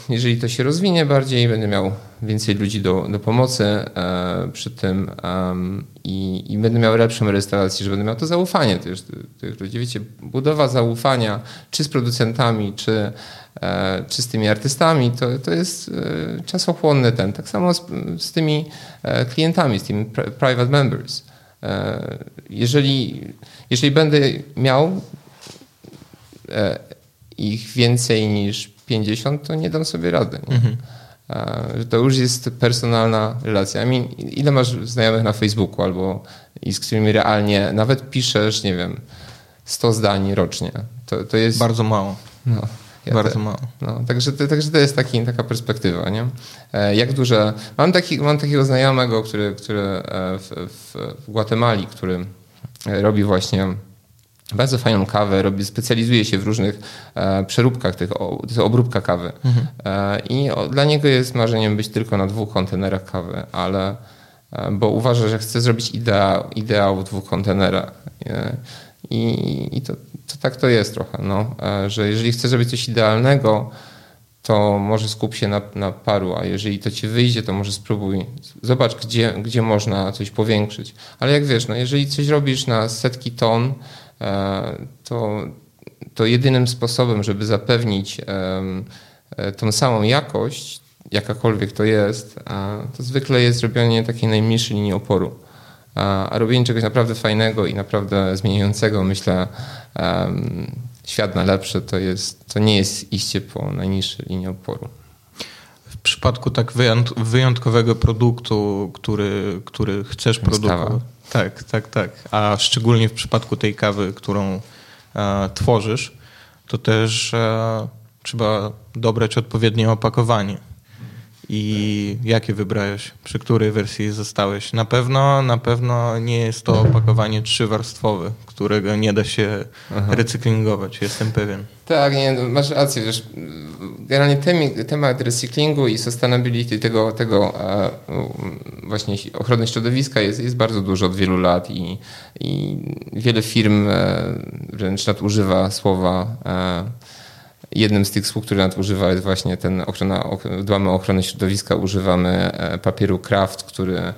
jeżeli to się rozwinie bardziej, będę miał więcej ludzi do, do pomocy e, przy tym i, i, będę miał lepszą restaurację, że będę miał to zaufanie też tych ludzi. Wiecie, budowa zaufania czy z producentami, czy, e, czy z tymi artystami, to, to jest e, czasochłonny ten. Tak samo z, z tymi klientami, z tymi private members. Jeżeli, jeżeli będę miał ich więcej niż 50, to nie dam sobie rady. Nie? Mhm. że to już jest personalna relacja. I mean, ile masz znajomych na Facebooku albo i z którymi realnie nawet piszesz, nie wiem, 100 zdań rocznie. To, to jest... Bardzo mało. No. Ja Bardzo te, mało. No, także, to, także to jest taki, taka perspektywa. Nie? E, jak duże. Mam, taki, mam takiego znajomego, który, który e, w, w, w Gwatemali, który robi właśnie bardzo fajną kawę, robi, specjalizuje się w różnych e, przeróbkach tych, o, to jest obróbka kawy. Mhm. E, I o, dla niego jest marzeniem być tylko na dwóch kontenerach kawy, ale e, bo uważa, że chce zrobić ideał, ideał w dwóch kontenerach. E, I, i to, to, tak to jest trochę, no, e, że jeżeli chce zrobić coś idealnego, to może skup się na, na paru, a jeżeli to ci wyjdzie, to może spróbuj. Zobacz, gdzie, gdzie można coś powiększyć. Ale jak wiesz, no, jeżeli coś robisz na setki ton, to, to jedynym sposobem, żeby zapewnić e, tą samą jakość, jakakolwiek to jest, to zwykle jest robienie takiej najmniejszej linii oporu. A robienie czegoś naprawdę fajnego i naprawdę zmieniającego, myślę, świat na lepsze, to, jest, to nie jest iście po najniższej linii oporu. W przypadku tak wyjątkowego produktu, który, który chcesz produkować. Tak, tak, tak. A szczególnie w przypadku tej kawy, którą e, tworzysz, to też e, trzeba dobrać odpowiednie opakowanie. I jakie wybrałeś? Przy której wersji zostałeś? Na pewno, na pewno nie jest to opakowanie trzywarstwowe, którego nie da się Aha. recyklingować, jestem pewien. Tak, nie, no, masz rację, wiesz, generalnie temat recyklingu i sustainability tego, tego e, właśnie ochrony środowiska jest, jest bardzo dużo od wielu lat i, i wiele firm e, wręcz nadużywa słowa e, Jednym z tych słów, które nadużywa jest właśnie ten ochrona, dbamy o ochronę środowiska, używamy papieru kraft, który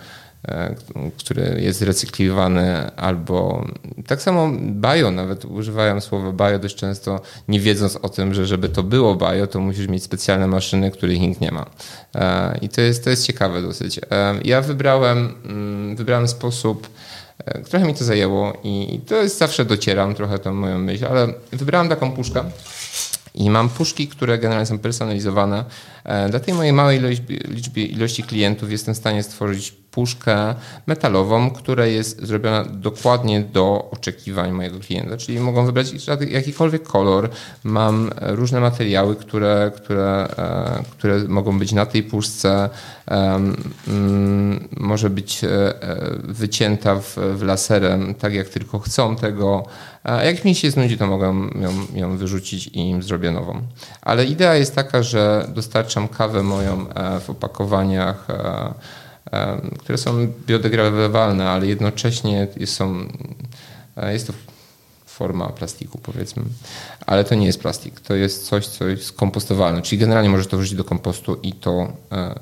E, który jest recyklowany, albo tak samo bio, nawet używają słowa bio dość często, nie wiedząc o tym, że żeby to było bio, to musisz mieć specjalne maszyny, których nikt nie ma. E, I to jest, to jest ciekawe dosyć. E, ja wybrałem, mm, wybrałem sposób, trochę mi to zajęło i to jest zawsze docieram trochę tą moją myśl, ale wybrałem taką puszkę i mam puszki, które generalnie są personalizowane. Dla tej mojej małej ilości, ilości klientów jestem w stanie stworzyć puszkę metalową, która jest zrobiona dokładnie do oczekiwań mojego klienta. Czyli mogą wybrać jakikolwiek kolor. Mam różne materiały, które, które, e, które mogą być na tej puszce. Mm, może być e, wycięta w, w laserem, tak jak tylko chcą tego. Jak mi się znudzi, to mogę ją, ją wyrzucić i im zrobię nową. Ale idea jest taka, że dostarczam kawę moją e, w opakowaniach które są biodegradowalne, ale jednocześnie są, e, jest to forma plastiku powiedzmy, ale to nie jest plastik, to jest coś, co jest kompostowalne, czyli generalnie możesz to wrzucić do kompostu i to e,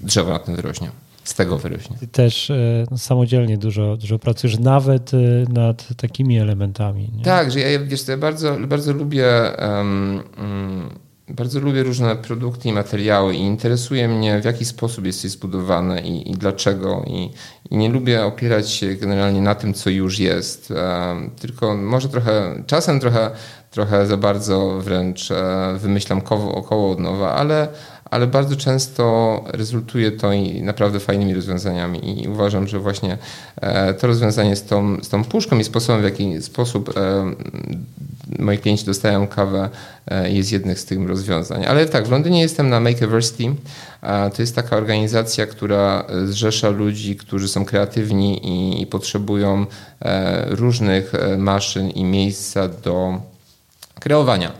drzewo na tym wyrośnie. Z tego wyrośnie. Ty też e, no, samodzielnie dużo, dużo pracujesz, nawet nad takimi elementami. Nie? Tak, że ja, wiesz, ja bardzo, bardzo lubię um, um, bardzo lubię różne produkty i materiały i interesuje mnie, w jaki sposób jest je zbudowane i, i dlaczego. I, I, nie lubię opierać się generalnie na tym, co już jest. E, tylko może trochę, czasem trochę, trochę za bardzo wręcz e, wymyślam koło, około od nowa, ale, ale bardzo często rezultuje to i naprawdę fajnymi rozwiązaniami i uważam, że właśnie e, to rozwiązanie z tą, z tą puszką i sposobem, w jaki sposób e, moi klienci dostają kawę e, jest jednym z tych rozwiązań. Ale tak, w Londynie jestem na Makeversity. To jest taka organizacja, która zrzesza ludzi, którzy są kreatywni i, i potrzebują różnych maszyn i miejsca do kreowania.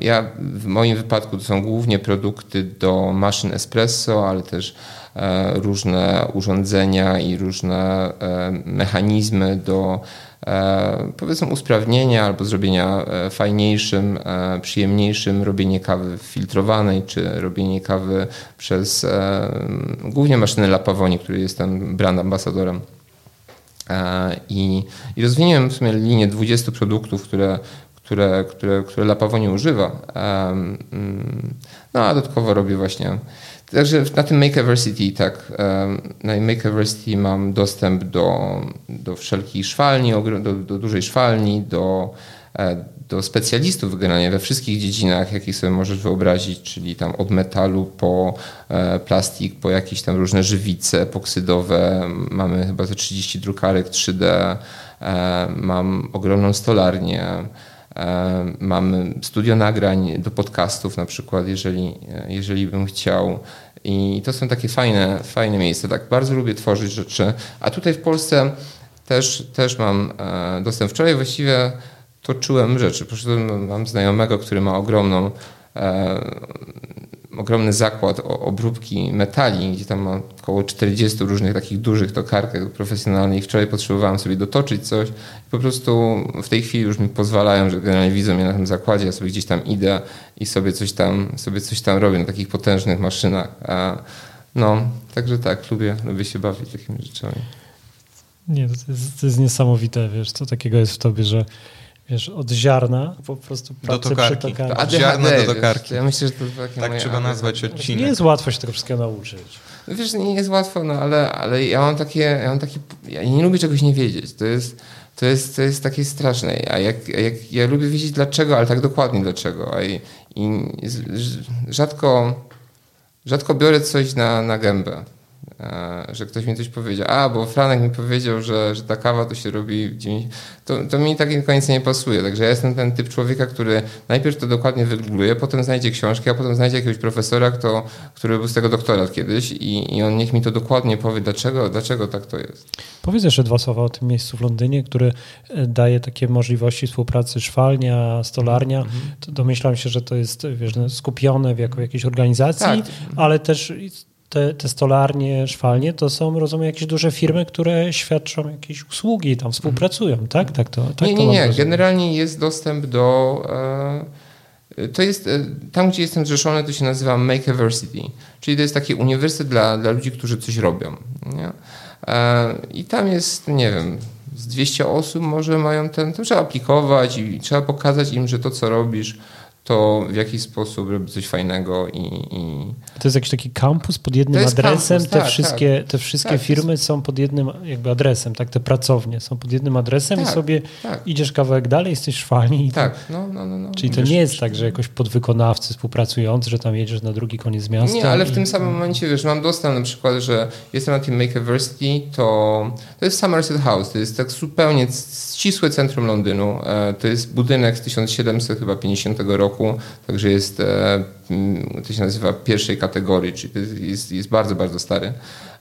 Ja w moim wypadku to są głównie produkty do maszyn espresso, ale też e, różne urządzenia i różne e, mechanizmy do e, powiedzmy usprawnienia albo zrobienia fajniejszym, przyjemniejszym robienie kawy filtrowanej, czy robienie kawy przez głównie maszyny La Pavonie, który jestem brand ambasadorem. I, I w sumie linię 20 produktów, które które, które, które Lapawo nie używa. Um, no a dodatkowo robię właśnie. Także na tym Makeversity, tak, na Makeversity mam dostęp do, do wszelkich szwalni, do, do dużej szwalni, do, e, do specjalistów generalnie we wszystkich dziedzinach, jakie sobie możesz wyobrazić, czyli tam od metalu po e, plastik, po jakieś tam różne żywice epoksydowe. Mamy chyba ze 30 drukarek 3D, e, mam ogromną stolarnię, e, mam studio nagrań do podcastów na przykład, jeżeli, jeżeli bym chciał. I to są takie fajne, fajne miejsca. Tak, bardzo lubię tworzyć rzeczy. A tutaj w Polsce też, też mam dostęp. Wczoraj właściwie toczyłem rzeczy. Poszedłem, mam znajomego, który ma ogromną, e, ogromny zakład obróbki metali, gdzie tam ma około 40 różnych takich dużych tokarek profesjonalnych. Wczoraj potrzebowałem sobie dotoczyć coś. I po prostu w tej chwili już mi pozwalają, że generalnie widzą mnie na tym zakładzie, ja sobie gdzieś tam idę i sobie coś tam, sobie coś tam robię na takich potężnych maszynach. No, także tak, lubię, lubię się bawić takimi rzeczami. Nie, to jest, to jest niesamowite, wiesz, co takiego jest w tobie, że wiesz, od ziarna po prostu do tokarki. To ADHD, ziarna do tokarki. Ja myślę, że to takie Tak trzeba nazwać odcinek. Nie jest łatwo się tego wszystkiego nauczyć. No wiesz, nie jest łatwo, no ale, ale ja mam takie, ja mam taki, ja nie lubię czegoś nie wiedzieć. To jest, to jest, to jest takie straszne. A jak, jak ja lubię wiedzieć dlaczego, ale tak dokładnie dlaczego. A i, i rzadko, rzadko biorę coś na, na gębę. E, że ktoś mi coś powiedział, a bo Franek mi powiedział, że, że ta kawa to się robi w 90... To, to mi tak końca nie pasuje. Także ja jestem ten typ człowieka, który najpierw to dokładnie wygoogluje, potem znajdzie książkę, a potem znajdzie jakiegoś profesora, kto, który był z tego doktorat kiedyś i, i on niech mi to dokładnie powie, dlaczego, dlaczego tak to jest. Powiedz jeszcze dwa słowa o tym miejscu w Londynie, które daje takie możliwości współpracy szwalnia, stolarnia. Mhm. Domyślam się, że to jest wiesz, skupione w jako jakiejś organizacji, tak. ale też te, te stolarnie, szwalnie, to są, rozumiem, jakieś duże firmy, które świadczą jakieś usługi, tam współpracują, tak? tak, to, tak nie, nie, nie. Generalnie jest dostęp do... E, to jest, e, tam gdzie jestem zrzeszony, to się nazywa Makeversity, czyli to jest taki uniwersytet dla, dla ludzi, którzy coś robią. Nie? E, I tam jest, nie wiem, z 200 osób może mają ten, to trzeba aplikować i trzeba pokazać im, że to, co robisz, to w jakiś sposób robi coś fajnego i, i... To jest jakiś taki kampus pod jednym adresem, kampus, te, tak, wszystkie, tak. te wszystkie tak, firmy jest... są pod jednym jakby adresem, tak, te pracownie są pod jednym adresem i tak, sobie tak. idziesz kawałek dalej, jesteś szwalni. Tak, no, no, no, no. Czyli to nie jest tak, że jakoś podwykonawcy współpracujący, że tam jedziesz na drugi koniec miasta. Nie, ale w i... tym samym momencie, wiesz, mam dostęp na przykład, że jestem na tym Makeversity, to to jest Somerset House, to jest tak zupełnie ścisłe centrum Londynu, e, to jest budynek z 1750 roku, roku, także jest, e, mm, to się nazywa pierwszej kategorii, czyli jest, jest bardzo, bardzo stary.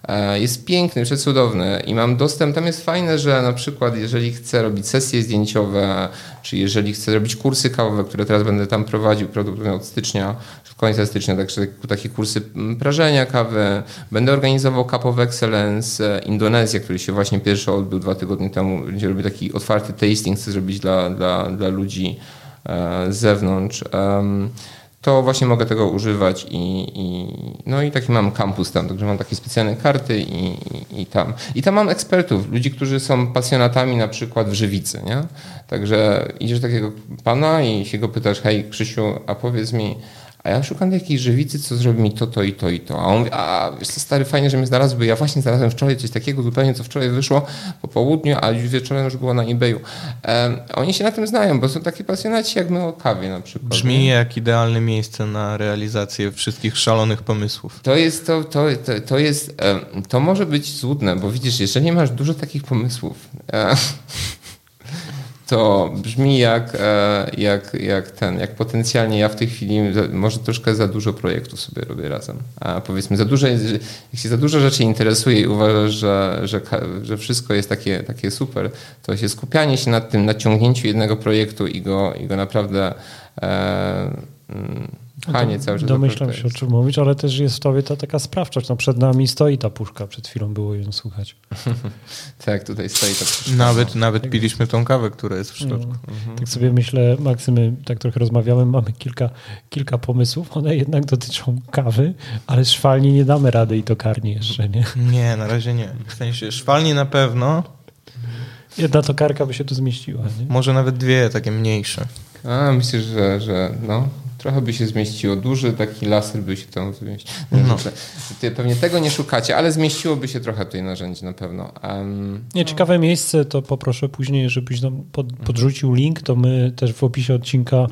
E, jest piękny, przecudowny i mam dostęp, tam jest fajne, że na przykład jeżeli chcę robić sesje zdjęciowe, czy jeżeli chcę robić kursy kawowe, które teraz będę tam prowadził prawdopodobnie od stycznia, w końca stycznia, także takie kursy prażenia kawy, będę organizował Cup of Excellence Indonezja, który się właśnie pierwszy odbył dwa tygodnie temu, gdzie robię taki otwarty tasting, chcę zrobić dla, dla, dla ludzi E, z zewnątrz, to właśnie mogę tego używać i, i, no i taki mam kampus tam, także mam takie specjalne karty i, i, i, tam. I tam mam ekspertów, ludzi, którzy są pasjonatami na przykład w żywicy, nie? Także idziesz do takiego pana i się go pytasz, hej Krzysiu, a powiedz mi, a ja szukam jakiejś żywicy, co zrobi mi to, to i to i to. A on mówi, a wiesz co, stary, fajnie, że mnie znalazł, bo ja właśnie znalazłem wczoraj coś takiego zupełnie, co wczoraj wyszło po południu, a już wieczorem już było na eBayu. Um, oni się na tym znają, bo są takie pasjonaci jak my o kawie na przykład. Brzmi nie? jak idealne miejsce na realizację wszystkich szalonych pomysłów. To jest, to, to, to, to jest, to może być złudne, bo widzisz, jeżeli masz dużo takich pomysłów, to brzmi jak, e, jak, jak ten, jak potencjalnie ja w tej chwili może troszkę za dużo projektów sobie robię razem. A powiedzmy, za dużo, jak się za dużo rzeczy interesuje i uważasz, że, że, że wszystko jest takie, takie super, to się skupianie się nad tym, naciągnięciu jednego projektu i go, i go naprawdę e, mm, pchanie cały czas. Domyślam się, o czym mówisz, ale też jest w tobie ta taka sprawczość. No przed nami stoi ta puszka, przed chwilą było ją słuchać. [LAUGHS] tak, tutaj stoi ta puszka. Nawet, nawet tak. piliśmy tą kawę, która jest w sztuczku. No. Mhm. Tak sobie myślę, Maksymy, tak trochę rozmawiamy, mamy kilka, kilka pomysłów, one jednak dotyczą kawy, ale szwalni nie damy rady i tokarni jeszcze, nie? Nie, na razie nie. W sensie szwalni na pewno. Jedna tokarka by się tu zmieściła. Nie? Może nawet dwie, takie mniejsze. A, myślę, że, że no, Trochę by się zmieściło. Duży taki laser by się tam zmieścił. No. Ty pewnie tego nie szukacie, ale zmieściłoby się trochę tej narzędzi na pewno. Um, nie, ciekawe miejsce, to poproszę później, żebyś nam pod, podrzucił link, to my też w opisie odcinka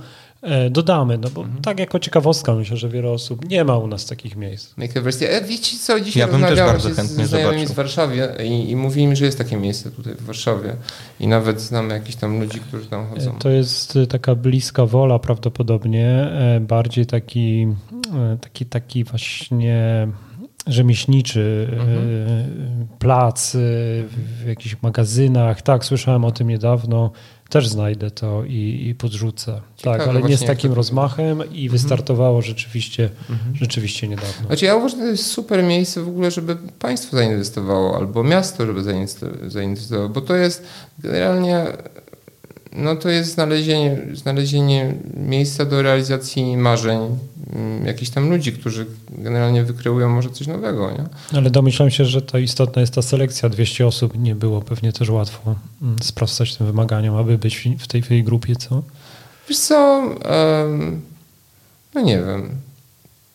dodamy, no bo mhm. tak jako ciekawostka myślę, że wiele osób nie ma u nas takich miejsc. Makeoversja. E, wiecie co, dzisiaj ja rozmawiałem się z znajomymi z Warszawie i, i mówili mi, że jest takie miejsce tutaj w Warszawie i nawet znamy jakichś tam ludzi, którzy tam chodzą. E, to jest taka bliska wola prawdopodobnie, bardziej taki, taki, taki właśnie rzemieślniczy mhm. plac w jakichś magazynach. Tak, słyszałem o tym niedawno też znajdę to i, i podrzucę. Ciekawe, tak, ale nie z takim rozmachem i mhm. wystartowało rzeczywiście, mhm. rzeczywiście niedawno. Znaczy ja uważam, że to jest super miejsce w ogóle, żeby państwo zainwestowało albo miasto, żeby zainwestowało, bo to jest generalnie no to jest znalezienie, znalezienie miejsca do realizacji marzeń mm, jakichś tam ludzi, którzy generalnie wykreują może coś nowego. Nie? Ale domyślam się, że to istotna jest ta selekcja. 200 osób nie było pewnie też łatwo mm, sprostać tym wymaganiom, aby być w tej, w tej grupie, co? Wiesz co, no nie wiem.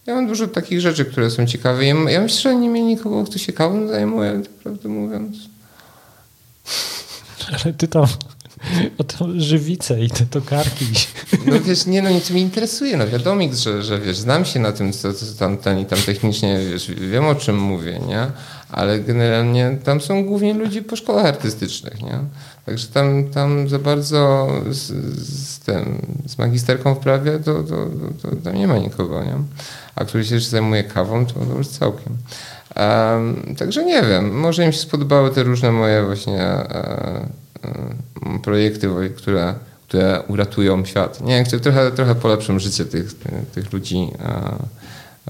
Ja mam dużo takich rzeczy, które są ciekawe. Ja, ja myślę, że nie mieli nikogo, kto się kawą zajmuje, tak prawdę mówiąc. Ale ty tam o tą żywicę i te tokarki. No wiesz, nie no, nic mnie interesuje. No wiadomo, że, że wiesz, znam się na tym, co, co tam ten i tam technicznie, wiesz, wiem o czym mówię, nie? Ale generalnie tam są głównie ludzie po szkołach artystycznych, nie? Także tam, tam za bardzo z, z tym, z magisterką w prawie to, to, to, to tam nie ma nikogo, nie? A który się zajmuje kawą, to, już całkiem. Um, także nie wiem, może im się spodobały te różne moje właśnie Y, projekty, które, które uratują świat. Nie, trochę, trochę polepszą życie tych, tych ludzi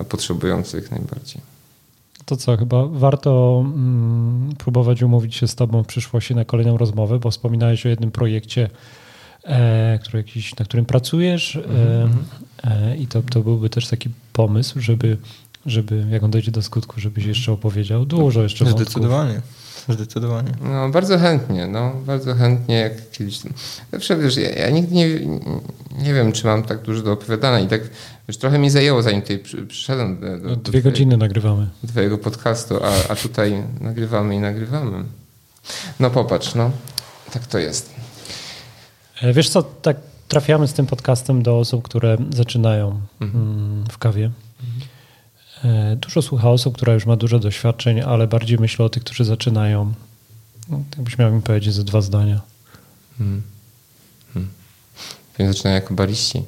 potrzebujących najbardziej. To co, chyba warto mm, próbować umówić się z Tobą w przyszłości na kolejną rozmowę, bo wspominałeś o jednym projekcie, e, który jakiś, na którym pracujesz e, mm -hmm. e, i to, to byłby też taki pomysł, żeby, żeby jak on dojdzie do skutku, żebyś jeszcze opowiedział dużo jeszcze Zdecydowanie. Wątków. Zdecydowanie. No, bardzo chętnie, no, bardzo chętnie, jak kiedyś. Zawsze wiesz, ja, ja nigdy nie, nie wiem, czy mam tak dużo do opowiadania i tak już trochę mi zajęło, zanim tutaj przyszedłem. Do, do, no, Dwie do godziny nagrywamy. Do twojego podcastu, a, a tutaj nagrywamy i nagrywamy. No popatrz, no, tak to jest. E, wiesz co, tak trafiamy z tym podcastem do osób, które zaczynają mhm. Mm, w kawie. E, dużo słucha osób, która już ma dużo doświadczeń, ale bardziej myślę o tych, którzy zaczynają. No, jakbyś miał mi powiedzieć ze dwa zdania. Hmm. Hmm. Zaczynają jako bariści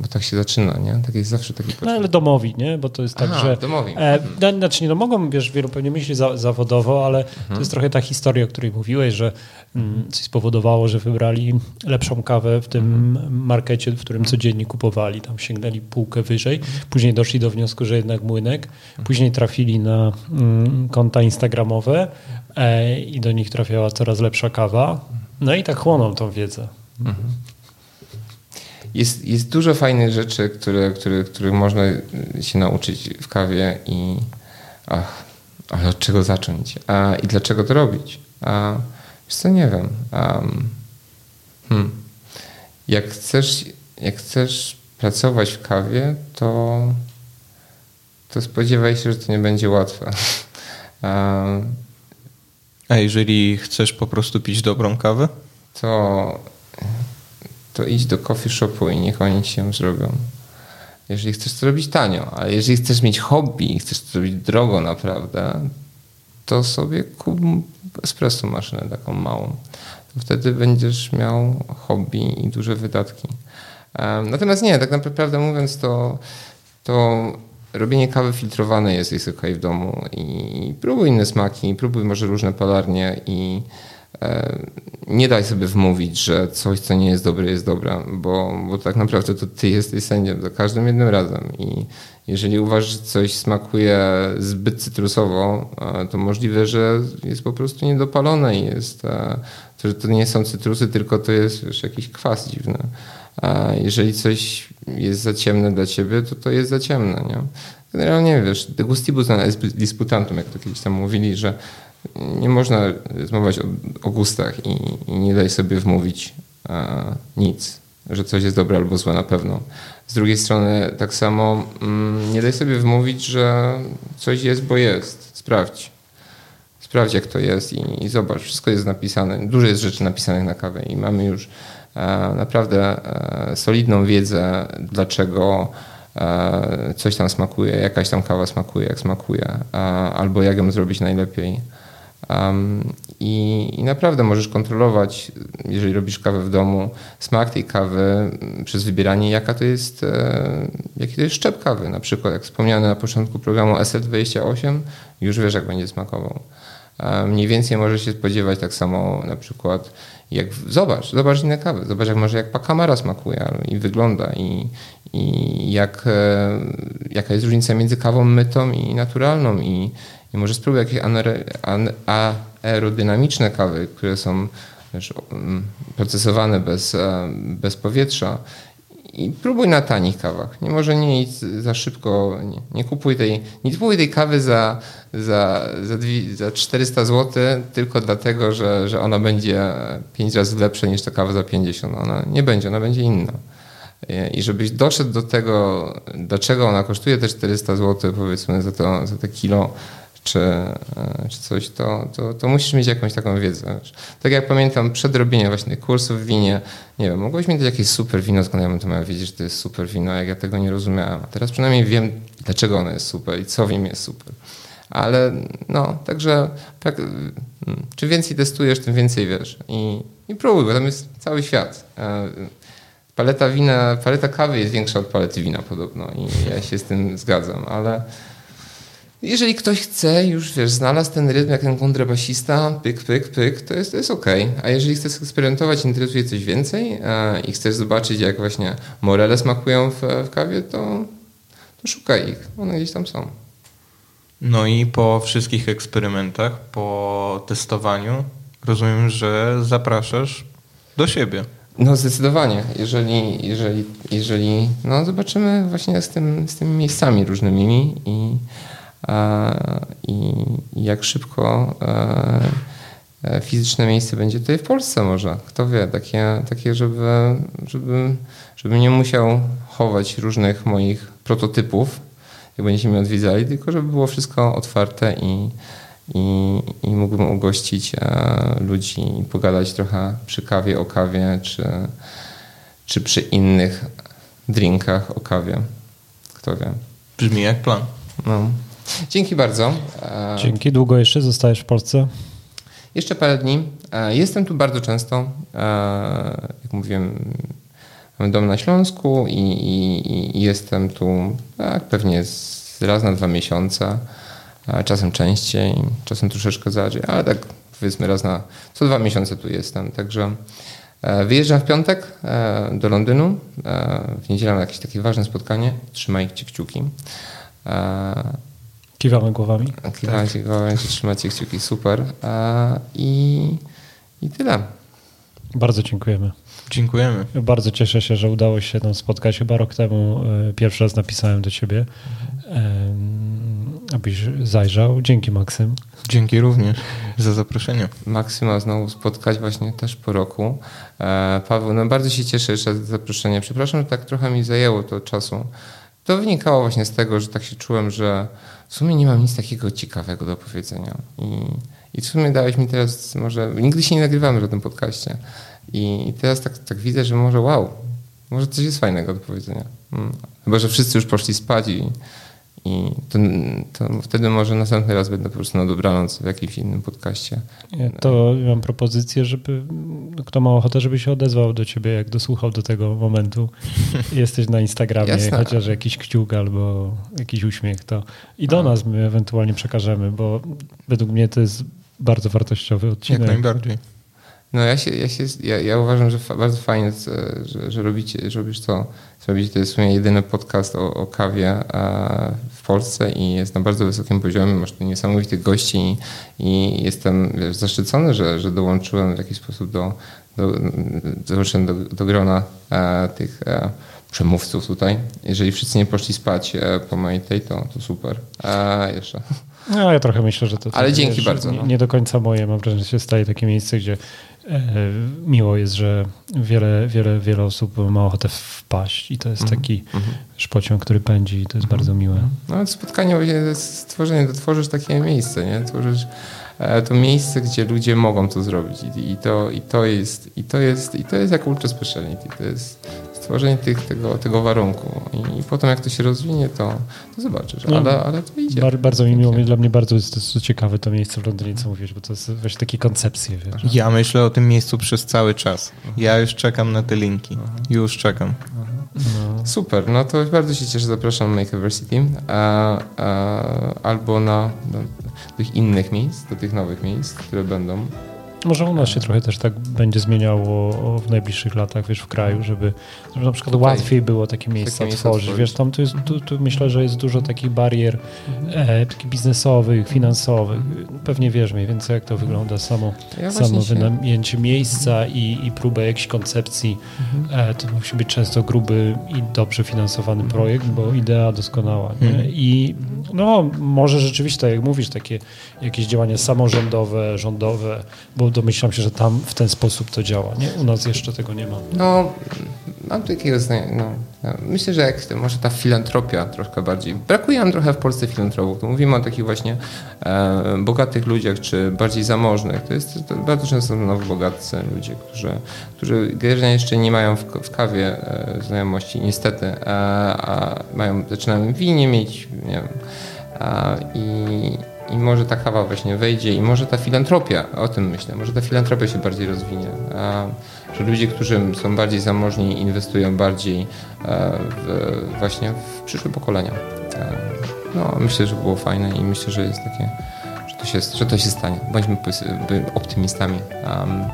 bo tak się zaczyna, nie? Tak jest zawsze taki początek. No ale domowi, nie? Bo to jest tak, Aha, że... domowi. E, no, znaczy nie, no mogą, wiesz, wielu pewnie myśli za, zawodowo, ale mhm. to jest trochę ta historia, o której mówiłeś, że mm, coś spowodowało, że wybrali lepszą kawę w tym mhm. markecie, w którym codziennie kupowali. Tam sięgnęli półkę wyżej. Mhm. Później doszli do wniosku, że jednak młynek. Mhm. Później trafili na mm, konta instagramowe e, i do nich trafiała coraz lepsza kawa. No i tak chłoną tą wiedzę. Mhm jest, jest dużo fajnych rzeczy, które, które, których można się nauczyć w kawie i ach, ale od czego zacząć? A, I dlaczego to robić? A, wiesz co, nie wiem. Um, hmm. Jak chcesz, jak chcesz pracować w kawie, to, to spodziewaj się, że to nie będzie łatwe. [LAUGHS] Um, A jeżeli chcesz po prostu pić dobrą kawę? To to idź do coffee shopu i niech oni ci ją zrobią. Jeżeli chcesz to robić tanio, ale jeżeli chcesz mieć hobby i chcesz to robić drogo naprawdę, to sobie kup espresso maszynę taką małą. To wtedy będziesz miał hobby i duże wydatki. Natomiast nie, tak naprawdę mówiąc, to, to robienie kawy filtrowanej jest, jest ok w domu i próbuj inne smaki, próbuj może różne palarnie i nie daj sobie wmówić, że coś, co nie jest dobre, jest dobre, bo, bo tak naprawdę to ty jesteś sędzią za każdym jednym razem i jeżeli uważasz, że coś smakuje zbyt cytrusowo, e, to możliwe, że jest po prostu niedopalone i jest, e, to, że to nie są cytrusy, tylko to jest jakiś kwas dziwny. Jeżeli coś jest za ciemne dla ciebie, to to jest za ciemne. Nie? Generalnie wiesz, de gustibus est jak to kiedyś tam mówili, że nie można rozmawiać o, o gustach i, i, nie daj sobie wmówić nic. że coś jest dobre albo złe na pewno. Z drugiej strony tak samo mm, nie daj sobie wmówić, że coś jest, bo jest. Sprawdź. Sprawdź jak to jest i, i zobacz. Wszystko jest napisane. Dużo jest rzeczy napisanych na kawę i mamy już e, naprawdę e, solidną wiedzę, dlaczego e, coś tam smakuje, jakaś tam kawa smakuje, jak smakuje, albo jak ją zrobić najlepiej. Um, i, i, naprawdę możesz kontrolować, jeżeli robisz kawę w domu, smak tej kawy przez wybieranie, jaka to jest, e, jaki to jest szczep kawy. Na przykład, jak wspomniane na początku programu SL28, już wiesz, jak będzie smakował. Mniej więcej możesz się spodziewać tak samo na przykład jak zobacz, zobacz inne kawy, zobacz jak może jak pakamara smakuje i wygląda i, i jak, e, jaka jest różnica między kawą mytą i naturalną i, i może spróbuj jakieś aerodynamiczne kawy, które są mm, procesowane bez, e, bez powietrza i próbuj na tanich kawach. Nie może nie za szybko, nie, nie kupuj tej, nie kupuj tej kawy za, za, za, za 400 zł tylko dlatego, że, że ona będzie 5 razy lepsza niż ta kawa za 50. Ona nie będzie, ona będzie inna. I żebyś doszedł do tego, dlaczego ona kosztuje te 400 zł, powiedzmy, za to, za te kilo, czy, e, czy coś, to, to, to, musisz mieć jakąś taką wiedzę. Tak jak pamiętam, przed robieniem właśnie kursów w winie, nie wiem, mogłeś mieć jakieś super wino, skąd ja bym to miał wiedzieć, że to jest super wino, jak ja tego nie rozumiałem. A teraz przynajmniej wiem, dlaczego ono jest super i co w nim jest super. Ale no, także tak, mm, czym więcej testujesz, tym więcej wiesz. I, i próbuj, bo tam jest cały świat. E, paleta wina, paleta kawy jest większa od palety wina podobno i ja się z tym zgadzam, ale jeżeli ktoś chce, już wiesz, znalazł ten rytm jak ten kontrabasista, pyk, pyk, pyk, to jest, to jest okej. Okay. A jeżeli chcesz eksperymentować, interesuje coś więcej a, i chcesz zobaczyć, jak właśnie morele smakują w, w kawie, to, to szukaj ich. One gdzieś tam są. No i po wszystkich eksperymentach, po testowaniu, rozumiem, że zapraszasz do siebie. No zdecydowanie. Jeżeli, jeżeli, jeżeli no zobaczymy właśnie z, tym, z tymi miejscami różnymi i i jak szybko e, e, fizyczne miejsce będzie tutaj w Polsce może. Kto wie, takie, takie żeby, żeby, żeby nie musiał chować różnych moich prototypów, jak będziecie mnie odwiedzali, tylko żeby było wszystko otwarte i, i, i mógłbym ugościć e, ludzi i pogadać trochę przy kawie o kawie, czy, czy przy innych drinkach o kawie. Kto wie. Brzmi jak plan. No. Dzięki bardzo. Dzięki. Długo jeszcze zostajesz w Polsce? Jeszcze parę dni. Jestem tu bardzo często. Jak mówiłem, mam dom na Śląsku i, i, i jestem tu tak, pewnie z, raz na dwa miesiące. Czasem częściej, czasem troszeczkę rzadziej, ale tak powiedzmy raz na co dwa miesiące tu jestem. Także e, wyjeżdżam w piątek e, do Londynu. E, w niedzielę mam jakieś takie ważne spotkanie. Trzymajcie kciuki. Kiwamy głowami. Tak. głowami, trzymacie kciuki, super. I, I tyle. Bardzo dziękujemy. Dziękujemy. Bardzo cieszę się, że udało się tam spotkać. Chyba rok temu e, pierwszy raz napisałem do ciebie, mhm. abyś zajrzał. Dzięki Maksym. Dzięki również za zaproszenie. Maksyma znowu spotkać właśnie też po roku. E, Paweł, no bardzo się cieszę jeszcze za zaproszenie. Przepraszam, że tak trochę mi zajęło to czasu. To wynikało właśnie z tego, że tak się czułem, że w sumie nie mam nic takiego ciekawego do powiedzenia. I, i w sumie dałeś mi teraz, może nigdy się nie nagrywamy w tym podcaście. I, i teraz tak, tak widzę, że może wow, może coś jest fajnego do powiedzenia. Hmm. Chyba, że wszyscy już poszli spać i, i to, to, wtedy może następny raz będę po prostu na dobranoc w jakimś innym podcaście. To mam propozycję, żeby kto ma ochotę, żeby się odezwał do ciebie, jak dosłuchał do tego momentu. [LAUGHS] Jesteś na Instagramie, Jasne. chociaż jakiś kciuk albo jakiś uśmiech, to i do A. nas my ewentualnie przekażemy, bo według mnie to jest bardzo wartościowy odcinek. Jak najbardziej. No ja, się, ja, się, ja, ja uważam, że fa bardzo fajnie, że, że, robicie, że robisz to, co robicie. To jest w sumie jedyny podcast o, o kawie w Polsce i jest na bardzo wysokim poziomie. Masz tu niesamowitych gości i, i jestem wiesz, zaszczycony, że, że dołączyłem w jakiś sposób do, do, dołączyłem do, do grona e, tych e, przemówców tutaj. Jeżeli wszyscy nie poszli spać e, po mojej tej, to, to super. jeszcze. No, ja trochę myślę, że to... Ale dzięki wiesz, bardzo, Nie, no. nie do końca moje. Mam wrażenie, że się staje takie miejsce, gdzie miło jest, że wiele, wiele, wiele osób ma ochotę wpaść i to jest Mhm. taki szpociąg, który pędzi i to jest bardzo miłe. No, spotkanie stworzenie, to tworzysz takie miejsce, nie? Tworzysz e, to miejsce, gdzie ludzie mogą to zrobić I, i, to, i, to, jest, i, to, jest, i to jest jak ultra speciality, to jest stworzenie tych, tego, tego warunku I, i potem jak to się rozwinie, to, to zobaczysz, No. ale, ale to idzie. Bar, bardzo mi miło, dla mnie bardzo jest to, jest ciekawe to miejsce w Londynie, co mówisz, bo to jest właśnie takie koncepcje, wiesz. Ja myślę o tym miejscu przez cały czas. Ja już czekam na te linki. Już czekam. No. Super, no to bardzo się cieszę, zapraszam na Makeversity a, a, albo na, do tych innych miejsc, do tych nowych miejsc, które będą. Może u nas się trochę też tak będzie zmieniało w najbliższych latach, wiesz, w kraju, żeby, żeby na przykład Tutaj łatwiej było takie miejsca miejsca tworzyć. tworzyć. Wiesz, tam tu, jest, tu, tu myślę, że jest dużo takich barier e, takich biznesowych, finansowych. Pewnie wiesz mniej więcej, jak to wygląda samo, Ja samo się- wynajęcie miejsca i, i próbę jakiejś koncepcji. E, to musi być często gruby i dobrze finansowany projekt, bo idea doskonała. Mhm. I no, może rzeczywiście, tak jak mówisz, takie jakieś działania samorządowe, rządowe, bo domyślam się, że tam w ten sposób to działa. Nie? U nas jeszcze tego nie ma. No, takiego zdania. No, no, myślę, że jak to, może ta filantropia troszkę bardziej. Brakuje nam trochę w Polsce filantropów. Mówimy o takich właśnie e, bogatych ludziach, czy bardziej zamożnych. To jest to bardzo często nowo bogatcy ludzie, którzy, którzy jeszcze nie mają w, w kawie e, znajomości, niestety, e, a mają, zaczynają winie mieć, nie wiem, i, i może ta kawa właśnie wejdzie i może ta filantropia, o tym myślę, może ta filantropia się bardziej rozwinie. Że ludzie, którzy są bardziej zamożni, inwestują bardziej e, w, właśnie w przyszłe pokolenia. E, No, myślę, że było fajne i myślę, że jest takie, że to się, że to się stanie. Bądźmy optymistami. Um,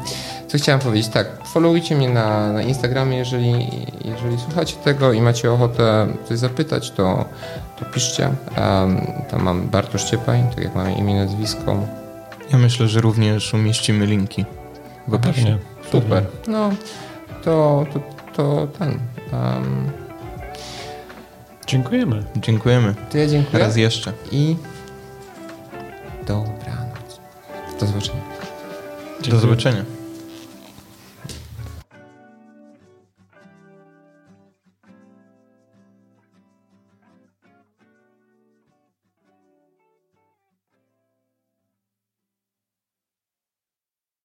co chciałem powiedzieć? Tak, followujcie mnie na, na Instagramie, jeżeli, jeżeli słuchacie tego i macie ochotę coś zapytać, to, to piszcie. Um, tam mam Bartosz Ciepaj, tak jak mam imię, nazwisko. Ja myślę, że również umieścimy linki w opisie. Super. No, to, to, to ten. Um, Dziękujemy. Dziękujemy. to ja dziękuję Raz jeszcze. i dobranoc. Do zobaczenia. Do zobaczenia.